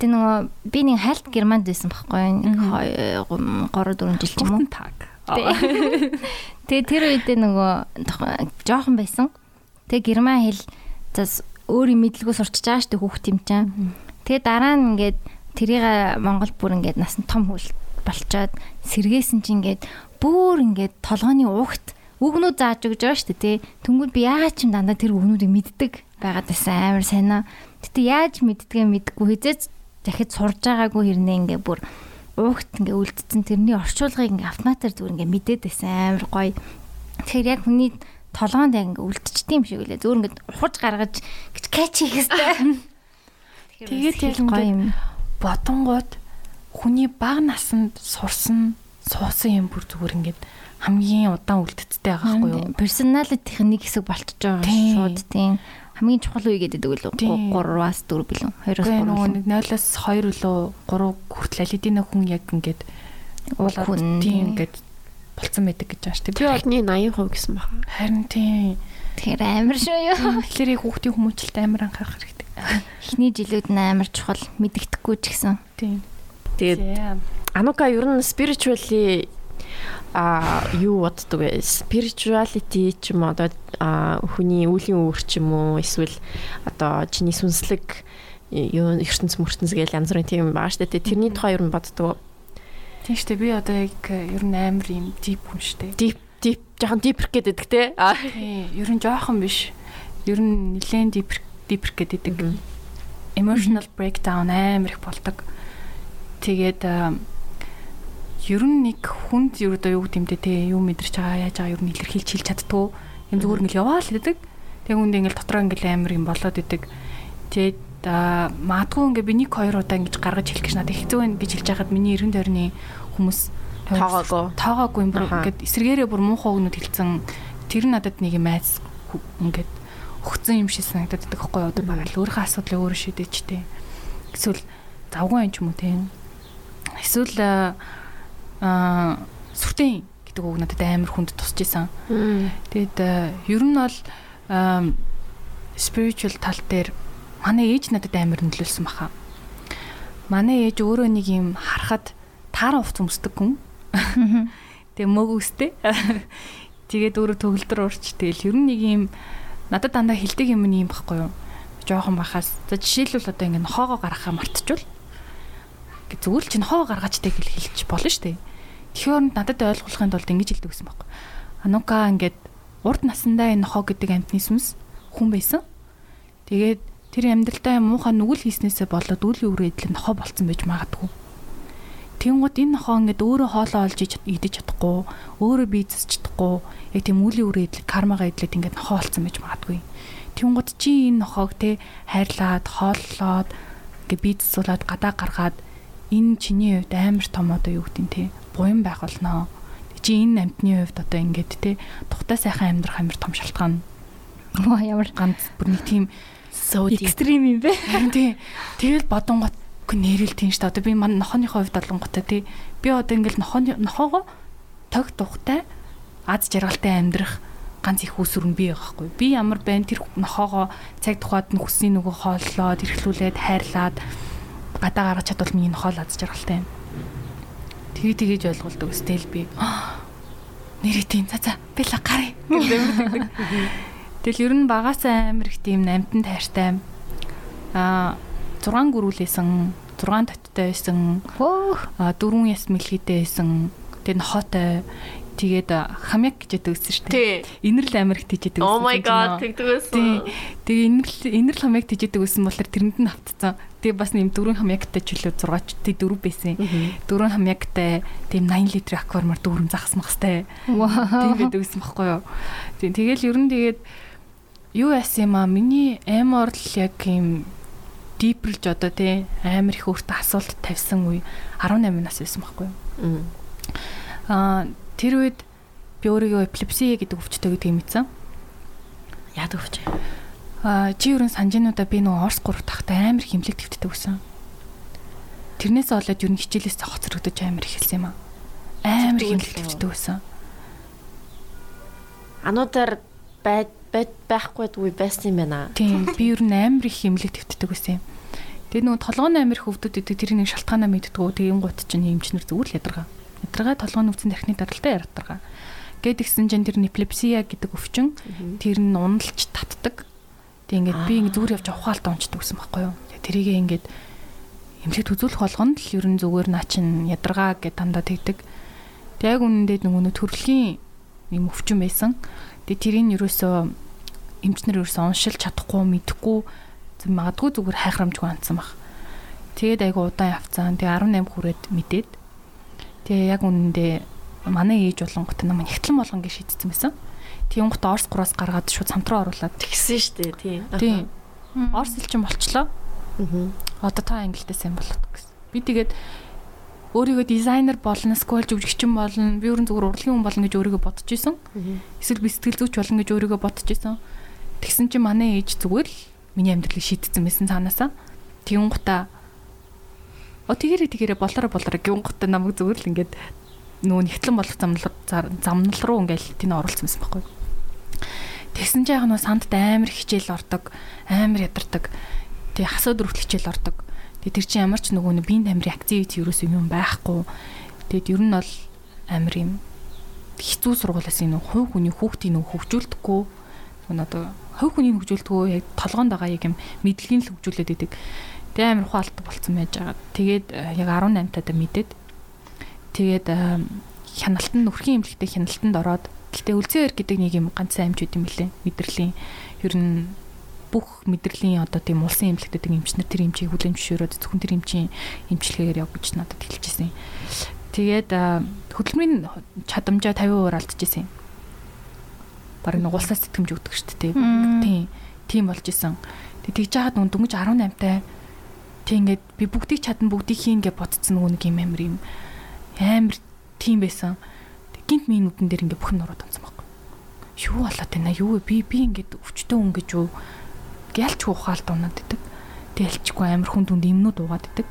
Тэ нөгөө би нэг хальт германд байсан байхгүй нэг 3 4 жил ч юм уу. Тэгээ тэр үедээ нөгөө жоохон байсан. Тэгээ герман хэл зас өөрийн мэдлэгөө сурчиж байгаа шүү хүүхд юм чам. Тэгээ дараа нь ингээд тэрийг Монгол бүр ингээд насан том хүл болчоод сэргээсэн чинь ингээд бүр ингээд толгойн уухт үгнүүд зааж өгч байгаа шүү дээ тий. Тэнгүүд би яагаад ч юм дандаа тэр үгнүүдийг мэддэг байгаад байсан амар сайнаа. Гэтэ яаж мэддгээ мэдгүй хизээч захид сурж байгаагүй хэрнээ ингээ бүр уугт ингээ үлдсэн тэрний орчуулгыг ингээ автоматар зүгээр ингээ мэдээд байсан амар гоё. Тэгэхээр яг хүний толгоонд яг ингээ үлдчихдэг юм шиг үлээ. Зүгээр ингээ ухаж гаргаж гэж кач хийх хэвээр. Тэгээд яг гоё юм. Бодонгууд хүний бага насанд сурсан суусан юм бүр зүгээр ингээд хамгийн удаан үлддтэй байгаа байхгүй юу? Персоналитийн нэг хэсэг болчихж байгаа шууд тийм хамгийн чухал үе гэдэг үү? 3-аас 4 билүү? 2-оос 3 нэг 0-оос 2 лөө 3 хүртэл алидина хүн яг ингээд уулаад тийм ингээд болцсон байдаг гэж байна шүү дээ. Би одны 80% гэсэн баха. Харин тийм. Тэгэхээр амар шүү юу? Тэгэхээр яг хүүхдийн хүмүүжлэлт амар анхаарах хэрэгтэй. Эхний жилүүд нь амар чухал мэддэхгүй ч гэсэн. Тийм. Тэгээд Анука ер нь spiritually а юу боддог вэ? Spirituality ч юм одоо хүний үеийн үүр ч юм уу эсвэл одоо чиний сүнслэг юу ертөнц мөртөнс гэж янз бүрийн тийм шүү дээ. Тэрний тухай ер нь боддог. Тийм дээ. Би одоо яг ер нь амар юм deep шүү дээ. Deep deep жоохон deep гэдэг те. Аа. Тийм. Ер нь жоохон биш. Ер нь нэлээд deep deep гэдэг. Emotional breakdown амар их болдог. Тэгээд ер нь нэг хүнд юу одоо юу гэмтэй те юу мэдэрч байгаа яаж байгаа юу нь илэрхийлж хэлж чаддгүй юм зүгээр ингээл яваа л гэдэг. Тэг үндэ ингээл дотроо ингээл амар юм болоод идэг. Тэгээд маадгүй ингээ би нэг хоёр удаа ингэж гаргаж хэлэх гэж надад хэцүү байна гэж хэлж байхад миний эргэн тойрны хүмүүс тоогоогүй тоогоогүй юм бүр ингээд эсрэгээрээ бүр муухай өгнөд хэлсэн тэр надад нэг юм айц ингээд өгцөн юм шиг санагдаад байдаг байхгүй одоо барал өөрийнхөө асуудлыг өөрөө шийдэж тээ. Эсвэл завгүй юм ч юм уу те. Эсвэл аа сүртэн гэдэг үг надад амар хүнд тусч исэн. Тэгэд ер нь бол spiritual тал дээр манай ээж надад амар нөлөөлсөн баха. Манай ээж өөрөө нэг юм харахад тааран хувц өмсдөг хүн. Тэгээ мөг үстэй. Тэгээд өөрөө төгөлдөр урч тэгэл ер нь нэг юм надад дандаа хилдэг юм юм байхгүй юу? Жохон бахаас. За жишээлбэл одоо ингэ нохоогоо гаргахаа мартчихвол зүгээр л чинь хоо гаргаачтай гэж хэлчих болно шүү дээ. Тэгэхээр надад ойлгуулахын тулд ингэж хэлдэг гэсэн байхгүй. Анука ингээд урд насандаа энэ нохоо гэдэг амьтны сүнс хүн байсан. Тэгээд тэр амьдралдаа муухай нүгэл хийснээсээ болоод үл үрээдэл нохоо болцсон байж магадгүй. Тэнгууд энэ нохоо ингээд өөрөө хоолоо олж идэж чадахгүй, өөрөө бие засч чадахгүй, яг тийм үлийн үрээдэл кармагаа идлээд ингээд нохоо болцсон байж магадгүй. Тэнгууд чи энэ нохоог те хайрлаад, хооллоод ингээд бие засуулаад гадаа гаргаад энэ чиний хувьд амар том одоо юу гэдэг нь те буян байх болно. Чи энэ амтны хувьд одоо ингээд те тухтай сайхан амьдрах амар том шалтгаан. Оо ямар ганц бүр нэг тийм so extreme юм бэ. Тий. Тэгэл бодонгот нэрэл тийм шүү дээ. Одоо би мань нохооныхоо хувьд олонготой тий. Би одоо ингээл нохооны нохоогоо тог тухтай аз жаргалтай амьдрах ганц их нь би байхгүй. Би ямар байна тэр нохоогоо цаг тухайд нь хүсний нөгөө хооллоод эрхлүүлээд хайрлаад гадаа гаргаж чадвал миний нохоо л аз жаргалтай юм. Тэгээ тэгэж ойлгуулдаг өстэй л би. Нэрээ тийм за за л гарыг. Тэгэл ер нь багасаа амир их тийм намтан тайртай. Аа 6 гөрүүлээсэн, 6 таттай байсан. Хөөх. Аа 4 яс мэлхийтэй байсан. Тэгээ нохоотой тэгээд хамяг гэж гэсэн шүү дээ. Инэрл амирх тийжэдэг гэсэн. Oh my god тэгдэг байсан. Тэгээ инэрл инэрл хамяг тийжэдэг гэсэн болохоор тэрэнд нь автцсан. Тэгээ бас нэм дөрвөн хамягтай ч үлээ 6 тий дөрөв байсан. Дөрвөн хамягтай тийм 80 литрийн аквармаар дөрвөн захас махстай. Тийм байдаг гэсэн баггүй юу. Тийм тэгэл ер нь тэгээд юу яасан юм аа миний аймаар л яг юм дипрлж одоо тий амар их өөртөө асуулт тавьсан үе 18 нас байсан байхгүй юу. Аа тэр үед би өөрийгөө эпилепси гэдэг өвчтөй гэдгийг мэдсэн. Яадаг өвч? Аа чи ерөн санжинуудаа би нөгөө Орс 3 тахтай амар химлэг твтдэг байсан. тэрнээс болоод ер нь хичээлээс хоцрогдож амар ихэлсэн юм аа. Амар хэмлэгддэг байсан. Ануудаар бай байхгүй дгүй байсан юм байна. Тийм. Би ер нь амар их хэмлэг твтдэг байсан юм. Тэгээ нөгөө толгойн амир хөвдөд идэг тэр нэг шалтгаанаа мэддэггүй тийм гут чинь эмчнэр зүгээр л ядаргаа. Ядаргаа толгойн өвцөн тархины даралтай ядаргаа. Гэт гисэн чинь тэр неплепсия гэдэг өвчин тэр нь уналж татдаг. Тэг ингээд би ингээд зүгээр явж ухаалт онцдог гэсэн байхгүй юу. Тэрийгээ ингээд эмчэд үзүүлэх болгонд л ер нь зүгээр наа чин ядаргаа гэд дандаа тэгдэг. Тэг яг үнэндээ нөгөө төрөлхийн юм өвчин байсан. Тэг тэрийг ерөөсөө эмчнэр ерөөсөө уншилж чадахгүй мэдэхгүй магадгүй зүгээр хайхрамжгүй анцсан баг. Тэгээд айгу удаан явцсан. Тэгээ 18 хүрээд мэдээд. Тэгээ яг үнэндээ манай ээж болонгот намайг нэгтлэн болгон гэж шийдсэн байсан. Тийм гот Орс 3-аас гаргаад шууд самтруу оруулаад тэгсэн шүү дээ. Тийм. Тийм. Орс хэлчин болчлоо. Аа. Одоо та англитэй сайн болоод гэсэн. Би тэгээд өөрийгөө дизайнер болно, сквал жүжигчин болно, би өөрөн зүгээр урлагийн хүн болно гэж өөрийгөө бодож исэн. Эсвэл би сэтгэл зүйч болно гэж өөрийгөө бодож исэн. Тэгсэн чинь манай ээж зүгээр л миний амьдралыг шийдсэн байсан цаанаасаа. Тэгүн гута О тэгэрэ тэгэрэ болоро болоро гүн гута намайг зүгээр л ингээд нөө нэгтлэн болох замнал замнал руу ингээл тэнд оруулсан байсан байхгүй. Тэгсэн чинь яг нөө сандд амар хичээл ордог, амар ядардаг. Тэг хасууд өрөвт хичээл ордог. Тэг тэр чинь ямар ч нөгөө биеийн тамирын активити ерөөс юм байхгүй. Тэгэд ер нь бол амар юм хэцүү сургуулаас энэ хувь хүний хүүхдийн нөх хөгжүүлдэггүй. Одоо хувь хүний хөгжүүлдэггүй яг толгоонд байгаа яг юм мэдлэгийн л хөгжүүлээд идэг. Тэг амир хуалт болцсон байж байгаа. Тэгээд э, яг 18 тада мэдээд тэгээд хяналтанд нөхрийн имлэгтэй хяналтанд ороод гэтээ үлзээр гэдэг нэг юм ганц аймж үт юм билээ. Мэдрэлийн ер нь бүх мэдрэлийн одоо тийм улсын имлэгтэд эмчнэр тэр эмчийг хүлэн зөвшөөрөөд зөвхөн тэр эмчийн эмчилгээгээр явж гэж надад хэлчихсэн. Тэгээд э, хөдөлмөрийн чадамжаа 50% алдчихсэн юм. Бараг нугуулсаас тэтгэмж өгдөг шүү дээ. Тийм. Тийм болж исэн. Тэгээд тэгж яхад дүнгийн 18-тай Тэг ингээд би бүгдийг чадна бүгдийг хийн гэж бодцсон нөгөө нэг юм амар юм амар тийм байсан. Тэг гинт миний нүдэн дээр ингээд бүх нь нуруу томсон байхгүй. Юу болоод байна юу би би ингээд өвчтөө хүн гэж юу гялч ухаалт унаад идэг. Тэлчгүй амар хүн дүнд юмнууд угаад идэг.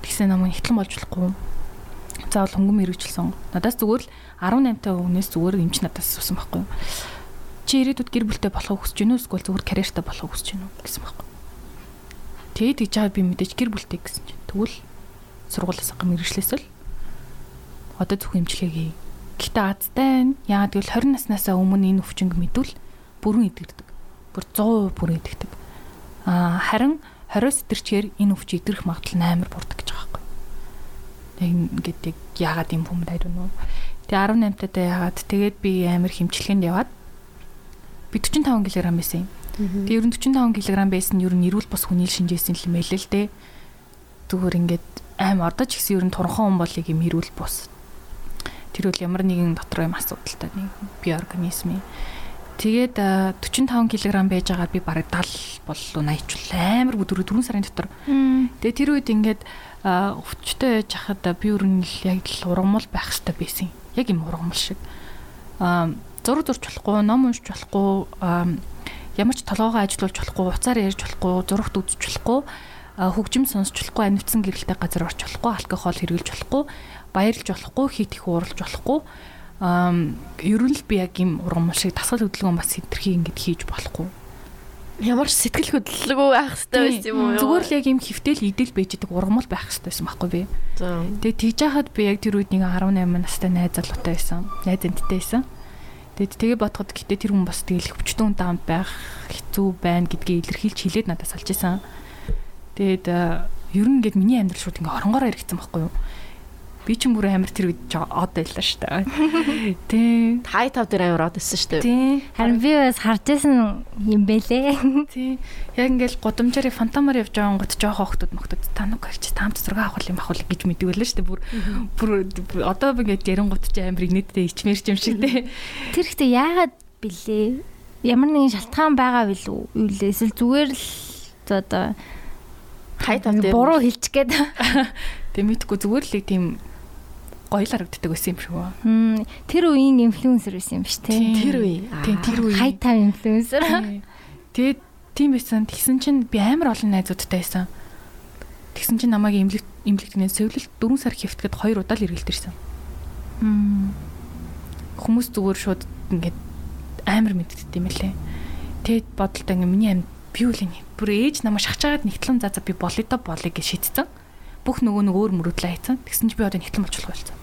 Тэгсэн намайг ихтлэн болж болохгүй. Заавал хөнгөм хэрэгжилсэн. Надаас зүгээр л 18 та өгнөөс зүгээр эмч надаас суусан байхгүй. Чи ирээдүйд гэр бүлтэй болохыг хүсэж гинөө эсвэл зүгээр карьертай болохыг хүсэж гинөө гэсэн байхгүй. Тэгээд гэж байгаа би мэдээж гэр бүлтэй гэсэн чинь. Тэгвэл сургуулиас гам мэрэгчлээс л одоо зөвхөн эмчилгээгээ. Гэхдээ азтай нь яагаад гэвэл 20 наснаасаа өмнө энэ өвчнг мэдвэл бүрэн идэгддэг. Бүр 100% бүрэн идэгдэг. Аа харин 20-с идэрчээр энэ өвч идэрх магадлал 8 бурдаг гэж байгаа. Яг ингээд яг яагаад юм хүмүүс айдуу нөө. Тэгээ 18 таатай яагаад тэгээд би амар хэмчлэгэнд яваад би 45 кг байсан юм. Тэгээ ер нь 45 кг байсан нь ер нь эрүүл бос хүний шинжээсэн юм байл л дээ. Зүгээр ингээд аим ордож гисэн ер нь турхан хүн болыг юм эрүүл бос. Тэр үл ямар нэгэн дотор юм асуудалтай нэг би организмын. Тэгээд 45 кг байж байгаа би бараг 70 боллоо 80 ч амар өдөр 4 сарын дотор. Тэгээ тэр үед ингээд өвчтөй яж хахад би ер нь яг л ургамал байх хэрэгтэй байсан. Яг юм ургамал шиг. Аа зураг зурч болохгүй, ном уншиж болохгүй, ямар ч толгоогоо ажилуулж болохгүй, уцаар ярьж болохгүй, зурагт үзэж болохгүй, хөгжим сонсч болохгүй, амьдсан гэрэлтэй газар орч болохгүй, алкогол хэрглэж болохгүй, баярлж болохгүй, хит их уурлж болохгүй. Аа ер нь л би яг юм ургамал шиг дасгал хөдөлгөөн бас хэтэрхий ингэж хийж болохгүй. Ямар ч сэтгэл хөдлөлгүй байх хэрэгтэй байсан юм уу? Зүгээр л яг юм хөвтэл идэл байгаа ургамал байх хэрэгтэй байсан байхгүй би. Тэгээ тэгж яхад би яг тэр үед нэг 18 настай найз залуутай байсан. Найз энттэй байсан. Тэгэд тэгээ бодоход гэтээ тэр хүн бас тэгэл өвчтөн даамт байх хэцүү байна гэдгийг илэрхийлж хэлээд надад салж исэн. Тэгээд ер нь ингээд миний амьдрал шууд ингээ оронгороо иргэсэн байхгүй юу? Би ч бүр амар тэр үед од байлаа шүү дээ. Тий. Тай тав дээр амар од байсан шүү дээ. Тий. Харин би бас харж исэн юм бэлээ. Тий. Яг ингээл гудамжаар фантомоор явж байгаа гот жоох хохтууд мохтууд тануг гэж таамт зураг авах юм авах гэж мэддэг байлаа шүү дээ. Бүр бүр одоо ингээд ярингууд ч амар инээдтэй ичмэр юм шиг тий. Тэр ихтэй яагаад бэлээ? Ямар нэгэн шалтгаан байгаа билүү? Юу лээ? Эсвэл зүгээр л одоо хай тав дээр буруу хэлчих гээд. Тэг мэдгүй зүгээр л тийм гоё л харагддаг байсан юм шиг ба. Тэр үеийн инфлюенсер байсан юм биш тий. Тэр үе. Тэр үе. Хайтаа инфлюенсер. Тэгээд тийм байсан. Тэгсэн чинь би амар олон найзуудтай байсан. Тэгсэн чинь намайг имлэг имлэгтнээ сувлэлт 4 сар хөвтгээд 2 удаа л эргэлдэрсэн. Хүмүүс зүгээр шууд ингээд амар мэддэгт юм лээ. Тэгэд бодолтой ингээ миний амьд би үл энэ бүр ээж намайг шахчаагаад нэгтлэн за за би болё да болё гэж шийдсэн. Бүх нөгөө нэг өөр мөрөдлөө хайцсан. Тэгсэн чинь би одоо нэгтлэн болчихлоо болсон.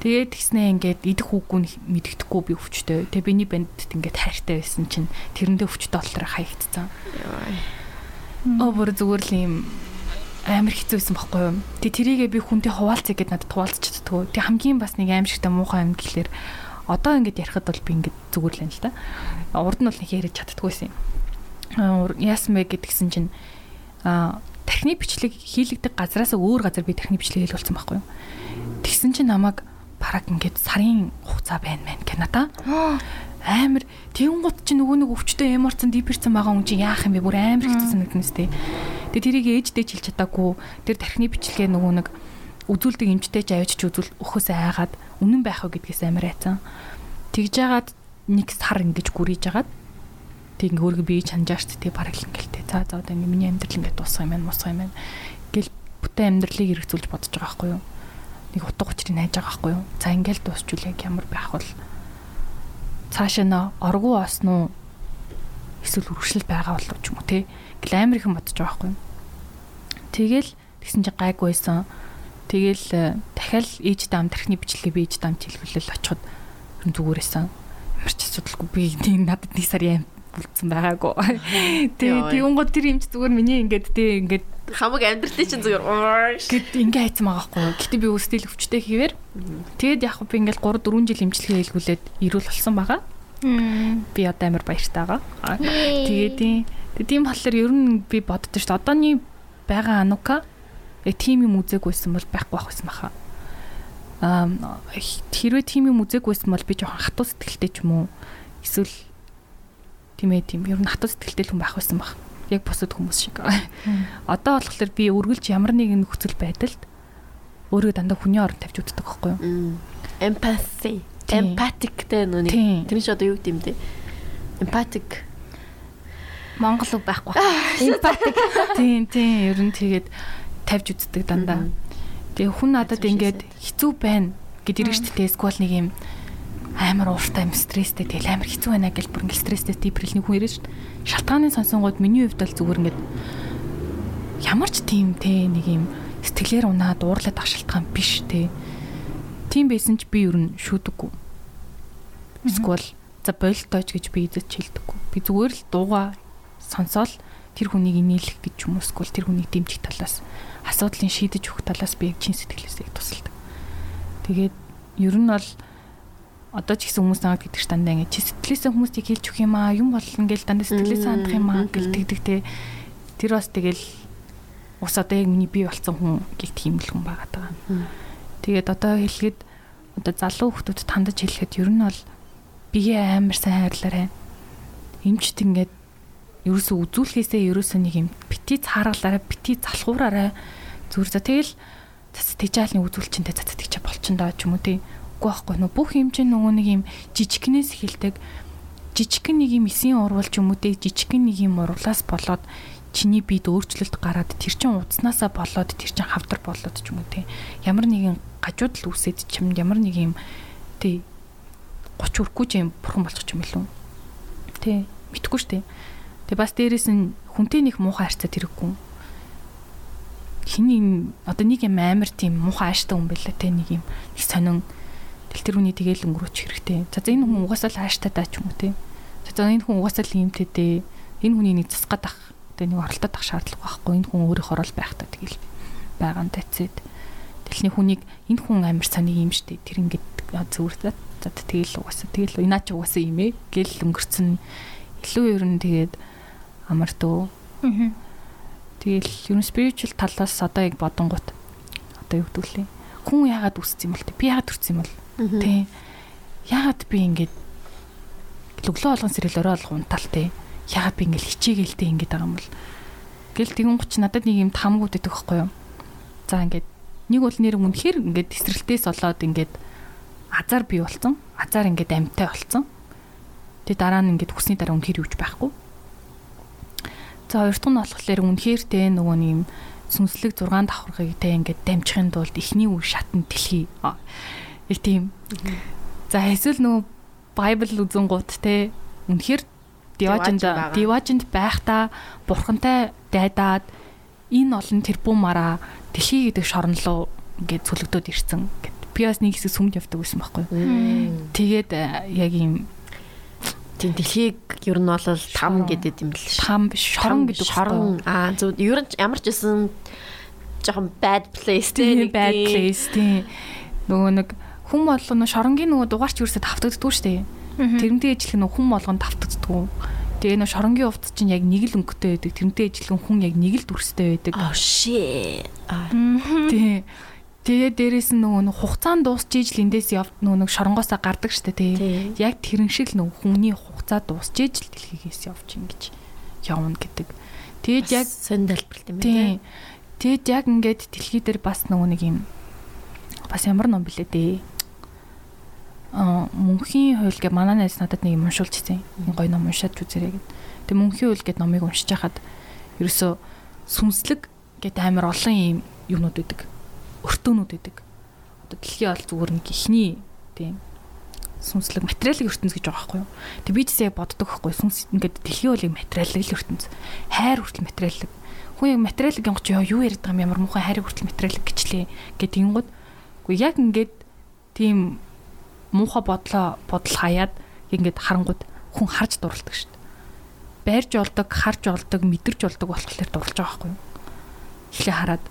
Тэгээд тэгснээ ингээд идэх үггүй мэддэхгүй би өвчтэй. Тэгээ биний бандд ингээд хайртай байсан чинь тэрэндээ өвчтэй болохоор хаягдсан. Оо бүр зүгээр л юм амар хэцүүсэн байхгүй юу. Тэгээ тэрийгээ би хүнтэй хуваалцъя гэд надад хуваалцчихдаг. Тэгээ хамгийн бас нэг аим шигтэй муухай юм гэхлээр одоо ингээд ярихад бол би ингээд зүгээр л юм л та. Урд нь бол нэг яриад чаддггүйсэн юм яасан бэ гэдгсэн чинь а тархины бичлэг хийлэгдэх газараас өөр газар би тархины бичлэг хийлүүлсэн байхгүй юу. Тэгсэн чинь намайг бараг ингээд сарын хугацаа байна мэн Канада. Амар тэгүн гут чи нөгөө нэг өвчтөе эморцсон дипэрсэн байгаа хүн чи яах юм бэ? Бүр амар хэцүү санагднэс тээ. Тэгээ тэрийг ээждээ хэлж чадаагүй. Тэр тархины бичлэгээ нөгөө нэг үзүүлдэг эмчтэй ч авчиж үзүүл өхөөсөө айгаад үнэн байх уу гэдгээс амар айцсан. Тэгж жагаад нэг сар ингэж гүрийж жагаад Тэг ингээ өөргөө бие чанжаач тэг бараг л ингээл тэг. За за одоо ингээ миний амьдрал ингээ дуусах юм байна, мусах юм байна. Гэл бүтэн амьдралыг хэрэгцүүлж бодож байгаа байхгүй юу? Нэг утга учрыг найж байгаа байхгүй юу? За ингээл дуусчул яг ямар байх вэ? Цаашаа нөө оргуу осноо эсвэл үргэлжлэл байгаа болов ч юм уу те. Гэл амар ихэн бодож байгаа байхгүй? Тэгэл тэгсэн чинь гайгүйсэн. Тэгэл э, дахиад ээж даам тархины бичлэгээ би ээж даам хэлбэлэл очиход зүгээрсэн. Ямар ч асуудалгүй би нэг надад нэг сарын үлдсэн байгаагүй. Тэгээ тэгүн гоо тэр юмч зүгээр миний ингээд тий ингээд хамаг амьдралын чинь зүгээр гэд ингээ хайцсан байгаа байхгүй. Гэтэ би өсдөл өвчтэй хийвэр. Тэгээд яг би ингээл 3 4 жил имчилгээ хийлгүүлээд ирүүл болсон байгаа. Би одоо амар баяртай байгаа. Тэгээд тий тийм болохоор ер нь би боддоо шүү дээ. Одооний байгаа анука тийм юм үзээгүйсэн бол байхгүй байх байсан баха. Аа хэрвээ тийм юм үзээгүйсэн бол би жоохон хатуу сэтгэлтэй ч юм уу эсвэл тийм ээ тийм ер нь хатуу сэтгэлтэй хүн байх байсан баг. Яг бусад хүмүүс шиг. Одоо болохоор би үргэлж ямар нэгэн нөхцөл байдалд өөрөө дандаа хүний орон тавьж үздэг байхгүй юу? Empathy. Empathic-тэй нүг. Тэр чинь одоо юу гэдэм бэ? Empathic Монгол үг байхгүй. Empathic. Тийм тийм ер нь тэгээд тавьж үздэг дандаа. Тэгээ хүн надад ингээд хэцүү байна гэд ирж штэ эсвэл нэг юм амар ууртай юм стресстэй тэгэл амар хэцүү байна гэж бүр ингээл стресстэй типрэл нэг хүн ирэж шв. Шалтгааны сонсонгууд миний хувьд бол зүгээр ингээд ямар ч тийм те нэг юм сэтгэлээр унаад уурлаад ах шалтгаан биш те. Тийм байсан ч би ер нь шүүдэггүй. Эсвэл за болтойч гэж би эзэж хэлдэггүй. Би зүгээр л дууга сонсоол тэр хүнийг инээлэх гэж юм уу эсвэл тэр хүнийг дэмжих талаас асуудлыг шийдэж өгөх талаас би чин сэтгэлээсээ тусалдаг. Тэгээд ер нь бол одоо ч гэсэн хүмүүс намайг гэдэг ш дандаа ингэ чи сэтгэлээсээ хүмүүсийг хэлж өгөх юм аа юм болно гэж дандаа сэтгэлээсээ хандах юм аа гэл тэгдэг те тэр бас тэгэл ус одоо яг миний бий болсон хүн гэх тийм л хүн байгаа даа. Тэгээд одоо хэлэхэд одоо залуу хүмүүс тандаж хэлэхэд ер нь бол бие амар сайн хайрлаарай. Имчт ингээд ерөөсөө үзүүлэхээсээ ерөөсөө нэг юм бити цааргалаарай, бити залхуураарай. Зүгээр за тэгэл цац тэжаалны үзүүлчэндээ цац тэгчээ болчихно даа ч юм уу тий үгүй байхгүй. Нөө бүх юм чинь нөгөө нэг юм жижигнээс эхэлдэг. Жижигхэн нэг юм эсийн урвалж юм уу те жижигхэн нэг юм урвлаас болоод чиний биед өөрчлөлт гараад тэр чин удснаасаа болоод тэр чин хавдар болоод ч юм уу те. Ямар нэгэн гажууд л үсээд чим ямар нэг юм те 30 хүрэхгүй ч юм бурхан болчих юм билүү те мэдхгүй штэ. Те бас дээрэс нь хүнтэй нэг муухай харьцаа тэрэггүй хиний одоо нэг юм амар тийм муухай ааштай хүн байлаа те нэг юм сонин Тэл тэр хүний тэгээл өнгөрөөч хэрэгтэй. За энэ хүн угаасаа л хааштай даа ч юм уу те. За энэ хүн угаасаа л юмтэй дээ. Энэ хүний нэг засгаад ах. Тэгээ нэг оролдоод ах шаардлага байхгүй. Энэ хүн өөрийнхөө орол байх та тэгэл байгаа нь тацэд. Дэлхний хүнийг энэ хүн амар саний юм штэ. Тэр ингээд зөвөртэй. За тэгэл угаасаа тэгэл инаа ч угаасаа юм ээ. Гэл өнгөрцөн илүү ер нь тэгээд амар дөө. Аа. Тэгэл ер нь spiritual талаас одоо яг бодонгууд одоо юу гэдүүлээ. Хүн яагаад үсц юм бол те. Би яагаад төрсөн юм бол Тий. Яагаад би ингэж лөглөө олгон сэрэл орой олгон унтаал тий. Яагаад би ингэж хичээгэлтэй ингэж байгаа юм бол гэл тэгүн гоч надад нэг юм тамгууд идэх байхгүй юу. За ингэж нэг бол нэр үнэхээр ингэж тесрэлтээс олоод ингэж азар бий болсон. Азар ингэж амьтай болсон. Тэгээ дараа нь ингэж хүсний дараа үнэхээр юуж байхгүй. За хоёр дахь нь болохоор үнэхээр те нөгөө нэг юм сүнслэг 6 давхаргыг те ингээд дамжихын тулд эхний үе шатнд дэлхий. Их тийм. За эсвэл нөгөө Bible үзэн гут те үнэхээр Диважинд Диважинд байхдаа бурхантай дайдаад энэ олон тэрбумаараа дэлхий гэдэг шорон руу ингээд цөлөгдөд ирсэн. Би бас нэг хэсэг сүмд явдаг байсан байхгүй. Тэгээд яг юм тийм дэлхийг ер нь бол там гэдэг юм л там биш шорон гэдэг шорон аа зөв ер нь ямар ч гэсэн жоохон bad place тийм bad place тийм. Нөгөө нэг хүн болгоно шоронгийн нөгөө дугаарч юусаа тавтагддгүй шүү дээ. Тэрнтэй нөгөө хүн болгоно тавтагддгүй. Тэгээ нөө шоронгийн хувцас чинь яг нэг л өнгөтэй байдаг. Тэрнтэй ижлэх хүн яг нэг л дүрстэй байдаг. Oh shit. Тий. Тэгээ дээрэс нь нөгөө хугацаанд дуусч ижил эндээс яв нөгөө нэг шоронгоосаа гардаг штэ тий. Яг тэрэн шиг л нөгөө хүний хугацаа дуусч ижил дэлхийгээс явж ингэж явна гэдэг. Тэгээд яг сонь тайлбарлалт юм байна. Тэгээд яг ингээд дэлхий дээр бас нөгөө нэг юм бас ямар ном блэ дээ мөнхийн хууль гэ манай найз надад нэг юм уншуулж ирсэн. Гоё ном уншаад үзээрэй гэд. Тэг мөнхийн хууль гэд номыг уншиж хахад ерөөсөө сүнслэг гэд амар олон юм юмнууд өгдөг. Өртөөнүүд өгдөг. Одоо дэлхийн ол зүгээр нэг ихний тийм сүнслэг материалын ертөнц гэж байгаа байхгүй юу. Тэг би ч яг боддог байхгүй сүнс ингээд дэлхийн улыг материалын ертөнц. Хайр хүртэл материалын. Хүн яг материалын гинг чи юу яриад байгаа юм ямар муухай хайр хүртэл материалын гэчлээ гэдэг юмгод. Гэхдээ яг ингээд тийм муухай бодлоо бодол хаяад ингээд харангууд хүн харж дурладаг шүү дээ. Байрж олдог, харж олдог, мэдэрч олдог болохоор дурлаж байгаа байхгүй юу? Эхлээ хараад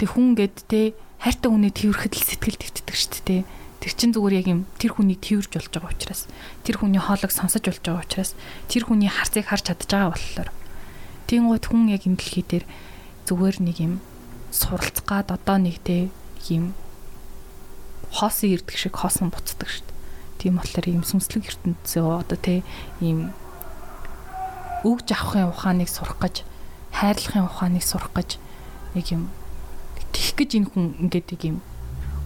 тэг хүн гээд те хайртай хүний тэрхэд л сэтгэл твтдэг шүү дээ. Тэр чин зүгээр яг юм тэр хүнийг тэрж болж байгаа учраас тэр хүний хоолойг сонсож болж байгаа учраас тэр хүний харцыг харж чадж байгаа болохоор тийгүүд хүн яг энэ дэлхий дээр зүгээр нэг юм суралцах гад одоо нэг те юм хоосон ирдэг шиг хоосон буцдаг шүү дээ. Тийм болохоор ийм сүнслэг ертөнцөө одоо тий ийм өгж авахын ухааныг сурах гэж хайрлахын ухааныг сурах гэж нэг юм тих гэж энэ хүн ингээд нэг юм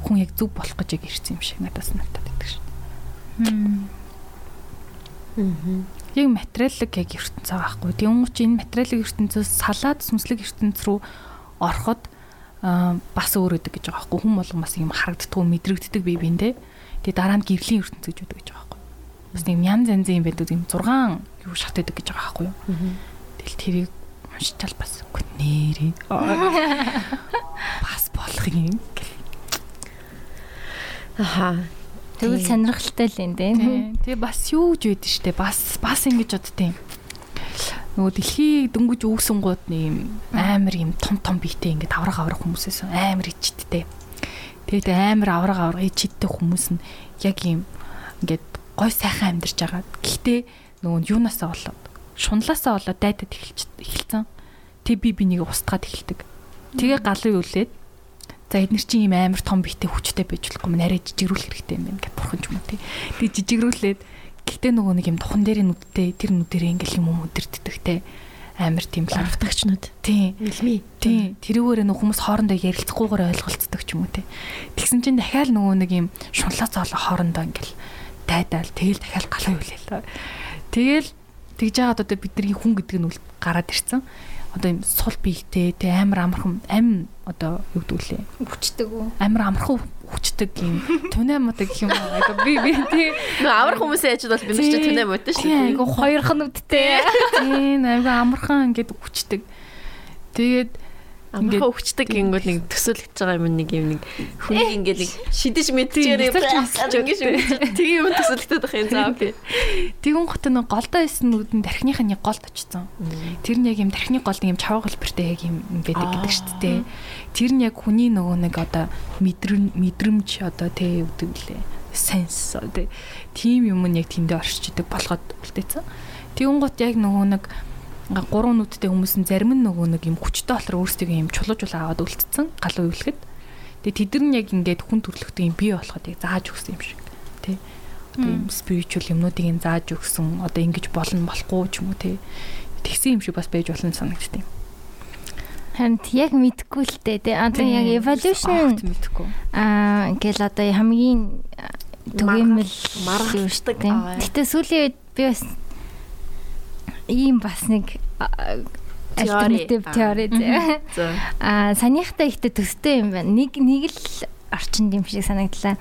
хүн яг зүг болох гэж яг ирсэн юм шиг надад санагдаад байдаг шүү дээ. Яг материаллык яг ертөнц байгаа байхгүй. Тийм учраас энэ материаллык ертөнцөөс салаад сүнслэг ертөнц рүү ороход бас өөр өдөг гэж байгаа байхгүй. Хүн болгон бас юм харагддгүй мэдрэгддэг бие биендээ тэгээ дараа нь гэрлийн ертөнц гэж үүдэг гэж байгаа байхгүй. Бас нэг янз янзын юм байдаг юм 6 юу шат өдөг гэж байгаа байхгүй тэгэл тэрийг уншчаал бас үгүй нэрээ бас болох юм. Аха. Тэгвэл сонирхолтой л дээ. Тэгээ бас юу гэж байдэн штэ? Бас бас ингэж боддtiin нөгөө дэлхийг дөнгөж үүсэн гууд нэг юм амар юм том том биетэй ингээд авраг авраг хүмүүсээс амар ичттэй. Тэгээд амар авраг авраг ичттэй хүмүүс нь яг юм ингээд гой сайхан амьдарч байгаа. Гэхдээ нөгөө юунасаа болоод шунлаасаа болоод дайдад эхэлж эхэлсэн. Тэг би бинийг устгаад эхэлдэг. Тэгээ галын үлээд за эднэр чинь юм амар том биетэй хүчтэй байж болохгүй нарай жижигрүүл хэрэгтэй юм байна гэж бурхан ч юм уу тий. Тэгээ жижигрүүлээд Гэхдээ нөгөө нэг юм тухан дээр нүдтэй тэр нүдэрээ ингээл юм өдөрддөг те амар тийм лавтагчнууд. Тийм. Илми. Тийм. Тэрүүгээр нөх хүмүүс хоорондоо ярилцахгүйгээр ойлголцдог ч юм уу те. Тэгсэн чинь дахиад нөгөө нэг юм шунлаа цоолоо хоорондоо ингээл дайдаал тэгэл дахиад галаа хүлээлээ. Тэгэл тэгж яагаад одоо бидний хүн гэдэг нь гараад ирсэн одоо юм сул биетэй тэ амар амархан ам одоо юу гэдэг үлээ хүчдэг үү амар амархан хүчдэг юм тунаймууд гэх юм аа. Айгаа би би тий. Нөө амар хүмүүсийн ажид бол бид нар ч тунаймууд шүү дээ. айгаа хоёрхан үдтэй тий. Айгаа амархан ингээд хүчдэг тэгээд Амархан өвчдөг гингүүд нэг төсөөлөгдөж байгаа юм нэг юм нэг хүнийг ингээд нэг шидэж мэдчихээр ингээд тийм юм төсөөлөгдөд байх юм заа окей. Тэгүн хот нэг голдоо исэн нүд нь тархиныхаа нэг голд очсон. Тэр нь яг юм тархины голд юм чавга хэлбэртэй яг юм байдаг гэдэг шүү дээ. Тэр нь яг хүний нөгөө нэг одоо мэдрэмж мэдрэмж одоо тий үдэг лээ. Сенс одоо тийм юм нь яг тэндээ оршичдаг болгоод үлдээсэн. Тэгүн гот яг нөгөө нэг гурван нүдтэй хүмүүс нь зарим нь нөгөө нэг юм хүчтэй болохоор өөрсдөө юм чулууж аваад үлдсэн галуу өвлөхөд. Тэгээ тэд нар яг ингээд хүн төрлөختөө юм бий болоход яг зааж өгсөн юм шиг тий. Одоо юм спиричуал юмнуудыг нь зааж өгсөн. Одоо ингэж болно болохгүй ч юм уу тий. Тэгсэн юм шиг бас байж болно санагдтыг. Харин яг мэдгүй л дээ тий. Одоо яг evolution мэдгүй. Аа ингээл одоо хамгийн төгөөмөл маргашдаг. Гэтэ сүүлийн үед би бас ийм бас нэг альтернатив теори зэ. Аа санийхтай ихтэй төстэй юм байна. Нэг нэг л орчинд юм шиг санагдлаа.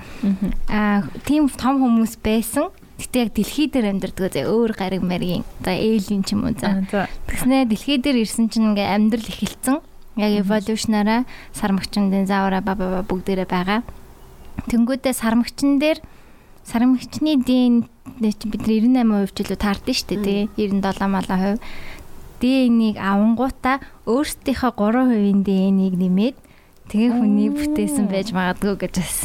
Аа тийм том хүмүүс байсан. Гэтэ яг дэлхий дээр амьдардаг зэ өөр гариг маргийн. За эйлин ч юм уу за. Тэгснэ дэлхий дээр ирсэн чинь ингээ амьдрал эхэлсэн. Яг evolution-араа сармагчин динозавра ба ба ба бүгдээрээ байгаа. Тэнгүүдээ сармагчин дээр сармагчны ДН чи бид нар 98% ч илүү таардсан шүү дээ тий 97 малаа хувь. ДН-ийг авангуудаа өөрсдийнхөө 3% ДН-ийг нэмээд тэгээ хүний бүтээсэн байж магадгүй гэж бас.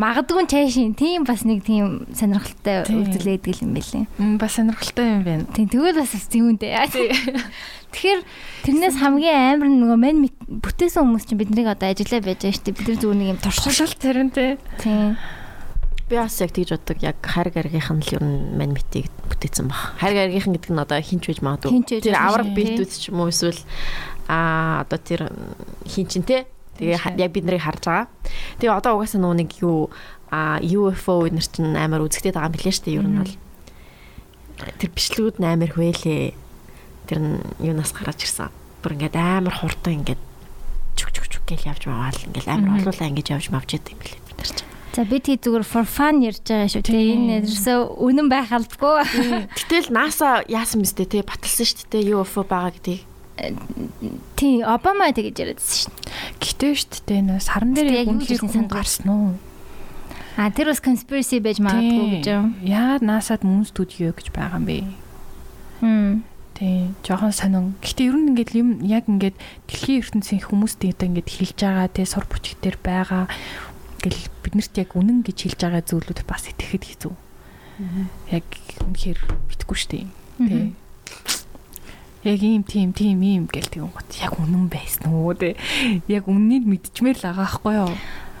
Магадгүй чаашийн тийм бас нэг тийм сонирхолтой үйлдэл байдаг юм байлээ. Бас сонирхолтой юм байна. Тийм тэгвэл бас зүүндээ. Тэгэхээр тэрнээс хамгийн амар нөгөө мэт- бүтээсэн хүмүүс чинь биднийг одоо ажиллаа байж байгаа шүү дээ. Бид нар зүгээр нэг юм туршил. Туршилт тэрнтэй. Тийм. Би бас яг тэгж боддог. Яг хариг аргийнх нь л ер нь мань митийг бүтээсэн баг. Хариг аргийнх нь гэдэг нь одоо хинч байж магадгүй. Тэр авраг тий. бэлдүүд ч юм уу эсвэл аа одоо тэр хинчин те. Тэгээ яг бид нарыг харж байгаа. Тэгээ одоо угаасаа нөгөө нэг юу а UFO эднэр чинь амар үзэгдээд байгаа юм билээ шүү дээ ер нь бол. Тэр бичлэгүүд нь амар хвээлээ. Тэр нь юунаас гарч ирсэн. Бүр ингээд амар хурдан ингээд чүк чүк чүк гэж явж байгаа л ингээд амар олуулаа ингэж явж мавж идэв юм билээ бид нар чинь. За бид хий зүгээр for fun ярьж байгаа шүү. Тэгээ энэ ерөөсөө үнэн байх албагүй. Гэтэл NASA яасан мэт те баталсан шүү дээ UFO байгаа гэдгийг. Тийм, Обама тэгэж яриадсэн шүү. Гэтэ шүү дээ нөө саран дээр яг юу хүн сандгүй. гарсан уу? А тэр бас conspiracy байж магадгүй гэж юм. Яагаад NASA-д мөн студио гэж байгаа юм бэ? Хм. Тий, жоохон сонин. Гэтэ ер нь ингээд юм яг ингээд дэлхийн ертөнцийн хүмүүстэй одоо ингээд хэлж байгаа тий сур бүчгтэр байгаа гэл биднэрт яг үнэн гэж хэлж байгаа зүйлүүд бас итгэхэд хэцүү. Яг үнэхээр битггүй шүү дээ. Тий. Яг ийм тийм тийм ийм гэл тийм гот яг үнэн байсан уу тий. Яг үннийг мэдчихмээр л байгаа байхгүй юу?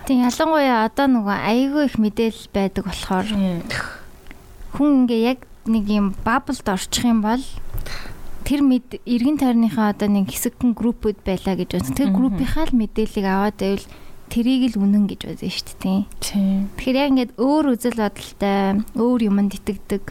Тийм ялангуяа одоо нөгөө айгүй их мэдээлэл байдаг болохоор хүн ингээ яг нэг юм баблд орчих юм бол тэр мэд эргэн тойрныхаа одоо нэг хэсэгхэн группүүд байлаа гэж байна. Тэр группийнхаа л мэдээллийг аваад байвал тэрийг л үнэн гэж бодсон шүү дээ. Тийм. Тэгэхээр яг ингээд өөр үзэл бодолтой, өөр юмд итгэдэг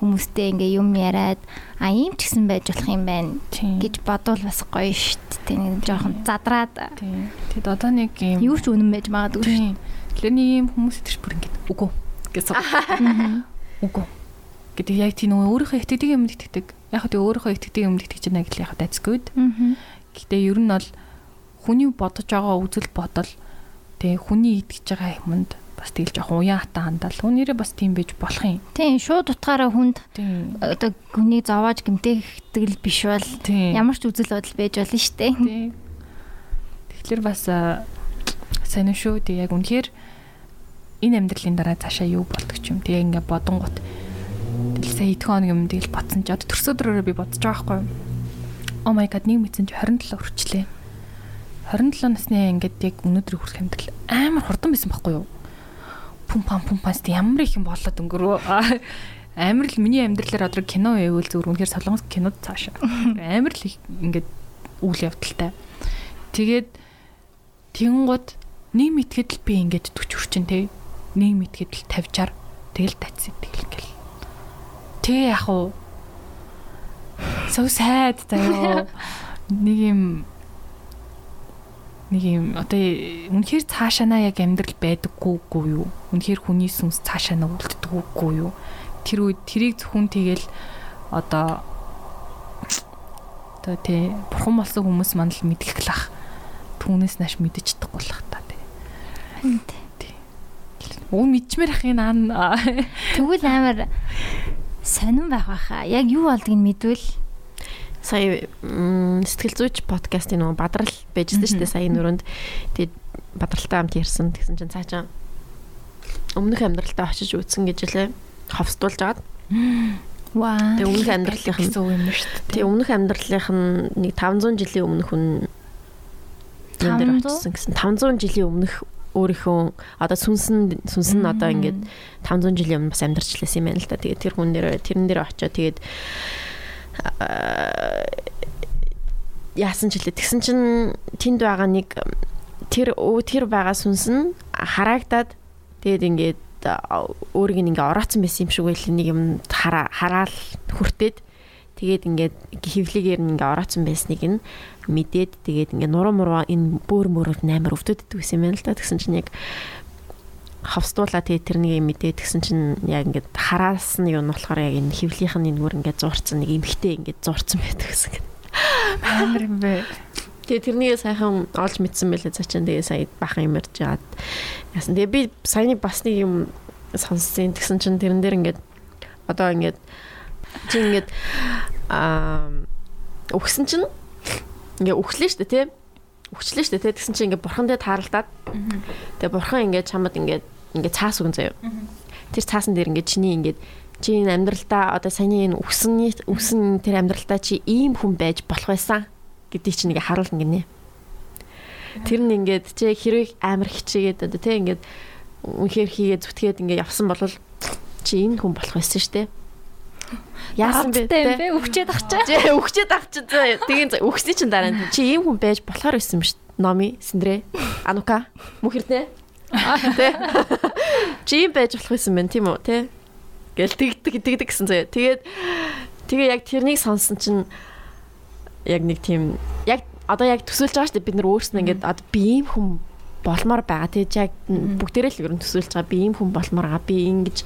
хүмүүстэй ингээ юм яриад а ийм ч гэсэн байж болох юм байна Тийм. гэж бодвол бас гоё шүү дээ. Нэг жоохон задраад Тийм. Тэгэд одоо нэг юм юу ч үнэн байж магадгүй шүү. Тийм. Тэгэхээр нэг юм хүмүүс идэрч бүр ингэж үгүй гэсэн. Үгүй. Гэдэг яг тийм өөрийнхөө итгэдэг юмд итгэдэг. Яг хөө өөрийнхөө итгэдэг юмд итгэж байна гэхэл яг дайцгүй. Аа. Гэхдээ ер нь бол хүний бодож байгаа үзэл бодол тэгээ хүний итгэж байгаа юмд бас тэгэл жоохон уян хатаа хандал. Хүнээрээ бас тийм байж болох юм. Тийм шууд утгаараа хүнд одоо хүний зовоож гэмтэхдэг л биш бол ямар ч үзэл бодол байж болно шүү дээ. Тийм. Тэгэхээр бас сайн шүү. Тэг яг үнэхээр энэ амьдралын дараа цаашаа юу болдог ч юм. Тэгээ ингээ бодонгот сая идэх хоног юм тэгэл ботсон ч одоо төрс өдрөөрөө би бодож байгаа байхгүй юу. Oh my god нэг мэдсэн чи 27 хүрчлээ. 27 насны ингээд яг өнөөдөр хүрэх амьдрал амар хурдан байсан байхгүй юу? Пум пам пум пам сте ямар их юм болоод өнгөрөө. Амар л миний амьдралаар одоо кино байвал зүгээр үнэхээр солонгос кинод цаашаа. Амар л ингээд үйл явдалтай. Тэгээд тэгэнгუთ нэг мэтгэд л би ингээд 40 хүрчин те. Нэг мэтгэд л 50-аар тэгэл тацсан тэгэл гэл. Тэг яг уу so sad заяо. Нэг юм нэг юм одоо үнэхээр цаашаана яг амьдрал байдаггүйгүй юу? Үнэхээр хүний сүнс цаашаана үлддэггүй юу? Тэр үед тэрийг зөвхөн тэгэл одоо одоо тий бурхан болсон хүмүүс маань л мэдэх л ах. Түүнээс нааш мэдэж чадахгүй л ах та тий. Өө мэдчмээр ах энэ аа. Тэгвэл амар сонирн байх байхаа. Яг юу болдгийг мэдвэл сая сэтгэл зүйч подкастын нөгөө бадрал байжсэн шүү дээ сая нүрэнд тэгээд бадралтай хамт ярьсан тэгсэн чинь цаачаа өмнөх амьдралтаа очиж үзсэн гэж лээ ховстуулж агаад ваа. тэгээд өмнөх амьдралынх нь гэсэн үг юм шүү дээ. тэгээд өмнөх амьдралынх нь нэг 500 жилийн өмнөх хүн дээр 500? очсон гэсэн 500 жилийн өмнөх өөрийнхөө одоо сүнсэн сүнсэн одоо ингээд 500 жилийн өмнө бас амьдарч лээсэн юм байна л да. Тэгээд тэр хүн дээр тэрэн дээр очиод тэгээд яасан ч хэлээ. Тэгсэн чинь тэнд байгаа нэг тэр тэр байгаа сүнс нь харагдаад тэгээд ингээд өөрийг ингээ орооцсон байсан юм шиг байл нэг юм хараа хараал хүртээд Тэгээд ингээд хөвлөгээр нь ингээ ороцсон байсныг нь мэдээд тэгээд ингээ нуруу муруу энэ бөөр мөрөд амар өвдөд иддэг гэсэн юм байна л да. Тэгсэн чинь яг хавстуулаа тэгээд тэрнийг мэдээд тэгсэн чинь яг ингээд хараас нь юу нь болохоор яг энэ хөвлийнх нь энэгээр ингээд зурцсан нэг эмхтэй ингээд зурцсан байдаг гэсэн. Амар юм бэ. Тэгээ тэрнийг сайхан олж мэдсэн байлээ цаачаа тэгээ сая бахан юм ярьж яагаад яасан. Тэгээ би саяны бас нэг юм сонссон. Тэгсэн чинь тэрэн дээр ингээд одоо ингээд чи ингээд аа өгсөн чинь ингээ өгслээ штэ тий. Өгчлээ штэ тий. Тэгсэн чинь ингээ бурхан дээр тааралдаад. Тэгээ бурхан ингээ чамд ингээ ингээ цаас өгөн заяа. Тэр цаасан дээр ингээ чиний ингээ чи энэ амьдралдаа одоо саяны энэ өгсөний өгсөн тэр амьдралдаа чи ийм хүн байж болох байсан гэдгийг чинь ингээ харуулна гинэ. Тэр нь ингээд чи хэрэг амар хичээгээд одоо тий ингээд үнэхээр хийгээ зүтгээд ингээ явсан бол чи энэ хүн болох байсан шүү дээ. Яасан бэ те өвчээд ахчаа. Чи өвчээд ахчаа. Тэгээ өгсөн чинь дараа нь чи ийм хүн байж болохоор байсан дээ. Номи, Синдре, Анука, Мөхөрнэ. Тэ. Чи ийм байж болох байсан байна тийм үү те. Гэл тэгдэг тэгдэг гэсэн заяа. Тэгээд тэгээ яг тэрнийг сонсон чинь яг нэг тийм яг одоо яг төсөөлж байгаа шүү дээ бид нар өөрснөө ингээд одоо би ийм хүн болмоор байгаа. Тэгээд яг бүгдээрээ л ер нь төсөөлж байгаа. Би ийм хүн болмоор байгаа. Би ингэж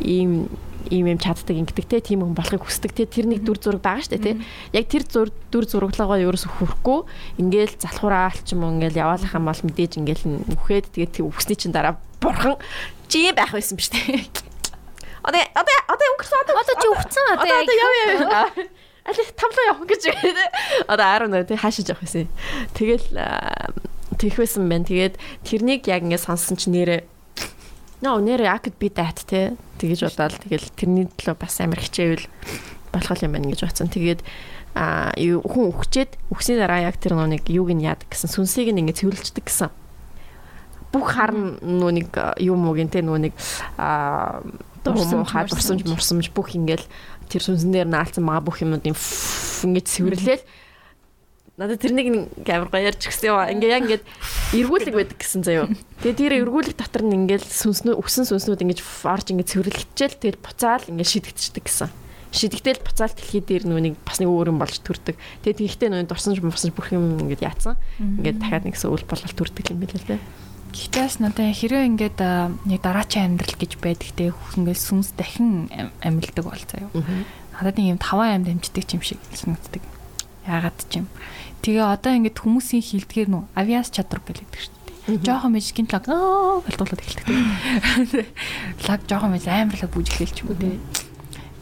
ийм ийм юм чаддаг ингэдэг те тийм хүн болохыг хүсдэг те. Тэр нэг дүр зураг байгаа штэ те. Яг тэр зүр дүр зураглагаа ерөөсө хүрхгүй. Ингээл залхуураа алч юм ингээл яваалах юм бол мэдээж ингээл нүхэд тэгээд үхсний чин дараа бурхан чи байх байсан биш те. Одоо одоо одоо өнгөрсөн одоо одоо чи үхсэн одоо яг яв яв Али тамлаа явах гэж байна. Одоо 10 тий хаашиж явах байсан. Тэгэл тэгэх байсан байна. Тэгээд тэрнийг яг ингэ сонссон чи нэрээ нөө нэрээ акд би дат тий тэгэж бодоод тэгэл тэрний төлөө бас амар хичээвэл болох юм байна гэж бодсон. Тэгээд а хүн өгчээд өгсний дараа яг тэр нүг юуг нь яадаг гэсэн сүнсийг нь ингэ цэвэрлждэг гэсэн. Бүх харн нүг юм уу гэнтэй нүг а дурсамж дурсамж мурсамж бүх ингээл тэр сүнснээр наалцсан мага бүх юмнууд юм ингэж цэвэрлээл надад тэрнийг амар гоё ярьж гисэн юм. Ингээ яг ингээд эргүүлэг байдаг гэсэн заяо. Тэгээ тэр эргүүлэг дотор нь ингээд сүнснүүд өгсөн сүнснүүд ингэж орж ингээд цэвэрлэгчээл тэгэл буцаал ингээд шидэгдчихдэг гэсэн. Шидэгтэл буцаал дэлхий дээр нүунийг бас нэг өөр юм болж төрдөг. Тэгээ тэгхтээ нүуний дурсамж мурсамж бүх юм ингээд яатсан. Ингээд дахиад нэг сүүл болол төрдөг юм билээ л дээ. Гэхдээ надад хэрэг ингээд нэг дараачийн амьдрал гэж байдаг те ингээд сүнс дахин амьддаг бол заяа. Надад нэг юм таван амьд амждаг юм шиг санагддаг. Яагаад ч юм. Тэгээ одоо ингээд хүмүүсийн хилдгээр нүү авиас чадвар гэлээдэг шүү дээ. Жохон мэж гинт лаг аа гэлдуулаад эхэлдэг. Лаг жохон мэж амар лаг бүж эхэлч юм те.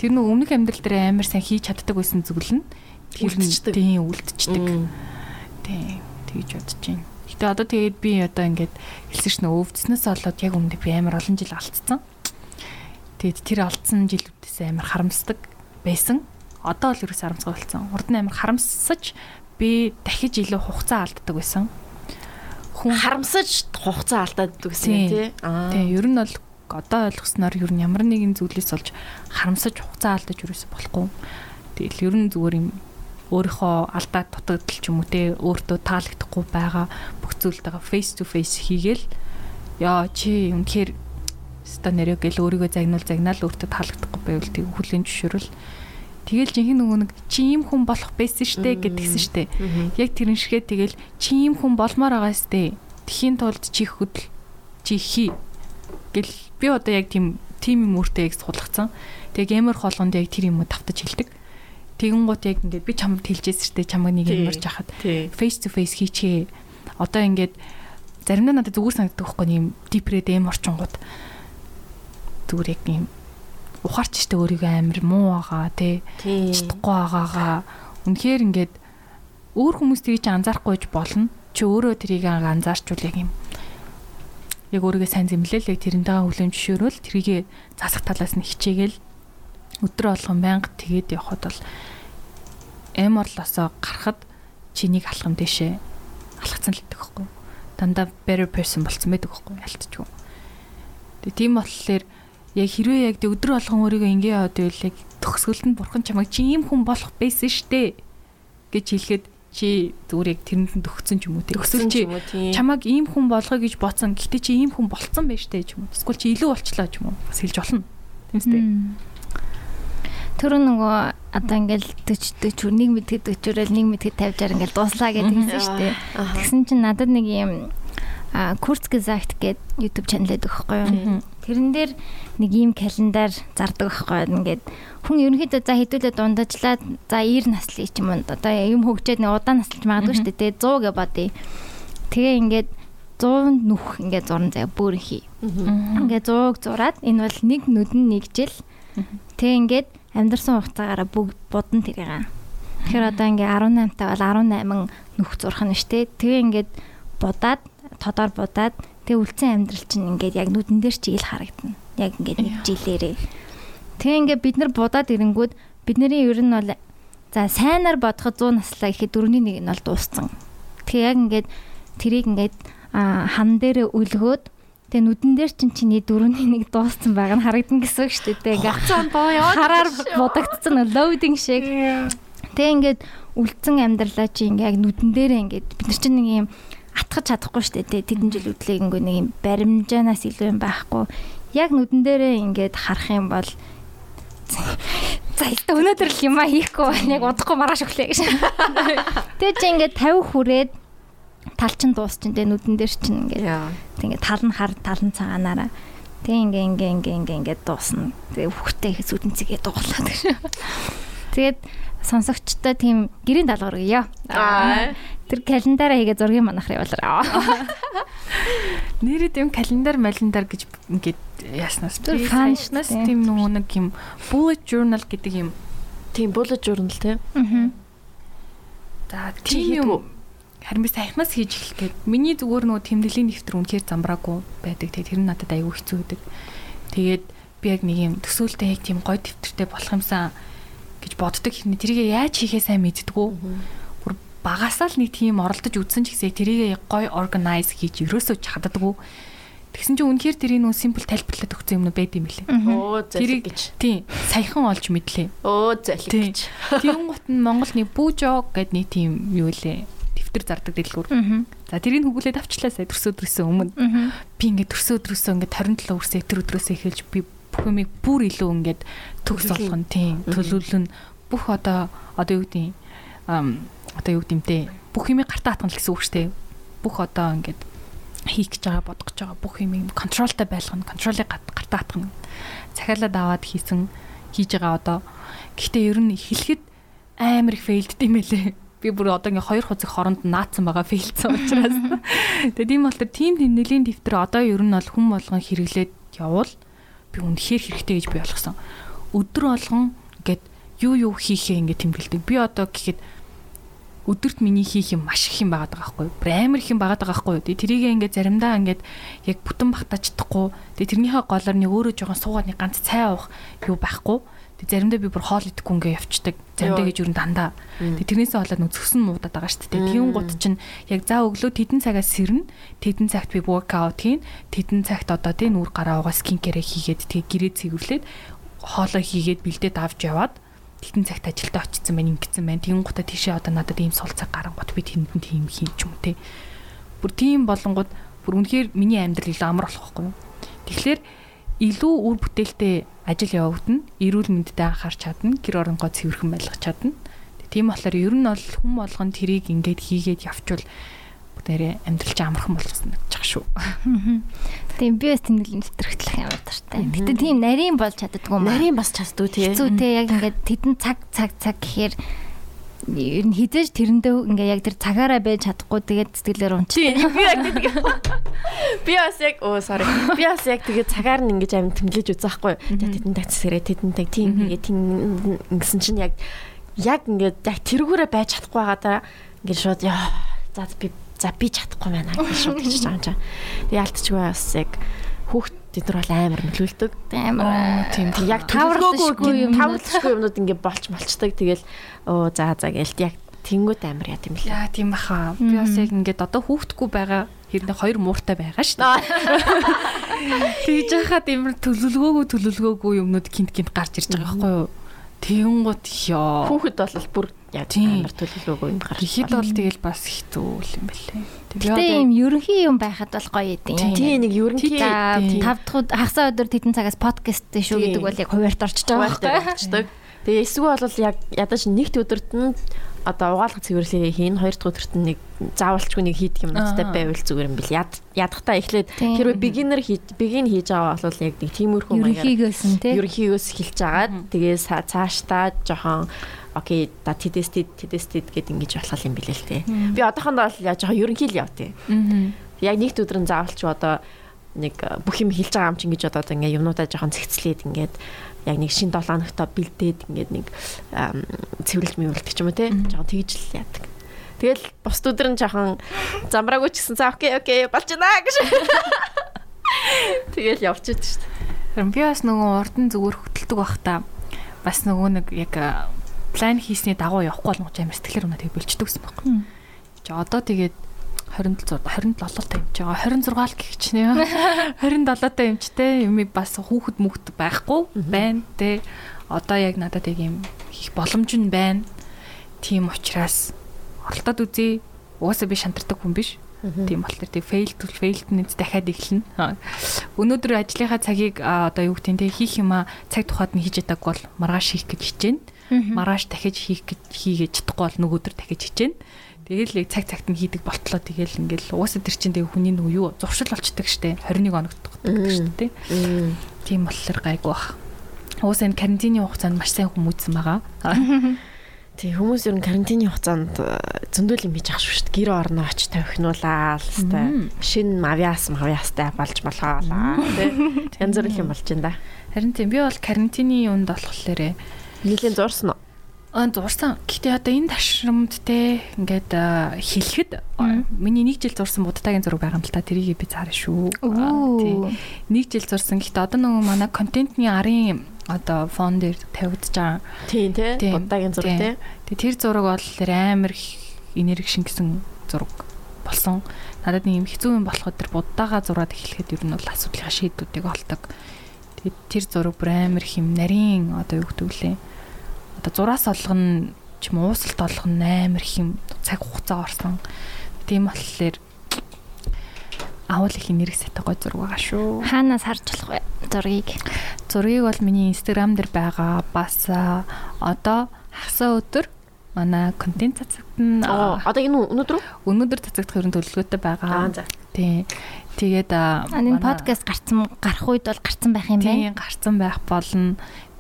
Тэр нүү өмнөх амьдрал дээр амар сайн хийж чаддаг байсан зүйл нь нь тийм үлдчихдэг. Тийм тэгж бодож байна. Гэтэ одоо тэгээд би одоо ингээд хэлсэн чинь өвдснөөс болоод яг өмнөд би амар олон жил алдсан. Тэгээд тэр алдсан жилүүдээс амар харамсдаг байсан. Одоо л ерөөс харамсгаа болсон. Урд нь амар харамсаж би дахиж илүү хугацаа алддаг байсан. Хүн харамсаж хугацаа алдаад гэсэн тий. Аа. Тийм ер нь бол одоо ойлгосноор ер нь ямар нэгэн зүйлээс олж харамсаж хугацаа алдаж ерөөсө болохгүй. Тэгэл ер нь зүгээр юм өөрийнхөө алдаад дутагдал ч юм уу те өөртөө таалагдахгүй байгаа бүх зүйлтэйгээ face to face хийгээл яа чи үнэхээр ста нэрээ гэл өөрийгөө загнуул загнаал өөртөө таалагдахгүй байвал тэг хүлийн зөвшөөрөл тэгэл жинхэнэ нөгөө нэг чи ийм хүн болох байсан штэ гэдгсэн штэ. Яг тэрэн шигээ тэгэл чи ийм хүн болмоор байгаа штэ. Тхийн тулд чи хөдөл чи хий гэл би одоо яг тийм тим юм өөртөө яг суулгацсан тэг геймер холгонд яг тэр юм тавтаж хэлдэг. Тэгэн гут яг ингээд би чамд хэлжээс штэ чамаг нэг юм марж хахад face to face хийчихээ. Одоо ингээд заримдаа надад зүгээр санагддаг байхгүй юм дипрэд эм орчингууд зүгээр яг юм ухаарч штэ өөрийгөө амир муу байгаа тий. чадахгүй байгаагаа. Үнэхээр ингээд өөр хүмүүс тгийж анзаарахгүйж болно. Чи өөрөө тэрийг анзаарчвал яг юм. Яг өөрийгөө сайн зэмлээл яг тэрнтэйгээ хүлэмж шөөрөл тэрийг засах талаас нь хичээгээл өдрө болгон байнга. Тэгээд явхад бол эм орлосоо гарахад чинийг алхам дэшээ. Алхацсан л гэдэг хэвгүй. Дандаа better person болцсон байдаг хэвгүй ялтчихгүй. Тэгээ тийм болохоор яг хэрвээ яг өдөр болгон өөрийгөө ингэ яваад байвал яг төгсгөлд нь бурхан чамайг чи ийм хүн болох байсан штэ гэж хэлэхэд чи зүгээр яг тэрэнд нь төгссөн ч юм уу төгсөл чи чамайг ийм хүн болгоё гэж бодсон. Гэхдээ чи ийм хүн болцсон байж тээ ч юм уу. Эсвэл чи илүү болчлоо ч юм уу. Бас хэлж болно. Тийм үстэй Тэр нөгөө одоо ингээл 40 40 нэг мэдхэд 40-орол нэг мэдхэд 50-аар ингээл дууслаа гэдэг юм шүү дээ. Тэгсэн чинь надад нэг юм а Kurzgesagt гэдэг YouTube байдаг байхгүй юу. Тэрэн дээр нэг ийм календар зардаг байхгүй. Ингээд хүн ерөнхийдөө за хэдүүлээ дундажлаа за 90 наслын ч юм уу одоо юм хөгжөөд нэг удаан наслж магадгүй шүү дээ. 100 гэ бодъё. Тэгээ ингээд 100 нүх ингээд зурн заяа бүрхий. Ингээд 100-г зураад энэ бол нэг нүдэн нэг жил. Тэгээ ингээд амьдрсан хугацаагаараа бүгд будан тэрийг. Тэгэхээр одоо ингээ 18 таа бол 18 нүх зурх нь штэ. Тэгээ ингээд будаад тодор будаад тэгээ үлцэн амьдрал чинь ингээд яг нүдэн дээр ч ил харагдана. Яг ингээд нэг жилээрээ. Тэгээ ингээд бид нар будаад ирэнгүүд бидний ер нь бол за сайнаар бодоход 100 наслаа гэхэд дөрөвний нэг нь бол дууссан. Тэгээ яг ингээд тэрийг ингээд хан дээрээ үлгөөд Тэгээ нүдэн дээр чинь чиний дөрөвний нэг дууссан байгаа нь харагдана гэсэн үг шүү дээ. Ингээ хацаан боо яваад хараар бодогдсон лоудинг шиг. Тэгээ ингээд үлдсэн амьдралаа чи ингээ яг нүдэн дээрээ ингээд бид нар чинь нэг юм атгах чадахгүй шүү дээ. Тэдэн жил үдлээгэнгүй нэг юм баримжаанаас илүү юм байхгүй. Яг нүдэн дээрээ ингээд харах юм бол За ихтэй өнөөдөр л юм а хийхгүй. Яг удахгүй маргааш өглөө гэж. Тэгээ чи ингээд 50 хүрээд тал чин дуусч энэ нүдэн дээр чинь ингээд тэг ингээд тал нь хар тал нь цагаанаараа тэг ингээ ингээ ингээ ингээ ингээ дуусна тэг хүүхдээ сүдэнцгээ дуулаад гэж тэгээд сонсогчтой тийм гэрийн даалгавар өгье тэр календараа хийгээ зургийн манахрын болоо нэрэд юм календар малендар гэж ингээд яснаас би фаншнаас тийм нөгөө нэг юм bullet journal гэдэг юм. Тийм bullet journal тийм аа за тийм юм харин би саяхнаас хийж эхлэх гээд миний зүгээр нөгөө тэмдэглэлийн нэвтэр үнэхээр замбраагүй байдаг. Тэгээ тэр нь надад аюу хэцүү байдаг. Тэгээд би яг нэг юм төсөөлтөө яг тийм гой дэвтэртэй болох юмсан гэж боддог хэрнээ тэрийг яаж хийхээ сайн мэддэггүй. Бүр багасаа л нэг тийм оролдож үзсэн ч гэсэн тэрийг гой органайз хийж ерөөсөө чаддаггүй. Тэгсэн чинь үнэхээр тэрийг нөө симпл тайлбарлаад өгсөн юм байд юм лээ. Оо залхи гэж. Тийм, саяхан олж мэдлээ. Оо залхи гэж. Тийм гот нь Монгол нэг бүүжог гэд нэг тийм юу лээ дэвтэр зардаг дэлгүүр. За тэрийг хүгүүлээд авчлаа сая төрсө өдрөөсөө өмнө. Би ингээд төрсө өдрөөсөө ингээд 27 үрсээ тэр өдрөөсөө эхэлж би бүх юмыг бүр илүү ингээд төгс болгоно тийм төлөвлөн бүх одоо одоо юу гэдэг одоо юу гэмтэй бүх юмыг гартаа хатгана гэсэн үг шүү дээ. Бүх одоо ингээд хийх гэж байгаа бодох гэж байгаа бүх юмыг контролтой байлгана, контролыг гартаа хатгана. Захиалаад аваад хийсэн хийж байгаа одоо гэхдээ ер нь хэлэхэд амар их фейлдд юм байлээ би бүр одоо ингээ хоёр хуцаг хоронд наацсан байгаа фейлцсэн учраас. Тэгээд тийм бол тийм нэлийн дэвтэр одоо ер нь бол хүм болгон хэрэглээд явуул би үнэхээр хэрэгтэй гэж би ойлгосон. Өдөр болгон ингээд юу юу хийхээ ингээ тэмдэглэдэг. Би одоо гэхэд өдөрт миний хийх юм маш их юм байгаа даа байхгүй юу? Амар их юм байгаа даа байхгүй юу? Тэгээ тэрийг ингээд заримдаа ингээд яг бүтэн багтааж чадахгүй. Тэгээ тэрнийхээ голоор нэг өөрөө жоохон суугаад нэг ганц цай уух юу байхгүй. Заримдаа би бүр хоол идэхгүй ингээ явцдаг. Заримдаа гэж юу дандаа. Тэг тэрнээсээ болоод нөө зөксөн муудаад байгаа шүү дээ. Тийм гут чинь яг за өглөө тэдэн цагаас сэрнэ. Тэдэн цагт би workout хийн. Тэдэн цагт одоо тийм нүр гараа угаа кэрэ хийгээд тэг гэрээ цэвэрлээд хоолоо хийгээд бэлдээд авч яваад тэтэн цагт ажилдаа очсон байна ингэсэн байна. Тэгэн гутаа тийшээ одоо надад ийм сул цаг гарангууд би тэнд тийм хийн ч юм те. Бүр тийм болонгууд бүр үнэхээр миний амьдрал илүү амар болох байхгүй юу? Тэгэхээр илүү үр бүтээлтэй ажил явагдана, эрүүл мэндэд анхаарч чадна, гэр оронгоо цэвэрхэн байлгах чадна. Тийм болохоор ер нь бол хүн болгон тэрийг ингээд хийгээд явчвал бүгдээрээ амьдрал чинь амархан болгосон гэж байгаа шүү. Тийм би бас тэмдэглэн нэвтрэгдлэх юм дуртай. Гэтэ тийм нарийн болж чаддгүй маа. Нарийн бас чаддгүй тий. Хэцүү тий яг ингээд тэдэн цаг цаг цаг гэхээр ер нь хизээж тэрэндээ ингээ яг тэр цагаараа байж чадахгүй тэгээд сэтгэлээр унчих. Би яг тийм. Би бас яг оо sorry. Би бас яг тэгээд цагаар нь ингэж амин тэмлэж үзэх байхгүй. Тэгээд тэдэн тагцсэрээ тэдэн таг тийм ингээ тийм ингэсэн чинь яг яг ингээд яг тэргүүрээ байж чадахгүй байгаа даа ингээд шууд яа за би за би чадахгүй байна гэж шууд гэж байгаа юм чам. Тэгээд ялтчгүй бас яг хүүхд тэд нар бол амар нөлөөлдөг. Амар тийм яг таварлахгүй юм таварлахгүй юмнууд ингээ болч болчдаг. Тэгэл оо за за гээл яг тэнгуут амар яа тийм л. Яа тийм баха. Би бас яг ингээд одоо хүүхдгүү байгаа хэрнээ хоёр мууртай байгаа шүү дээ. Тэгж яхад амар төлөвлөгөөгүй төлөвлөгөөгүй юмнууд гинт гинт гарч ирж байгаа байхгүй юу? Тэнгуут ёо. Хүүхэд бол бүр яа амар төлөвлөгөөгүй юм гарч. Ихэд бол тэгэл бас хэцүү юм бэлээ. Гэтэ юм ерөнхий юм байхад бол гоё идэв. Тий нэг ерөнхий тав дахь хагасаа өдөр тэдэн цагаас подкаст шүү гэдэг бол яг хуваарт орчиж байгаа. Байхгүй орчдөг. Тэгээ эсвэл бол яг ядаж нэгт өдөрт нь одоо угаалга цэвэрлэгээ хийн хоёр дахь өдөрт нь нэг заавалчгүй нэг хийдэг юмнуудтай байвал зүгээр юм бил. Яд ядахтаа эхлээд хэрвээ beginner хийж begin хийж байгаа бол яг нэг тиймэрхүү маягаар ерөнхийгөөс нь тий. ерөнхийгөөс эхэлж агаад тэгээ цаашдаа жоохон окей да тэдэстид тэдэстид гэд ингэж болох юм билээ л те. Би одоохондоо бол яаж жоохон ерөнхий л яв тий яг нэгт өдөр нь заавалч одоо нэг бүх юм хэлж байгаа юм чинь гэж одоо ингээ юмнуудаа жоохон цэгцлээд ингээд яг нэг шин 7 хоногтой бэлдээд ингээд нэг цэвэрлж мэвэрлдэг ч юм уу те. Жоохон тэгж л яадаг. Тэгэл бусд өдөр нь жоохон замраагүй ч гэсэн за окей окей болж байна гэж. Тэгэл явчихад шүү дээ. Би бас нөгөө урдан зүгээр хөтэлдэг бах та. Бас нөгөө нэг яг план хийсний дагуу явахгүй болгож амар сэтгэлээр унаа тэг бэлчдэг гэсэн байхгүй. Чи одоо тэгээд 27 27 та юмч байгаа. 26 л гихч нэ 27 та юмчтэй юм бас хүүхэд мүхт байхгүй байна те. Одоо яг надад яг юм хийх боломж нь байна. Тийм учраас оролдоод үзье. Угаасаа би шантардаг хүн биш. Тийм болохоор тийм failed to failed нэт дахиад эхэлнэ. Өнөөдөр ажлынхаа цагийг одоо юу гэдэг те хийх юма цаг тухайд нь хийж ятаг бол маргааш хийх гэж хичээнэ маргааш дахиж хийх гэж хийгээд чадахгүй бол нөгөөдөр дахиж хичээнэ Тэгэл яг цаг цагт нь хийдэг болтлоо тэгэл ингээл уусаа тэр чинь тэг хүний нөгөө юу зуршил болчдөг штэ 21 хоногт гэдэг штэ тийм болохоор гайг бах. Уусаа энэ карантины хугацаанд маш сайн хүмүүжсэн байгаа. Тий хүмүүс ер нь карантины хугацаанд э, зөндөл юм хийж ах шүү дээ. Гэр орноо очиж тавхинуулаа л хэвээр. Шинэ мавиас мавиастай болж болохоо тий. Янз бүр юм болж байна да. Харин тийм би бол карантины юунд болохоор нийлэн зурсан уу? Аа зурсан. Гэхдээ одоо энэ ташрамд те ингээд хэлэхэд миний нэг жил зурсан будтагийн зураг байгаа юм л та тэрийг би цаарна шүү. Тий. Нэг жил зурсан. Гэхдээ одоо нөгөө манай контентны арын одоо фон дээр тавигдаж байгаа. Тийм те будтагийн зураг те. Тэгээ тэр зураг бол амар энерги шингэсэн зураг болсон. Надад нэг юм хэцүү юм болоход тэр буддаага зураад эхлэхэд ер нь бол асуудлынхаа шийдвүүдийг олдог. Тэгээд тэр зураг бүр амар хим нарийн одоо юу гэдэг лээ одоо зураас олгоно ч юм уусалт олгоно амар их юм цаг хугацаа орсон. Тийм болохоор авал их энерги сэтэ гой зураг байгаа шүү. Хаанаас харж болох вэ зургийг? Зургийг бол миний инстаграм дээр байгаа. Бас одоо хасаа өдөр манай контент цацагдана. Одоо энэ өнөөдөр өнөөдөр цацагдах ерөн төлөвлөгөөтэй байгаа. Тийм. Тэгээд энэ подкаст гарцсан гарах үед бол гарцсан байх юм байна. Тийм, гарцсан байх болно.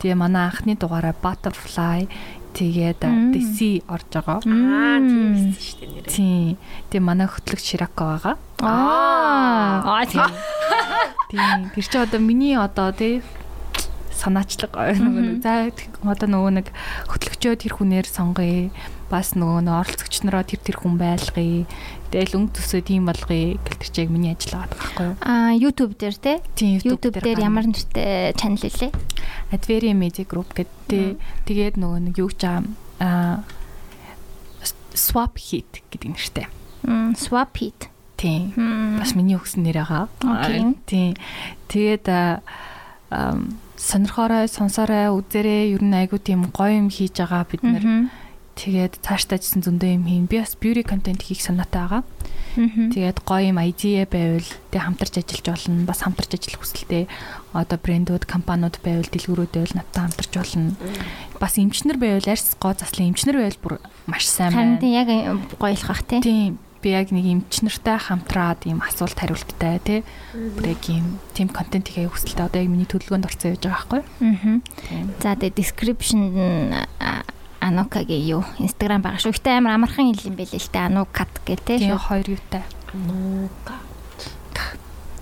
Тэгээ манай анхны дугаараа Butterfly тэгээд DC орж байгаа. Аа тийм шүү дээ нэрээ. Тийм. Тэгээ манай хөтлөгч Ширако байгаа. Аа. Тийм. Тийм. Тэр чи одоо миний одоо тий санаачлага нөгөө за одоо нөгөө нэг хөтлөгчөө тэр хүнээр сонгоё бас нөгөө нөө оролцогч нараа тэр тэр хүн байлгая Тэгэл өнгө төсөө тийм болгоё гэл тэр чиг миний ажил байгаа байхгүй юу? Аа YouTube дээр те. YouTube дээр ямар нэртэй чанал илээ? Adveria Media Group гэдэг. Тэгээд нөгөө нэг юу ч аа Swap Hit гэдэг нэртэй. Мм Swap Hit. Тийм. Бас миний өгсөн нэр байгаа. Тийм. Тэгээд сонирхоорой, сонсоорой, үзээрэй. Ер нь айгу тийм гоё юм хийж байгаа бид нэр Тэгээд цаашдаа жисэн зөндөө юм хийн. Би бас beauty content хийх санаатай байгаа. Тэгээд гоё юм idea байвал тэг хамтарч ажиллаж болно. Бас хамтарч ажиллах хүсэлтэй одоо брэндүүд, компаниуд байвал дэлгүүрүүд байвал надтай хамтарч болно. Бас эмчнэр байвал арьс гоо заслан эмчнэр байвал бүр маш сайн байна. Харин яг гоёлох бах тий. Тийм би яг нэг эмчнэртэй хамтраад ийм асуулт хариулттай тий. Бүр яг ийм тим контент хийхээ хүсэлтэй одоо яг миний төлөвлөгөөнд орцсон явж байгаа байхгүй. Аа. За тэгээ description Анукагийн юу Instagram байгаа шүү. Гэтэ амар амархан хэл юм байлээ л те. Анукат гэдэг те шүү. Хоёр юутай. Анукат.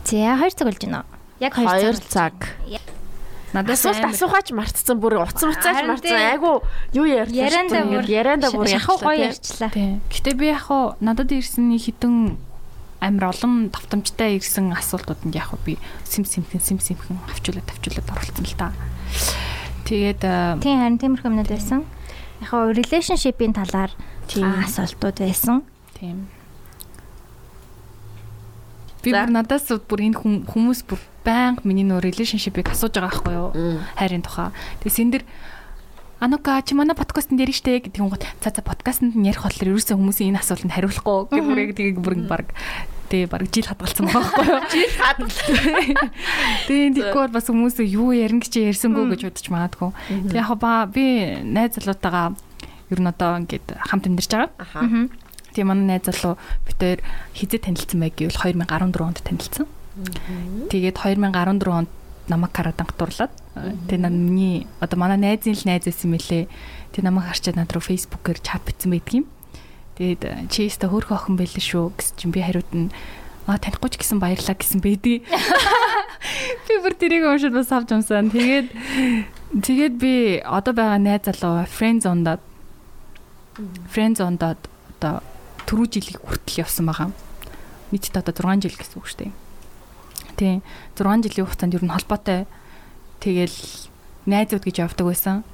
За хоёр цаг болж байна. Яг хоёр цаг. Надад асуулт асуухаач мартцсан бүр уцсан уцаач мартсан. Айгу юу ярьж ярианда бүр ярианда бүр яхаа гоё ярьчлаа. Гэтэ би хуу надад ирсэн хитэн амар олон давтамжтай ирсэн асуултууданд яг би сим симхэн сим симхэн авчуулаад авчуулаад оруулсан л та. Тэгээд тийм харин тиймэрхүү юмнууд байсан яг relationship-ийн талаар асуултууд байсан. Тийм. Би бүр надаас бүр энэ хүмүүс бүр байнга миний нөө relationship-ийг асууж байгаа байхгүй юу? Хайрын тухай. Тэгээс энэ дэр Анука чи манай подкастн дээр штэ гэдэг юм гот цаа цаа подкастнд нь ярих болохоор ерөөсөө хүмүүсийн энэ асуултанд хариулахгүй гэх бүрэг тгийг бүр баг Тэ баг жил хадгалсан байгаа байхгүй юу? Жил хадгалсан. Тэгээ тэгэхгүй бас хүмүүс юу ярина гэж ярьсангүй гэж бодож магадгүй. Тэг яг ба би найз залуутаагаа ер нь одоо ингээд хамт амьдарч байгаа. Тэгээ манай найз залуу хоёр хизээ танилцсан байг гэвэл 2014 онд танилцсан. Тэгээд 2014 онд намайг карадан гатурлаад тэгээ миний одоо манай найзын л найз байсан мөлий. Тэгээ намайг харчаад над руу фейсбүүкээр чат бичсэн байдгийн. Тэгээд чи өстө хөөх охин байлээ шүү гэсэн чинь би хариуд нь а танихгүй ч гэсэн баярлаа гэсэн бэдий. Би бүр тэрийг уншаад бас авч юмсан. Тэгээд тэгээд би одоо байгаа найз залуу friend zone-дод friend zone-дод одоо түрүү жилиг хүртэл явсан байгаа. Нийтдээ одоо 6 жил гэсэн үг шүү дээ. Тийм 6 жилийн хугацаанд ер нь холбоотой тэгэл найзууд гэж явдаг байсан.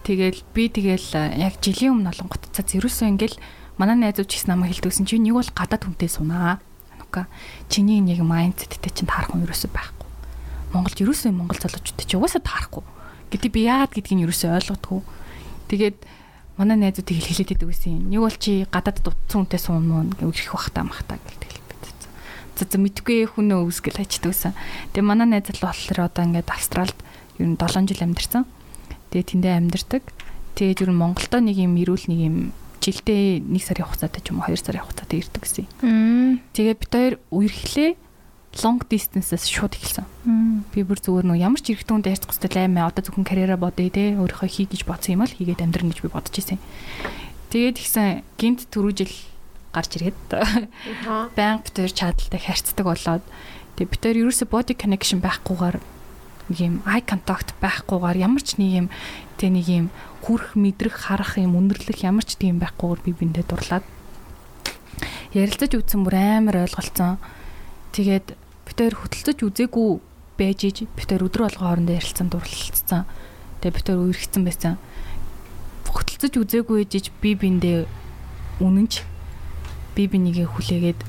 Тэгэл би тэгэл яг жилийн өмнө олонгот цац ерөөсөө ингээл манай найзууд ч гэсэн намайг хэлдэгсэн чи нэг бол гадаад хүнтэй сунаа. Нука чиний нэг майндсеттэй чинь таарах хүн ерөөсөө байхгүй. Монголд ерөөсөө монгол залуучуудтай чи угаасаа таарахгүй. Гэтэ би яагаад гэдгийг ерөөсөө ойлгодгүй. Тэгээд манай найзуудыг хэлхэлээд байдаг гэсэн. Нэг бол чи гадаад дутсан хүнтэй суун мөн гэх бахтаа махтаа гэдэг за за мэдгүй хүнөө үүсгэл хайчдаг гэсэн. Тэгээ манай найз л болохоор одоо ингээд Австралид ер нь 7 жил амьдарсан. Тэгээ тэндээ амьдардаг. Тэгээд ер нь Монголдо нэг юм ирүүл нэг юм жилдээ 1 сарын хугацаатай ч юм уу 2 сарын хугацаатай ирдэг гэсэн. Тэгээ бид хоёр үерхлээ long distance-аас шууд эхэлсэн. Би бүр зүгээр нөө ямар ч хэрэгтэй хүнд ярьцах хэвээр аймаа одоо зөвхөн карьераа бодъё те өөрийнхөө хий гэж бодсон юм бол хийгээд амьдрын гэж би бодож ирсэн. Тэгээд ихсэн гинт түрүү жил гарч ирээд баян битэр чадaltaй харьцдаг болоод тэг битэр ерөөсө body connection байхгүйгээр нэг юм eye contact байхгүйгээр ямар ч нэг юм тэг нэг юм хүрх мэдрэх харах юм өнөрлөх ямар ч тийм байхгүйгээр би биндээ дурлаад ярилцаж үзсэн бүр амар ойлголцсон. Тэгээд битэр хөтөлцөж үзээгүй байж иж битэр өдрө болго хоорондоо ярилцсан дурлалцсан. Тэгээд битэр үерхсэн байсан. Хөтөлцөж үзээгүй ээж би биндээ үнэнч би бинийгээ хүлээгээд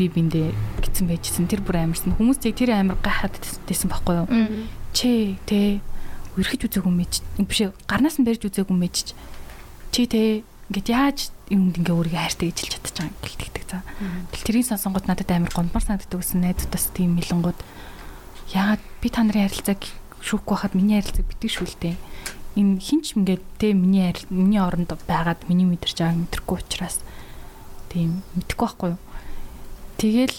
би биндээ гитсэн байжсэн. Тэр бүр амарсан. Хүмүүс тийг тэр амар гайхаад байсан байхгүй юу? Чи тэ үрхэж үзээгүй мэж биш гарнаас нь барьж үзээгүй мэж чи тэ ингээд яаж юмд ингээ өөрийгөө хайртай хэлж чадчих байгаа гэлтэгдэг за тэл тэрийн сонсонгууд надад амар гомдмар санагддаг гэсэн найзуудаас тийм мэлэнгууд. Яагаад би та нарын харилцааг шүүхгүй байхад миний харилцааг битгий шүүлтэй энэ хинч ингээд тэ миний миний оронд байгаад миний мэдэрч байгааг мэдрэхгүй учраас тийм мэдхгүй байхгүй юу. Тэгэл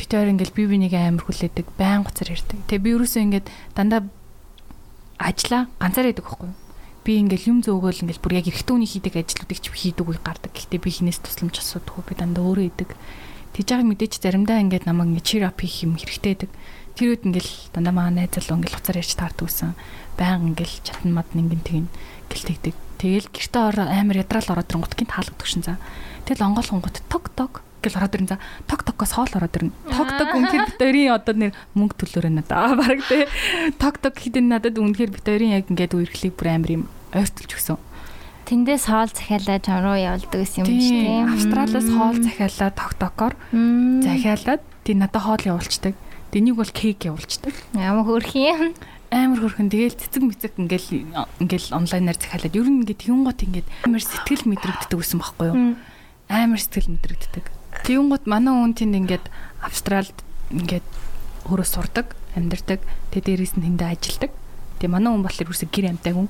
бид хоёр ингээл бие бинийг амар хүлээдэг, байн гоцор ярьдаг. Тэгээ би ерөөсөө ингээд дандаа ажиллаа ганцаар яадаг байхгүй. Би ингээл юм зөөгөөл ингээл бүр яг эрхтүүний хийдэг ажлуудыг ч хийдэг үе гардаг. Гэхдээ би хинээс тусламж асуудаггүй. Би дандаа өөрөө идэг. Тэгж байгаа мэдээч заримдаа ингээд намайг ингээд cheer up хийх юм хэрэгтэй байдаг. Тэр үед ингээл дандаа маа найз залуу ингээл уцаар ярьж таардаг гэсэн. Баян ингээл чатан мад нэгэн тэгин гэлтэгдэг. Тэгэл гэртээ ороо амар ядраал ороод ирэнгут гинт хаалгадаг шин за. Тэгэл онгоол хонгот ток ток гэл ороод ирэн за. Ток токоос хоол ороод ирнэ. Ток ток үнэхээр битэрийн одоо нэр мөнгө төлөөрэй надаа. Бараг тэ. Ток ток хідэн надад үнэхээр битэрийн яг ингээд үерхлийг бүр амар юм ойртолж өгсөн. Тэндээс хоол захиалаад чамруу явуулдаг гэсэн юм шүү дээ. Австралиас хоол захиалаад ток токоор захиалаад тий надад хоол явуулцдаг. Тэнийг бол кейк явуулцдаг. Ямар хөөрх юм амар хөрхөн тэгэл цэцэг мэцэг ингээл ингээл онлайнаар захиалаад ер нь ингээд тэгүн гот ингээд амар сэтгэл мэдрэгддэг гэсэн байхгүй юу амар сэтгэл мэдрэгддэг гот манай хүн тэнд ингээд австралд ингээд өөрөө сурдаг амьдардаг. Тэгээ дээрээс нь тэндээ ажилдаг. Тэгээ манай хүн болохоор ерөөсө гэр амтай хүн.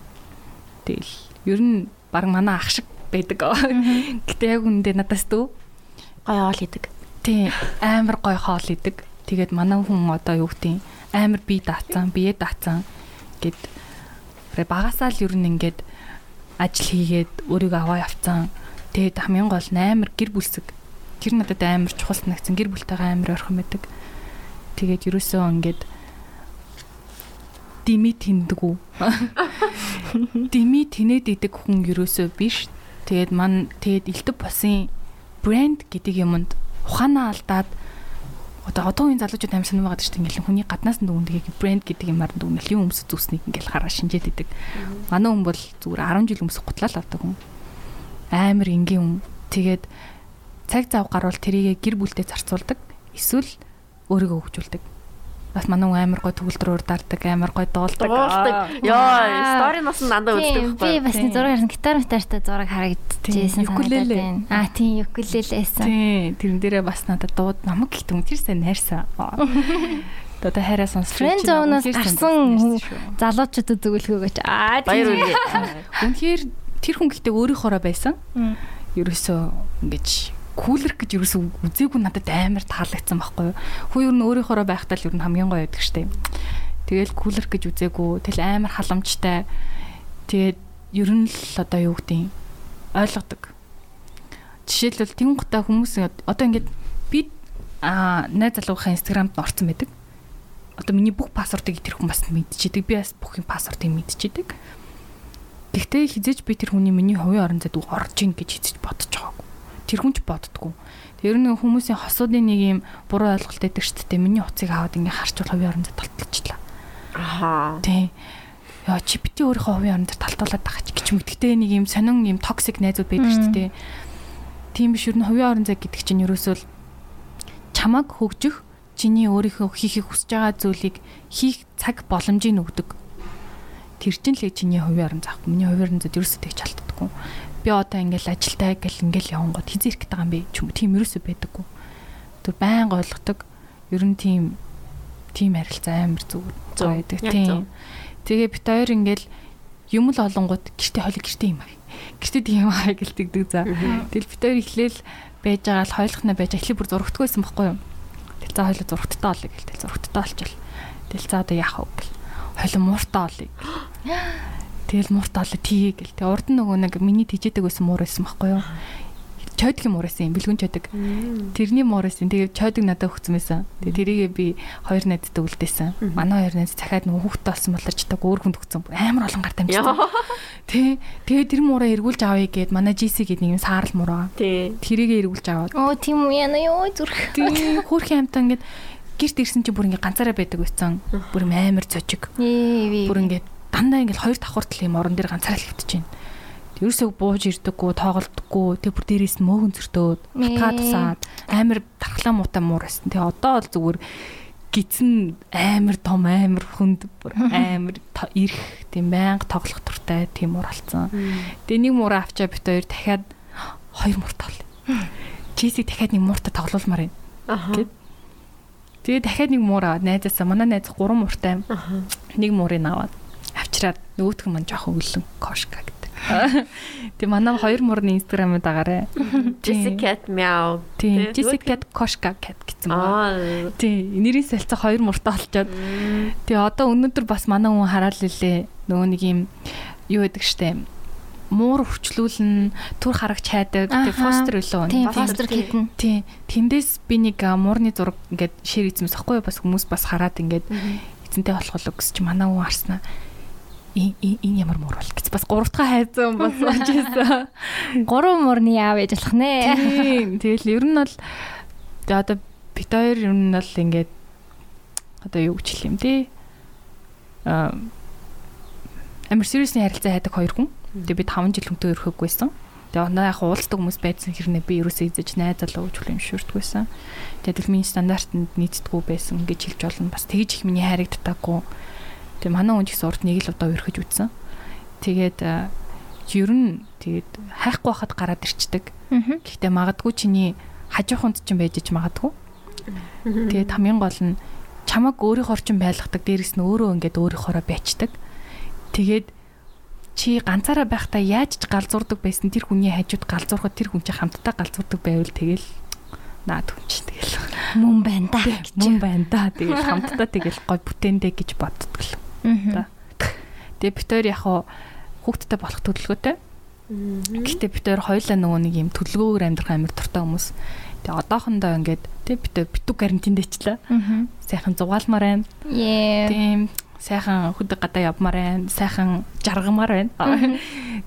Тэгэл ер нь баг манай ах шиг байдаг. Гэтээ яг үндэ надаас дөө гой хоол идэг. Тий амар гой хоол идэг. Тэгээд манай хүн одоо юу гэдэг амар бие даацсан, бие даацсан гэд багасаа л ер нь ингээд ажил хийгээд өөрийгөө аваа явцсан. Тэгээд хамгийн гол нь амар гэр бүлсэг. Тэр надад амар чухал санагдсан. Гэр бүлтэйгээ амар ойрхон байдаг. Тэгээд ерөөсөө ингээд дими тэндгүү. Дими тэнэд идэг хүн ерөөсөө биш. Тэгээд ман тэгээд элдв босын брэнд гэдэг юмд ухаанаа алдаад одоо одоо үеийн залуучууд амар сонирм байгаа шүү дээ. Ингээл хүний гаднаас нь дүндэгийг брэнд гэдэг юмар дүнэл юм өмсөж зүснийг ингээл хараа шинжээд идэг. Манай хүн бол зүгээр 10 жил өмсөх гутлаа л авдаг хүн. Амар энгийн хүн. Тэгээд цаг зав гарвал тэрийгэ гэр бүлдээ зарцуулдаг. Эсвэл өөрийгөө хөгжүүлдэг. бас манай хүн амар гой төгөлдөр урдардаг, амар гой дуулдаг. Дуулдаг. Йоо, стори нас дандаа үздэг Би байхгүй. бас нэг зураг харсан гитар метартай зураг харагдчихсэн Юкулеле. Аа тийм юкулелээсэн. Тий, тэрэн дээрээ бас надад дууд намайг гэхдээ тэр сайн найрсан. Одоо хайраа сонсч Friend zone-оос гарсан залуучуудад зүгэлхөөгөөч. Аа Баяр тийм. үргээ. Үнэхээр тэр хүн гэхдээ өөрийнхоороо байсан. Ерөөсөө ингэж кулер гэж ерөөсөө үзээгүй надад амар таалагдсан байхгүй юу. Хүү ер нь өөрийнхоороо байхдаа л ер нь хамгийн гоё байдаг штеп. Тэгэл кулер гэж үзээгүй. Тэгэл амар халамжтай. Тэгээд ер нь л одоо юу гэдэг ойлгодог. Жишээлбэл тэнгуутаа хүмүүс одоо ингээд би а найз залуугийн инстаграмд орсон байдаг. Одоо миний бүх пассвордыг тэр хүн бас мэдчихэдэг. Би бас бүх юм пассвордыг мэдчихэдэг. Гэхдээ хизээж би тэр хүний миний хувийн орон зайд орж ийн гэж хизээж бодож байгаагүй. Тэр хүн ч боддггүй. Тэр нэг хүмүүсийн хосуудын нэг юм буруу ойлголт өгдөг шүү дээ. Миний уцыг аваад ингээ харчвал хувийн орон зайд толтолчлаа. Аха. Тий. Яа чи бити өөрийнхөө хувийн орон зайд талтуулаад байгаа ч гэж мэдгтээ нэг юм сонин юм токсик найзууд байдаг шүү дээ. Тийм биш ер нь хувийн орон зай гэдэг чинь ерөөсөө чамаг хөгжих чиний өөрийнхөө хийхийг хүсэж байгаа зүйлийг хийх цаг боломжийг өгдөг. Тэр чинь л чиний хувийн орон зай. Миний хувийн орон зайд ерөөсөө тэгж алддаггүй. Би одоо ингээл ажилтаа гэл ингээл явангууд хизээ ирэх гэдэг юм бэ ч юм уу тийм ерөөсөө байдаггүй. Тэр байнга ойлгодог. Ер нь тийм тийм харилцаа амар зүгээр Зөв. байдаг. Тийм. Тэгээ бит хоёр ингээл юм л олонгууд гэрте хойло гэрте юм аа. Гэрте тийм юм аа гэлдэгдэг за. Тэгэл бит хоёр ихлээл байж байгаа л хойлохнаа байж эхлээ бүр зургтгүй байсан байхгүй юу? Тэгэл за хойло зургттай олё гэл тэгэл зургттай олчвал. Тэгэл за одоо яах вэ гэл. Хойло мууртаа олё. Тэгэл мууртаа олё тгий гэл. Тэг урд нь нөгөө нэг миний тижээдэг байсан муур байсан байхгүй юу? Чойдгийн муур байсан юм бэлгүн чойдог. Тэрний муур байсан. Тэгээ чойдог надад өгсөн байсан. Тэгээ тэрийгээ би хоёр найзтай үлдээсэн. Манай хоёр найз захаад нөгөө хүүхдтэй болсон болоор ч таг өөр хүнд өгсөн. Амар олон гар дамжсан. Тэ тэгээ тэр муураа эргүүлж авъя гэд манай GC гээд нэг юм саарл муураа. Тэрийгээ эргүүлж аваад Оо тийм үү яна ёо зүрх. тийм хөөрхөн амтаа ингээд гэрт ирсэн чинь бүр ингээд ганцаараа байдаг байсан. Бүр юм амар цочиг. Бүр ингээд дандаа ингээд хоёр давхуртал юм орон дээр ганцаараа л хөвтөж байна. Ерөөсөө бууж ирдэггүй, тоглодоггүй, тэг бүр дээрээс мөөгөн зөртөөд, хатаа тусаад амар тархлаа муутай муур байсан. Тэг одоо бол зүгээр гидсэн амар том амар хүнд бүр амар ирэх тийм байнга тоглох туртай тийм муур болсон. Тэгээ нэг муураа авчаа бит хоёр дахиад хоёр муур тоглоо. Чисийг дахиад нэг мууртай тоглоулмаар байна. Гэт. Тэгээ дахиад нэг муур аваад найзаасаа манай найз гурван мууртай нэг муурыг аваад авчираад нөгөөх нь мань жоохон өлөн кошка гэдэг. Тэгээ манай хоёр муурны инстаграмд дагаарэ. Jessica Meow. Тийм. Jessica Koshka cat гэсэн байна. Тийм. Нэрийн солилцоо хоёр муртаа олчоод. Тэгээ одоо өнөөдөр бас манай хүн хараал лээ. Нөгөө нэг юм юу гэдэг штэ. Муур хурцлүүлэн түр харагч хайдаг. Тэгээ Аха. фостер үлээ. Тийм Фостер китэн. Тийм. Тэндээс би нэг муурны зураг ингээд шир эзэмс ахгүй юу? бас хүмүүс бас хараад ингээд эзэнтэй болох л өгс чи манай хүн харснаа ин энэ ямар муур бол гэж бас гуравтгаа хайзан бас очижсэн. Гурван мурны яав яж болох нэ. Тэгэл ер нь бол тэгээ одоо бит хоёр ер нь бол ингээд одоо юу хэлэх юм те. Аа амар сериусны харилцаа хайдаг хоёр хүн. Тэгээ би 5 жил хүнтэй өрхөхгүйсэн. Тэгээ оноо яг уулздаг хүмүүс байсан хэрнээ би ерөөсөө эзэж найз залуу гэж хүлэмжшүрдгүйсэн. Тэгээ тэгэл миний стандартанд нийцдэггүй байсан гэж хэлж болно. Бас тэгж их миний харагддаггүй. Тэгээ манай хүн ч гэсэн урд нэг л удаа өрхөж үтсэн. Тэгээд аа, ер нь тэгээд хайхгүй байхад гараад ирчдэг. Гэхдээ магадгүй чиний хажууханд ч юм байж ич магадгүй. Тэгээд хамгийн гол нь чамаг өөрийнхөө орчин байлгадаг дээрэс нь өөрөө ингээд өөрийнхоороо байцдаг. Тэгээд чи ганцаараа байхдаа яаж ч галзуурдаг байсан тэр хүний хажууд галзуурхад тэр хүн чи хамтдаа галзуурдаг байвал тэгэл наад хүн чи тэгэл Мөн байна да. мөн байна да тэгэл хамтдаа тэгэл гой бүтээндэ гэж боддог л. Аа. Тэгээ бид хоёр яг хүүхдтэй болох төлөвлөгөөтэй. Гэхдээ бид хоёр хоёулаа нөгөө нэг юм төлөвлөгөөр амьдрах амар дуртай хүмүүс. Тэгээ одоохондоо ингээд тэг бид битүү карантиндээчлээ. Аа. Сайхан зугаалмаар байна. Тийм сайхан хөдөг гадаа явмаар байна. Сайхан жаргамаар байна.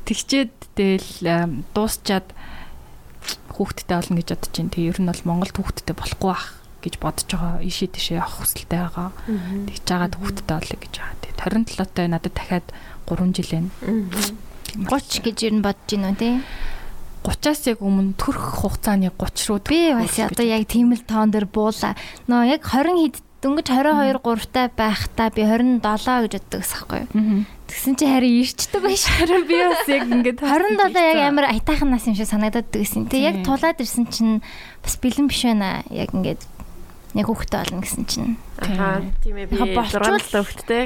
Тэгчээд тэгэл дуусчаад хүүхдтэй олно гэж бодож байна. Тэгээ ер нь бол Монголд хүүхдтэй болохгүй бах гэж бодож байгаа. Ишээ тийшээ явах хүсэлтэй байгаа. Тэгж жагаад хүүхдтэй олё гэж байгаа. Тэгээ 27-той надад дахиад 3 жил байна. 30 гэж ер нь бодож байна уу тий? 30-аас яг өмнө төрөх хугацааны 30 руу Би бас одоо яг тийм л тоон дээр буула. Нөө яг 20 хэд дөнгөж 22 3-тай байхдаа би 27 гэж боддог байхгүй юу. Тэгсэн чи харин ирчдэг байж. Харин би бас яг ингээд 27 яг амар аятайхан нас юм шиг санагдаад байсан. Тэг яг тулаад ирсэн чинь бас бэлэн биш байна. Яг ингээд яг хүүхдтэй болно гэсэн чинь. Аа тийм ээ би 6 настай хүүхдтэй.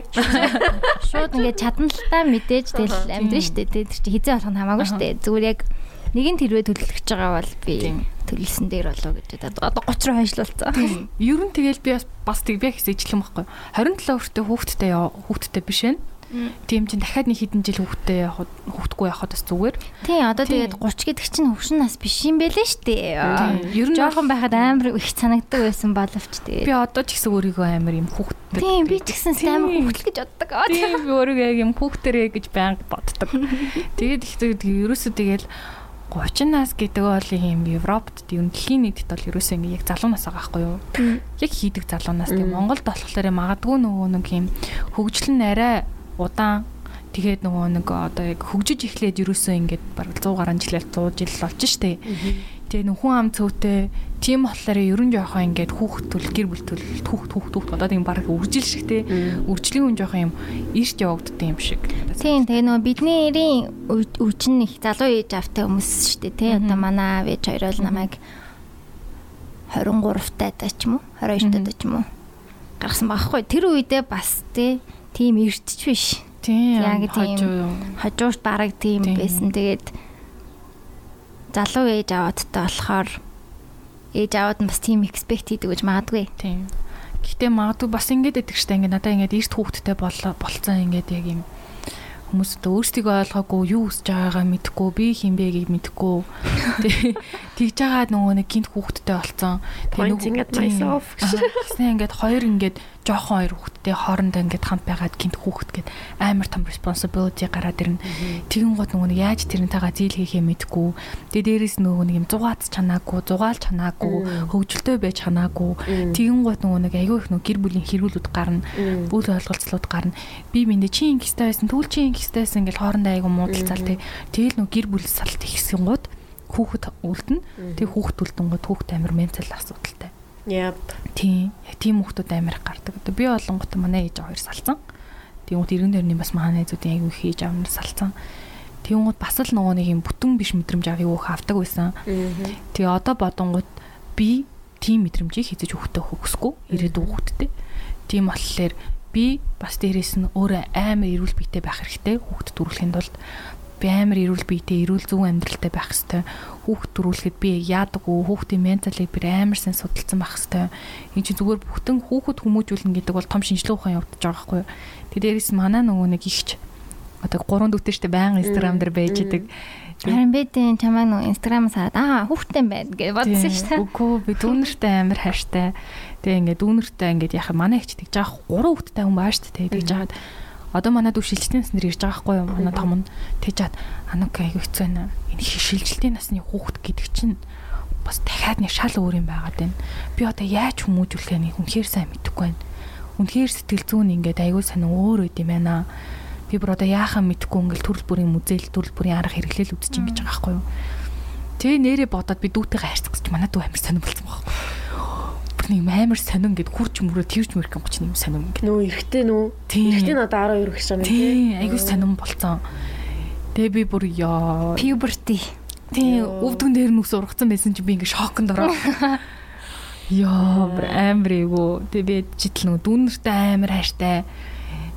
Шууд ингээд чадна л та мэдээж тэгэл амьдрын штэ. Тэр чи хизээ болох нь хамаагүй штэ. Зүгээр яг нэгэн тэрвээ төлөвлөж байгаа бол би төлөлсөн дээр болоо гэж одоо 30 руу хойшлуулсан. Ер нь тэгэл би бас тэг би хэсэж юм байхгүй. 27 хүртээ хүүхдтэй хүүхдтэй биш ээ Тийм чинь дахиад нэг хэдэн жил хүүхдээ явахад хүүхдгүй явахад бас зүгээр. Тий, одоо тэгээд 30 гэдэг чинь хөвшин нас биш юм бэлээ штэ. Ер нь жоохон байхад амар их санагддаг байсан боловч тэгээд. Би одоо ч гэсэн өөрийгөө амар юм хүүхдтэй. Тийм, би ч гэсэн амар хүүхдэл гэж боддог. Тийм, би өөрийгөө юм хүүхдэрээ гэж байнга боддог. Тэгээд их ерөөсөө тэгээд 30 нас гэдэг бол юм Европт юм дэлхийн нийтэд бол ерөөсөө ингэ яг залуу нас байгаа байхгүй юу? Яг хийдэг залуу нас тийм Монголд болохоор магадгүй нөгөө нэг юм хөгжлөн арай удаан. Тэгээд нөгөө нэг одоо яг хөгжиж эхлээд ерөөсөө ингээд бараг 100 гаруй жилээр 100 жил болж штэ. Тэгээ нөх хүн ам цөвтэй тийм болохоор ерөн жоохон ингээд хүүхд төл гэр бүл төл хүүхд хүүхд хүүхд одоо тийм бараг үржил шиг те үржлийн хүн жоохон юм ирт явагддаг юм шиг. Тийм тэгээ нөгөө бидний эрийн үчин их залуу ээж автай хүмүүс штэ те одоо манай аав ээж хоёр бол намайг 23 таатай ч юм уу 22 таатай ч юм уу. Гаргасан байхгүй. Тэр үедээ бас те тийм эртч биш. Тийм. Яг тийм хажуурт бараг тийм байсан. Тэгээд залуу ээж аваадтай болохоор ээж аваад нь бас тийм экспект хийдэг гэж магадгүй. Тийм. Гэтэ магадгүй бас ингэж идэх штэ ингэ надаа ингэ эрт хүүхдтэй болцсон ингэ яг юм хүмүүс одоо өөрсдийгөө ойлгоогүй юу хүсэж байгаагаа мэдэхгүй би хинбэ гэж мэдэхгүй тэгж байгаа нөгөө нэг гинт хүүхдтэй болцсон тэгээ нэг ингээд myself. Гэсэн ингээд хоёр ингээд жоохон хоёр хүүхдтэй хоорондоо ингээд хамт байгаад гинт хүүхд гээд амар том responsibility гараад ирнэ. Тэгэн гот нөгөө нэг яаж тэрнтэйгээ зийл хийхээ мэдэхгүй тэгээ дээрэс нөгөө нэг юм зугаац чанаагүй зугаал чанаагүй хөвгөлтэй байж чанаагүй тэгэн гот нөгөө нэг аягүй их нөгөө гэр бүлийн хэрүүлүүд гарна. Үл ойлголцлууд гарна. Би минь чи ингэстэй байсан түүл чи ингэстэйсэн ингээл хоорондоо айгу муудалцал тэг. Тэгэл нөө гэр бүл салт ихсэн гууд хүүхэд үлдэн. Тэг хүүхэд үлдэн гууд хүүхэд амир ментал асуудалтай. Яп. Тийм. Тийм хүүхдүүд амир гардаг. Одоо би болонгот манай ээж хоёр салцсан. Тэгмүүд эргэн тойрны бас манай найзуудын айгу хийж авнар салцсан. Тэгмүүд бас л нөгөө нэг юм бүтэн биш мэдрэмж авыг өөх авдаг байсан. Тэгээ одоо бодонгууд би тийм мэдрэмжийг хийж хүүхдээ хөгсөхгүй ирээдүйн хүүхдтэй. Тийм болохоор би бас дээрэс нь өөрөө амар эрүүл биетэй байх хэрэгтэй хүүхд төрүүлэхэд бол би амар эрүүл биетэй эрүүл зөв амьдралтай байх хэрэгтэй хүүхд төрүүлэхэд би яадаг уу хүүхдийн менталыг би амар сайн судалсан байх хэрэгтэй энэ чинь зүгээр бүхтэн хүүхэд хүмүүжүүлнэ гэдэг бол том шинжилгээ ухаан явагдаж байгаа байхгүй тэгээ дээрэс манаа нөгөө нэг ихч одоо гурван дүүтэйчтэй байнга инстаграм дээр байж идэг. Харин би тийм чамаа нөө инстаграмаас хараад аа хүүхдтэй байна гэж бодсон шүү дээ. Үгүй би дүүнэртэй амар хайртай. Тэгээ ингээд дүүнэртэй ингээд яхаа манай ихч тэгж байгаа гурван хүүхдтэй хүн бааш тэ тэгж жагаад одоо манай дүү шилжилтийн нар ирж байгаа хгүй юу манай том нь тэгж жаад анук аягүй хэцүү байна. Энэ шилжилтийн насны хүүхд гэдэг чинь бас дахиад нэг шал өөр юм байгаад байна. Би одоо яаж хүмүүжүүлэхээ нэг үнэхээр сайн мэдэхгүй байна. Үнэхээр сэтгэл зүйн ингээд аягүй санаа өөр үт юм байна. Би бүр одоо яахаа мэдэхгүй ингээл төрөл бүрийн мүзэл төрөл бүрийн арга хэрэглэл үдчих гэж байгаа байхгүй юу. Тэгээ нэрээ бодоод би дүүтэйгээ харьцах гэж манай дүү амар сонирн болсон байхгүй нэг амар сонин гэд хурж мөрөө тэрж мөрх юм гоч юм сонин гэд. Нөө эрэхтэй нөө. Эрэхтэй нь одоо 12 гэж байна тийм. Айгуу сонин болцсон. Тэгээ би бүр яа. Puberty. Тийм өвдгөн дээр нүкс ургацсан байсан чи би ингээ шоконд ороо. Яа, амар эйгүү. Тэгээ би житл нөгөө дүүнэртэй амар хайртай.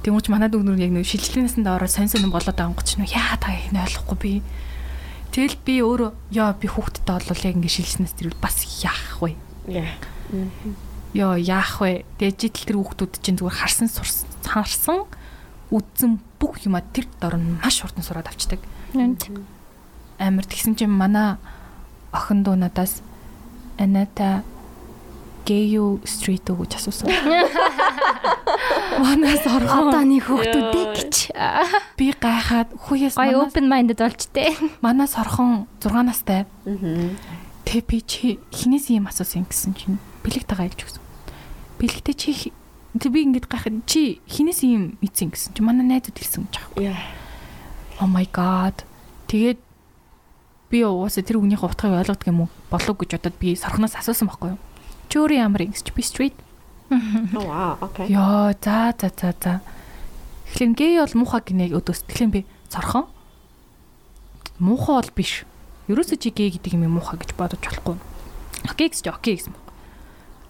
Тэмүүч манай дүүнэр яг нөгөө шилжлэнээсэнд ороод сонь сонин болоод байгаа гоч нөө яа та их ойлгохгүй би. Тэгэл би өөрөө яа би хүүхдтэй болвол яг ингээ шилжснээс тэр бас яах вэ? Яа. Йоо яах вэ? Жидэл тэр хүүхдүүд чинь зүгээр харсан харсан үдсэн бүх юма тэр дорн маш хурдан сураад авчдаг. Амар тэгсэн чинь манай охин дүү надаас Аната Гею стрит гэж асуусан. Манаас орхон одооны хүүхдүүдээ гэж. Би гайхаад хүүяс манай open minded болчтой. Манаас орхон 6 настай. Тэ би чи хинээс юм асуусан гэсэн чинь бэлэгтэйгээ айлж өгсөн. Бэлэгтэй чи би ингэж гайхад чи хинээс юм мэдсэн гэсэн чи манай найзууд хэлсэн гэж байгаа. Oh my god. Тэгээд би уусаа тэр үгнийхээ утгыг ойлгодог юм уу болов гэж бодоод би сорхноос асуусан байхгүй юу? Чи өөрөө ямар юм чи би street вау окей Йоо, за за за за. Тэгэхээр гей бол муухай гинэ өдөөс. Тэгэхээр би цорхон. Муухай бол биш. Ерөөсөө чи гей гэдэг юм муухай гэж бодож болохгүй. Окей гэж окей гэсэн.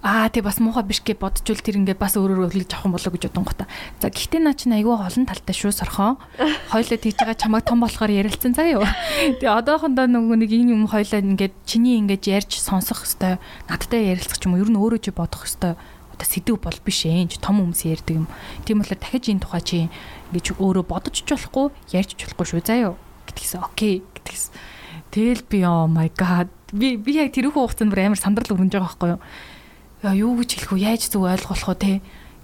Аа тий бас муухай биш гэж бодчихвол тэр ингээд бас өөрөөр өглөж авах юм болоо гэж гота. За гэхдээ наа чи айгүй олон талтай шүү сорхон. Хойлоо тийж байгаа чамайг том болохоор ярилцсан заа юу. Тэгээ одоохондоо нөгөө нэг энэ юм хойлоо ингээд чиний ингээд ярьж сонсох хэвээр надтай ярилцах ч юм уу ер нь өөрөө чи бодох хэвээр одоо сэдв бол биш ээ ч том хүмүүс ярьдаг юм. Тийм болохоор дахиж энэ тухай чи ингэж өөрөө бодож ч болохгүй ярьж ч болохгүй шүү заа юу гэтгийсэн. Окей гэтгийсэн. Тэгэл би oh my god би би яг тэр их хугацаанд бүр амар сандрал өрнөж байгаа байхгүй юу яа юу гэж хэлэх вэ? Яаж зөв ойлгох вэ те?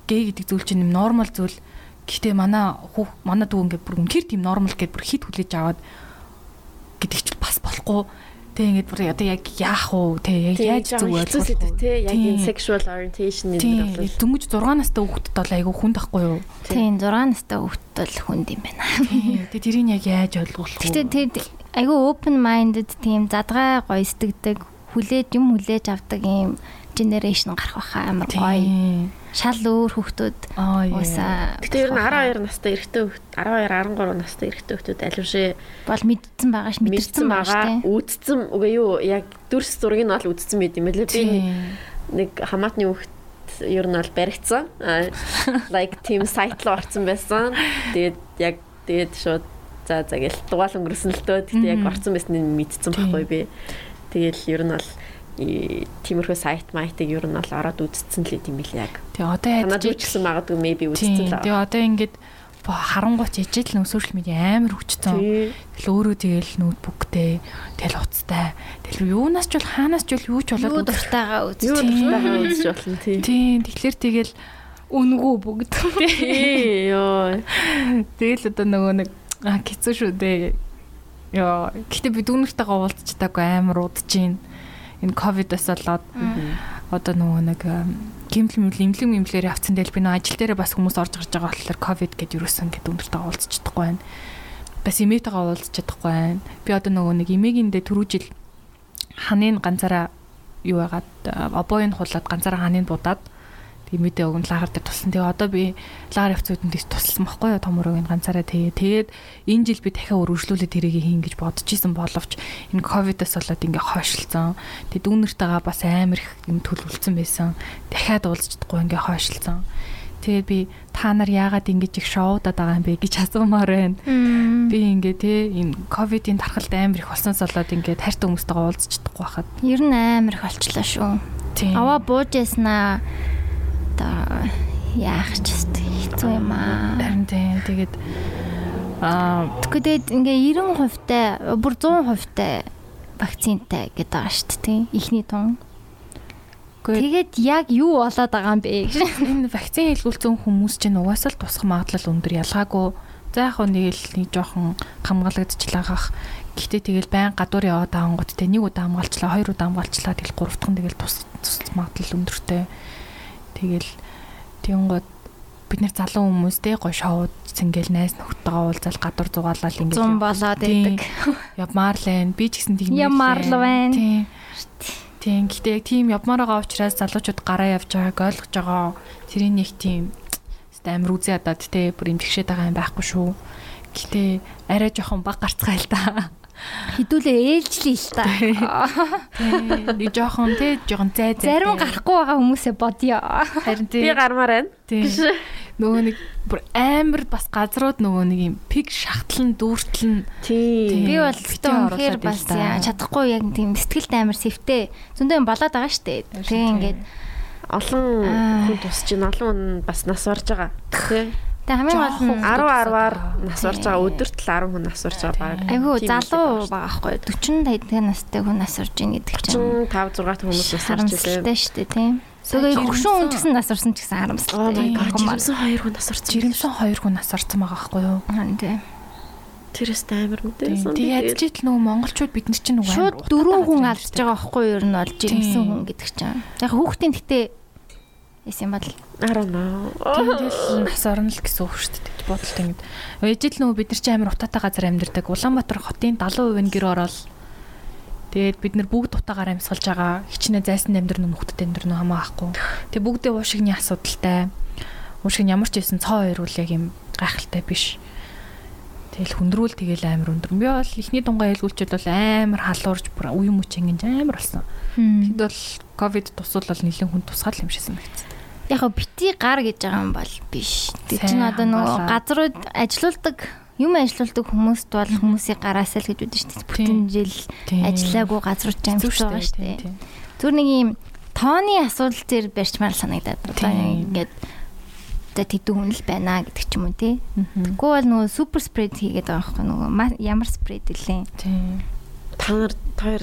Гэй гэдэг зүйл чинь юм нормал зүйл. Гэхдээ манай хүүх манай дүү ингээд бүр үнэхэр тийм нормал гэдээ бүр хит хүлээж аваад гэдэг чинь бас болохгүй. Тэ ингээд бүр одоо яг яах вэ? Тэ яг яаж зөв ойлгох вэ? Тэ яг энэ sexual orientation энэ бол дөнгөж 6 настай хүүхдэд бол айгүй хүнд ахгүй юу? Тийм 6 настай хүүхдэд бол хүнд юм байна. Тэ тэрийг яг яаж ойлгох вэ? Гэтэ тэр айгүй open minded тийм задгай гойсдагдаг хүлээж юм хүлээж авдаг юм generation гарах байхаа амар гоё. Шал өөр хүүхдүүд уусаа. Гэтэ ер нь 12 настай эрэгтэй хүүхд 12 13 настай эрэгтэй хүүхдүүд алившээ бол мэдсэн байгаа ш мэдэрсэн байгаа. Үдцсэн үгүй юу яг дүрс зургийг нь бол үдцсэн байт юм лээ. Би нэг хамаатны хүүхд ер нь бол баригдсан. Like team site руу орсон байсан. Тэгээд яг тэгээд шууд за за гэл дугаал өнгөрсөн л дөө. Гэтэ яг орсон байсныг мэдсэн байхгүй би. Тэгэл ер нь бол тиймэрхүү сайт майтыг ер нь бол ороод үзсэн л юм билээ яг. Тэгээ одоо яаж үзсэн магадгүй maybe үзсэн л. Тэгээ одоо ингээд харангуйч ижил нөө сошиал медиа амар хүчтэй. Тэгэл өөрөө тэгэл ноутбуктэй, тэгэл уцтай. Тэгэл юунаас ч бол хаанаас ч бол юу ч болоод дуртайгаа үзэж. Юу дуртайгаа үзэж болно тий. Тийм тэгэхээр тэгэл үнгүү бүгд. Тий ёо. Тэгэл одоо нөгөө нэг хэцүү шүү дээ. Ёо. Гэтэ би дүүнэртэйгээ уулзчихтаагүй амар удаж байна энэ ковидос болоод одоо нөгөө нэг гимтэл мэмл имлэг мэмлэр явцсан дээр би нөгөө ажил дээр бас хүмүүс орж гарч байгаа болохоор ковид гэдээ юусэн гэдэг өндөртөө уулзч чадахгүй байна. Бас имэйтэйгээ уулзч чадахгүй байна. Би одоо нөгөө нэг имээгиндээ түрүү жил ханыг ганцаараа юу яагаад обоён хулаад ганцаараа ханыг будаад Тэгээ мэдээ өгөн лагар дээр тулсан. Тэгээ одоо би лагар явцуудад тийш тусалсан байхгүй юу том өрөөгийн ганцаараа тэгээ. Тэгээд энэ жил би дахиад өргөжлүүлээд тэрийг хийн гэж бодож исэн боловч энэ ковидос болоод ингээ хойшилсан. Тэгээ дүүнэртэйгээ бас амар их юм төлөвлөсөн байсан. Дахиад уулзчихдаггүй ингээ хойшилсан. Тэгээд би та нар яагаад ингэж их шоудаад байгаа юм бэ гэж асуумаар байна. Би ингээ те энэ ковидын тархалт амар их болсноос болоод ингээ хайртай хүмүүстэйгээ уулзчихдаггүй байхад. Ер нь амар их болчлаа шүү. Аваа бууж яснаа одоо яах ч хэцүү юм аа. Харин тийм тэгээд аа тэгэхэд ингээ 90% тай бүр 100% тай вакцинтай гэдэг байгаа шүү дээ. Ихний тун. Тэгээд яг юу болоод байгаа юм бэ гэж. Энэ вакцин хэлгүүлсэн хүмүүс чинь угаасаа л тусах магадлал өндөр ялгаагүй. За яг нэг л нэг жоохон хамгаалагдчихлагах. Гэхдээ тэгэл байн гадуур яваад авангууд те нэг удаа хамгаалчлаа, хоёр удаа хамгаалчлаа тэгэл гурав дахь нь тэгэл тус тус магадлал өндөртэй. Тэгэл тэгэнгүүт бид нэр залуу хүмүүс те гоо шоуд цэнгэл найз нөхдөйгээ уулзаал гадуур зугаалал ингэж зум болоод байдаг. Явмаар л байна. Би ч гэсэн тийм Явмаар л байна. Тийм. Тийм. Гэтэ яг тийм явмаар байгаа учраас залуучууд гараа явж байгааг ойлгож байгаа. Тэрийн нэг тийм амар үзээ ядаад те бүр юм тэгшээд байгаа юм байхгүй шүү. Гэтэ арай жоохон баг гарцгаа л да хідүүлээ ээлжлээ л та. Нэг жоохон тий жоохон зай зай. Зарим гарахгүй байгаа хүмүүсээ бодё. Харин тий. Би гармаар байна. Тий. Нөгөө нэг бүр амар бас газрууд нөгөө нэг юм пик шахтлан дүүртлэн тий. Би бол үнэхээр бас чадахгүй яг тийм сэтгэлд амар сэвтэй. Зөндөө юм болоод байгаа штэ. Тэгээ ингээд олон хүн тусч ин олон хүн бас нас орж байгаа. Тий. Тэгээ хамгийн гол нь 10 10-аар нас орж байгаа өдөрт л 10 хүн нас орж байгаа баг. Айгүй залуу байгаа байхгүй 40 50 настай хүн нас орж ийн гэдэг чинь 5 6 хүмүүс нас орж илээ шүү дээ тийм. Тэгээ хөгшин хүн ч гэсэн нас орсон ч гэсэн харамсалтай. Жирэмсэн 2 хүн нас орсон. Жирэмсэн 2 хүн нас орсон байгаа байхгүй юу? Тийм. Тэрээс амар мэдээсэн. Тэгээ ядчихэд нөгөө монголчууд бид нар чинь нөгөө шууд дөрөв хүн алдж байгаа байхгүй юу? Ер нь бол жирэмсэн хүн гэдэг чинь. Яг хүүхдийн гэтээ Эс юм бол 10 Тэгэл нас орно л гэсэн үг шүү дээ. Бодолт ингэж. Ээжил нөгөө бид нар чи амар утаатай газар амьдардаг. Улаанбаатар хотын 70% нь гэр ороод Тэгээд бид нар бүгд дутаагаар амьсгалж байгаа. Хичнээн зайсан амьдрын нөхдөд амьдрын хамаахгүй. Тэгээд бүгдээ уушигны асуудалтай. Уушиг нь ямар ч байсан цоо хоёр үл яг юм гайхалтай биш. Тэгэл хүндрүүл тэгэл амар өндөр. Би бол ихний дунгаа хэлгүүлчихэд бол амар халуурж бүр үе мөч ингэж амар болсон. Тэд бол ковид тусвал нэлээд хүн тусгаал юм шигсэн гэсэн. Яг бити гар гэж байгаа юм бол биш. Тэг чинь одоо нөгөө газрууд ажилуулдаг юм ажилуулдаг хүмүүст бол хүмүүсийн гараасаа л гэж үдэн шүү дээ. Бүтэн жил ажиллаагүй газрууд амьд байгаа шүү дээ. Зүр нэг юм тооны асуудал зэр барьчмаар санагдаад одоо ингээд одоо тэдүү хүн л байна гэдэг ч юм уу тий. Тэгвэл бол нөгөө супер спред хийгээд байгаа байхгүй нөгөө ямар спред илээ. Тий. Та нар хоёр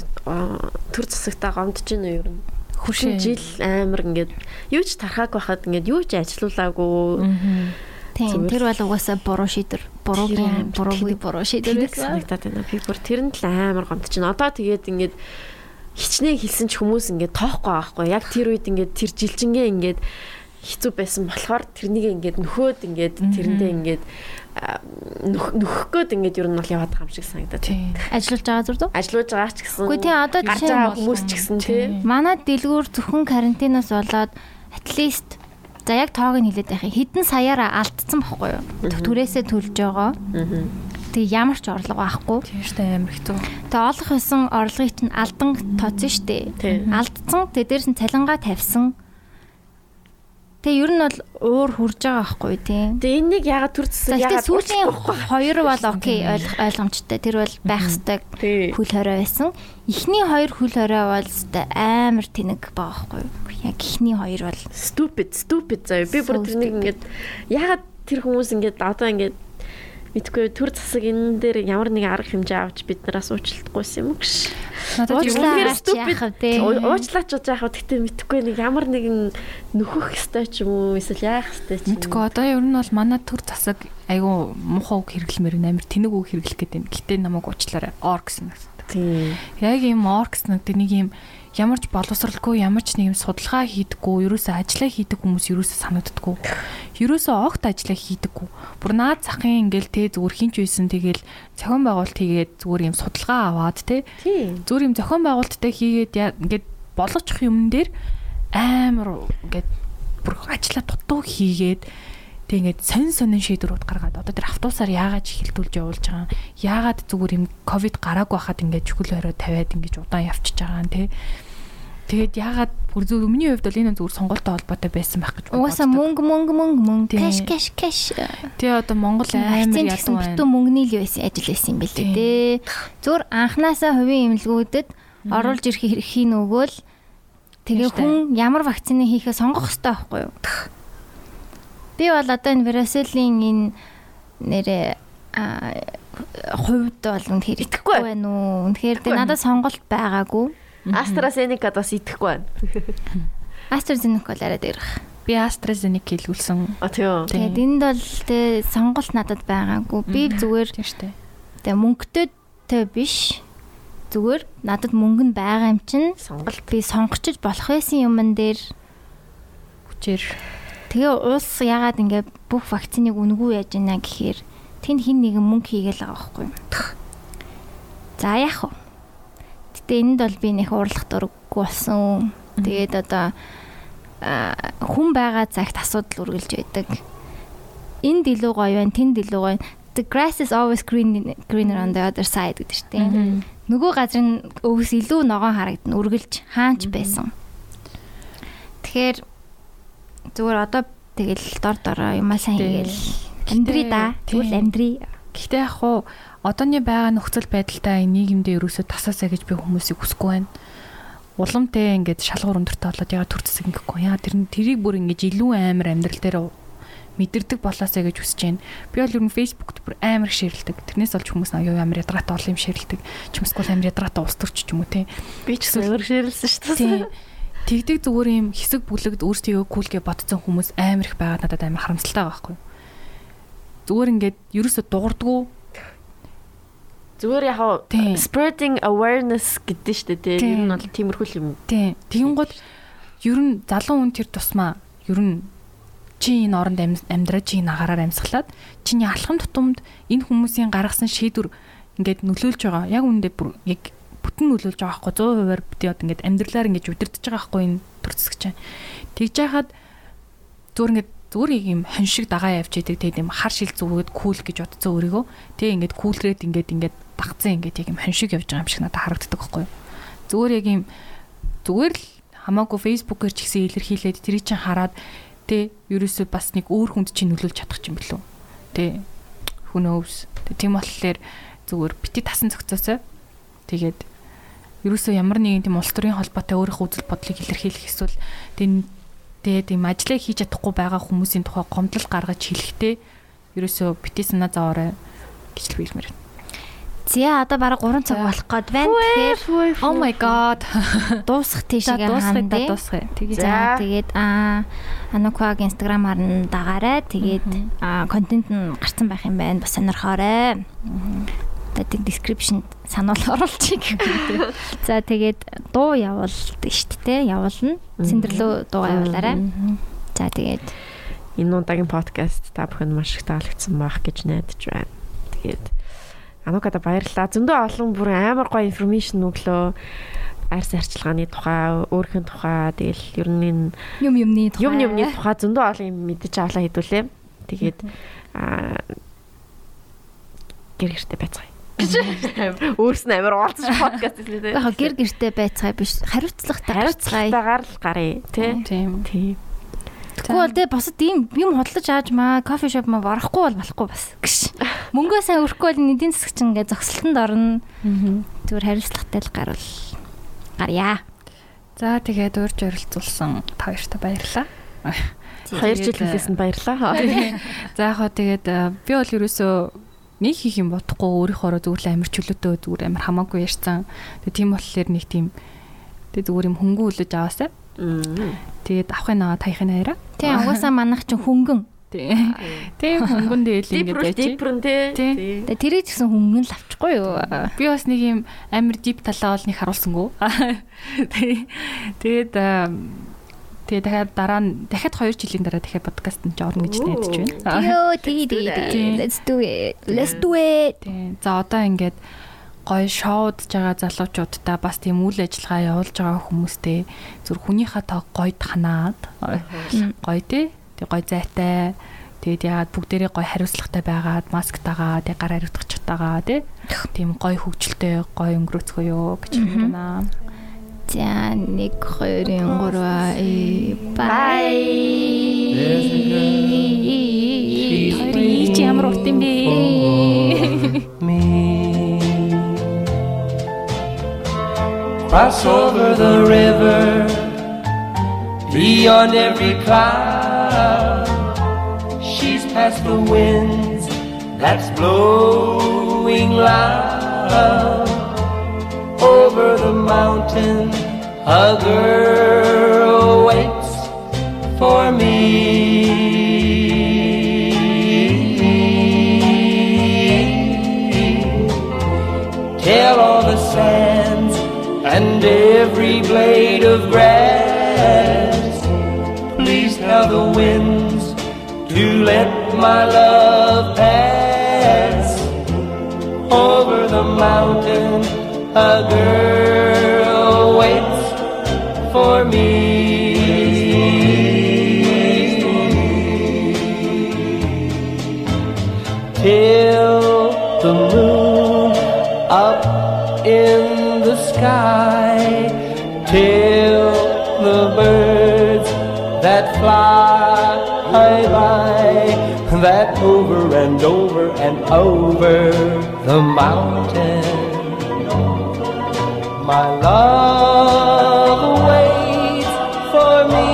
төр засагтаа гомдож байна уу юу юм? Хөршин жил амар ингээд юу ч тархааг байхад ингээд юу ч ажилуулаагүй. Тийм тэр бол угаасаа буруу шийдвэр. Буруугийн буруугүй буруу шийдвэр санагдаад байна. Би бүр тэрэнд л амар гомдож байна. Одоо тэгээд ингээд хичнээн хэлсэн ч хүмүүс ингээд тоохгүй байхгүй. Яг тэр үед ингээд тэр жилжингээ ингээд хэцүү байсан болохоор тэрнийг ингээд нөхөөд ингээд тэрэндээ ингээд нөхөх гээд ингээд ер нь бол яваад байгаа юм шиг санагдаад. Ажиллаж байгаа зүр дөө? Ажиллаж байгаа ч гэсэн. Үгүй тий одоо гарч байгаа хүмүүс ч гэсэн тий. Манай дэлгүүр зөвхөн карантинаас болоод at least за яг тоог нь хэлээд байх. Хэдэн саяараа алдсан бохгүй юу? Төрөөсөө төлж байгаа. Тэг ямар ч орлого байхгүй. Тийм шүү дээ амар хэцүү. Тэг олох байсан орлогыг чинь алдан тооцсон шүү дээ. Алдсан. Тэг дээрс нь цалингаа тавьсан Тэгээ ер нь бол уур хурж байгаа байхгүй тийм. Тэгээ энэнийг ягаад төр зэсэг ягаад сүүлийн хоёр бол окей ойлгомжтой. Тэр бол байх хэвээр хөл хорой байсан. Эхний хоёр хөл хорой бол амар тэнэг байгаа байхгүй. Яг эхний хоёр бол stupid stupid заяа. Би бүр тэрнийг ингээд ягаад тэр хүмүүс ингээд одоо ингээд мэдгүй төр засаг энэ дээр ямар нэг арга хэмжээ авч бид нараас уучлалтгүйсэн юм гэж. Надад яах вэ? Уучлаач гэж яах вэ? Гэтэ мэдгүй нэг ямар нэгэн нөхөх ёстой ч юм уу эсвэл яах ёстой ч юм. Мэдгүй одоо ер нь бол манай төр засаг айгүй муухай үг хэрэглэмээр амар тэнэг үг хэрэглэх гэдэг юм. Гэтэ намайг уучлаарай. Ор гэсэн. Тийм. Яг юм ор гэсэн нэг юм ямар ч боловсралгүй ямар ч нэг юм судалгаа хийдэггүй, ерөөсөө ажиллаа хийдэг хүмүүс ерөөсөө санагддаггүй. Ерөөсөө огт ажиллаа хийдэггүй. Бүр наад захын ингээл те зүгээр хинч үйсэн тэгэл зохион байгуулалт хийгээд зүгээр юм судалгаа аваад те. Зүгээр юм зохион байгуулалттай хийгээд ингээд болгочих юм дээр амар ингээд бүр ажиллаа дутуу хийгээд тэг ингээд сонь сонин шийдвэрүүд гаргаад одоо тэр автобусаар яагаад хилдүүлж явуулж байгаа яагаад зүгээр юм ковид гараагүй хахад ингээд чүхэл орой тавиад ингээд удаан явчихж байгаа юм те Тэгээд ягаад бүр зөв миний хувьд бол энэ зүгээр сонголттой холбоотой байсан байх гэж боддог. Угаасаа мөнгө мөнгө мөнгө мөнгө кэш кэш кэш. Тэгээ одоо Монгол ядуу байна. Бүтэн мөнгөний л байсан ажил байсан юм бэл тээ. Зүгээр анханасаа хувийн эмнэлгүүдэд оруулж ирэх эрхийн нөгөөл тэгээ хүн ямар вакцины хийхээ сонгох хэрэгтэй байхгүй юу? Би бол одоо энэ Вераселийн энэ нэрээ хувьд бол үнэхээр итгэхгүй байна уу? Үнэхээр тэ надад сонголт байгаагүй AstraZeneca-д бас идэхгүй байна. AstraZeneca бол арай дээрх. Би AstraZeneca хэлүүлсэн. А тийм. Тэгээд энд бол тэ сонголт надад байгаагүй. Би зүгээр тийм шүү дээ. Тэгээ мөнгөтэй биш. Зүгээр надад мөнгө нь байгаа юм чинь сонголт би сонгочиж болох байсан юмн дээр хүчээр тэгээ улс яагаад ингэ бүх вакциныг үнгүй яаж ийна гэхээр тэнд хин нэгэн мөнгө хийгээл байгаа байхгүй юу. За яах вэ? Гэтэ энд бол би нэх уурлах дурггүй болсон. Тэгээд одоо хүн байгаа цагт асуудал үргэлж байдаг. Энд илүү гоё байна, тэнд илүү гоё. The grass is always green greener on the other side гэдэг шүү дээ. Нөгөө газрын өвс илүү ногоон харагдана үргэлж хаанч байсан. Тэгэхээр зүгээр одоо тэгэл дор дороо юмаа сайн хийгээл амьдрий да. Тэгвэл амьдрий. Гэхдээ яг хуу одооний байгаа нөхцөл байдалтай нийгэмдээ ерөөсөө тасаасаа гэж би хүмүүсийг хүсэхгүй байна. Уламтай ингээд шалгуур өндөртэй болоод яга төр зэсэг ингэхгүй. Яа тэр нь тэрийг бүр ингээд илүү амар амьдрал дээр мэдэрдэг болоосаа гэж хүсэж байна. Би бол ер нь фэйсбүүкт бүр амар их шеэрлдэг. Тэрнээс олж хүмүүс аяа амар ядратай олон юм шеэрлдэг. Чимсгүй амар ядратай ус төрч ч юм уу те. Би ч амар шеэрлсэн шүү дээ. Тэгдэг зүгээр юм хэсэг бүлэгд өөрсдөө кулгээ ботцсон хүмүүс амар их байгаад надад амар харамсалтай байгаа байхгүй. Зүгээр ингээд ерөөсө дуурдгуу Зүгээр яг spreading awareness гэдэг шүү дээ. Тэр нь бол тиймэрхүү юм. Тийм. Тэгин гол ер нь залуу хүн тэр тусмаа ер нь чи энэ оронд амьдраа чи энэ агаараар амьсгалаад чиний алхам тутамд энэ хүмүүсийн гаргасан шийдвэр ингээд нөлөөлж байгаа. Яг үүндээ бүр яг бүтэн нөлөөлж байгаа байхгүй 100%-аар би одоо ингээд амьдралаар ингээд удирдах байгаа байхгүй энэ төр зэсгэж чинь. Тэгж яхад зүгээр ингээд зүгээр юм хоншиг дагаа явж идэг тэгээд юм хар шил зүгээд кул гэж бодцоо өөрийгөө. Тэгээ ингээд кулрээд ингээд ингээд дагцсан ингээд яг юм хоншиг явж байгаа юм шиг надад харагддаг юу. Зүгээр яг юм зүгээр л хамаагүй фейсбүүкээр ч гэсэн илэрхийлээд тэрий чинь хараад тэ ерөөсөө бас нэг өөр хүнд чинь нөлөөлж чадах юм билүү. Тэ who knows. Тийм болохоор зүгээр бити тасан цогцоосоо тэгээд ерөөсөө ямар нэгэн тийм улс төрийн холбоотой өөрийнхөө үзэл бодлыг илэрхийлэх эсвэл тийм тэгээд тийм ажлаа хийж чадахгүй байгаа хүмүүсийн тухай гомдол гаргаж хэлэхдээ ерөөсөө бити санаа зовоорой гэж л хэлмээр байна. За одоо бараг 3 цаг болох гээд байна. Тэгэхээр Oh my god. дуусах тийшээ дуусгая хандъя. дуусгая. Тэгээ За тэгээд аа Анукаг инстаграмаар нь дагаарай. Тэгээд аа контент нь гарсан байх юм байна. Бас сонирхоорой. Тэгээд description сануул оруулчих. За тэгээд дуу явуулдаг шүү дээ. Явуулна. Синдэрлөө дуу явуулаарай. За тэгээд Энэ удаагийн подкаст та бүхэнд маш их таалагдсан байх гэж найдаж байна. Тэгээд Анукада баярлалаа. Зөндөө олон бүр амар гоё информашн өглөө. Арс арчилгааны тухай, өөрхөн тухай, тэгэл ер нь юм юмны тухай. юм юмны тухай зөндөө олон юм мэдэж авлаа хэдүүлээ. Тэгээд аа гэр гэртээ байцгаая. Өөрс нь амар уулзаж подкаст хийлээ. Яг гэр гэртээ байцгаа биш. Хариуцлагатай. Хариуцлагатайгаар л гарыг тий. тийм. Тий. Тэгвэл тэ босод ийм юм хөдлөж ааж маа кофе шоп маа барахгүй бол болохгүй бас. Гш. Мөнгөө сайн өрөхгүй бол эдийн засаг чинь ингээ зогсолтонд орно. Зүгээр хариуцлагатай л гарвал гарья. За тэгээд урьж оролцуулсан та хоёрт баярлалаа. 2 жил хэлсэн баярлаа. За яг хоо тэгээд э, би бол ерөөсөө нэг хийх юм бодохгүй өөрийнхөө зүгээр л амар чөлөөтэй зүгээр амар хамаагүй ярьсан. Тэгээд тийм болохоор нэг тийм тэгээд зүгээр юм хөнгөн үлэж аваасаа. Тэгээд авахын наваа таяхын хайраа. Тийм угаасаа манах чинь хөнгөн. Тийм. Тийм хөнгөн дээл ингэ байж. Дипрэн тий. Тий. Тэгээ тэрийг ч гэсэн хөнгөн л авчихгүй юу. Би бас нэг юм амар дип талаа бол нэг харуулсангүй. Тий. Тэгээд тэгээ дахиад дараа нь дахиад 2 жилийн дараа дахиад подкаст нь орно гэж найдаж байна. Йоо тий тий тий. Let's do it. Let's do it. За одоо ингээд гоё шоудж байгаа залуучуудаа бас тийм үйл ажиллагаа явуулж байгаа хүмүүстэй зүр хүнийхээ тоо гойд ханаад гоё тий. Тэг гоё зайтай. Тэгээд яагаад бүгдээрээ гоё хариуцлагатай байгаад маск таагаа тэг гар хариуцах чатаагаа тий. Тийм гоё хөвгчлөлтэй гоё өнгөрөөцгөө юу гэж байна. За 1 2 3 бай. Хоёрын чи ямар урт юм бэ? me. Cross over the river, beyond every cloud. She's past the winds that's blowing loud. Over the mountain, a girl waits for me. Tell all the sands and every blade of grass. Please tell the winds to let my love pass. Over the mountain, a girl waits for me. Till the moon up in the sky, till the birds that fly by, that over and over and over the mountain. My love waits for me.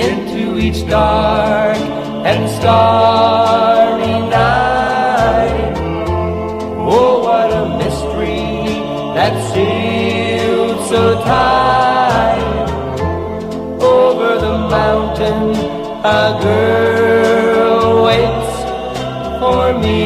Into each dark and starry night. Oh, what a mystery that's sealed so tight. Over the mountain, a girl waits for me.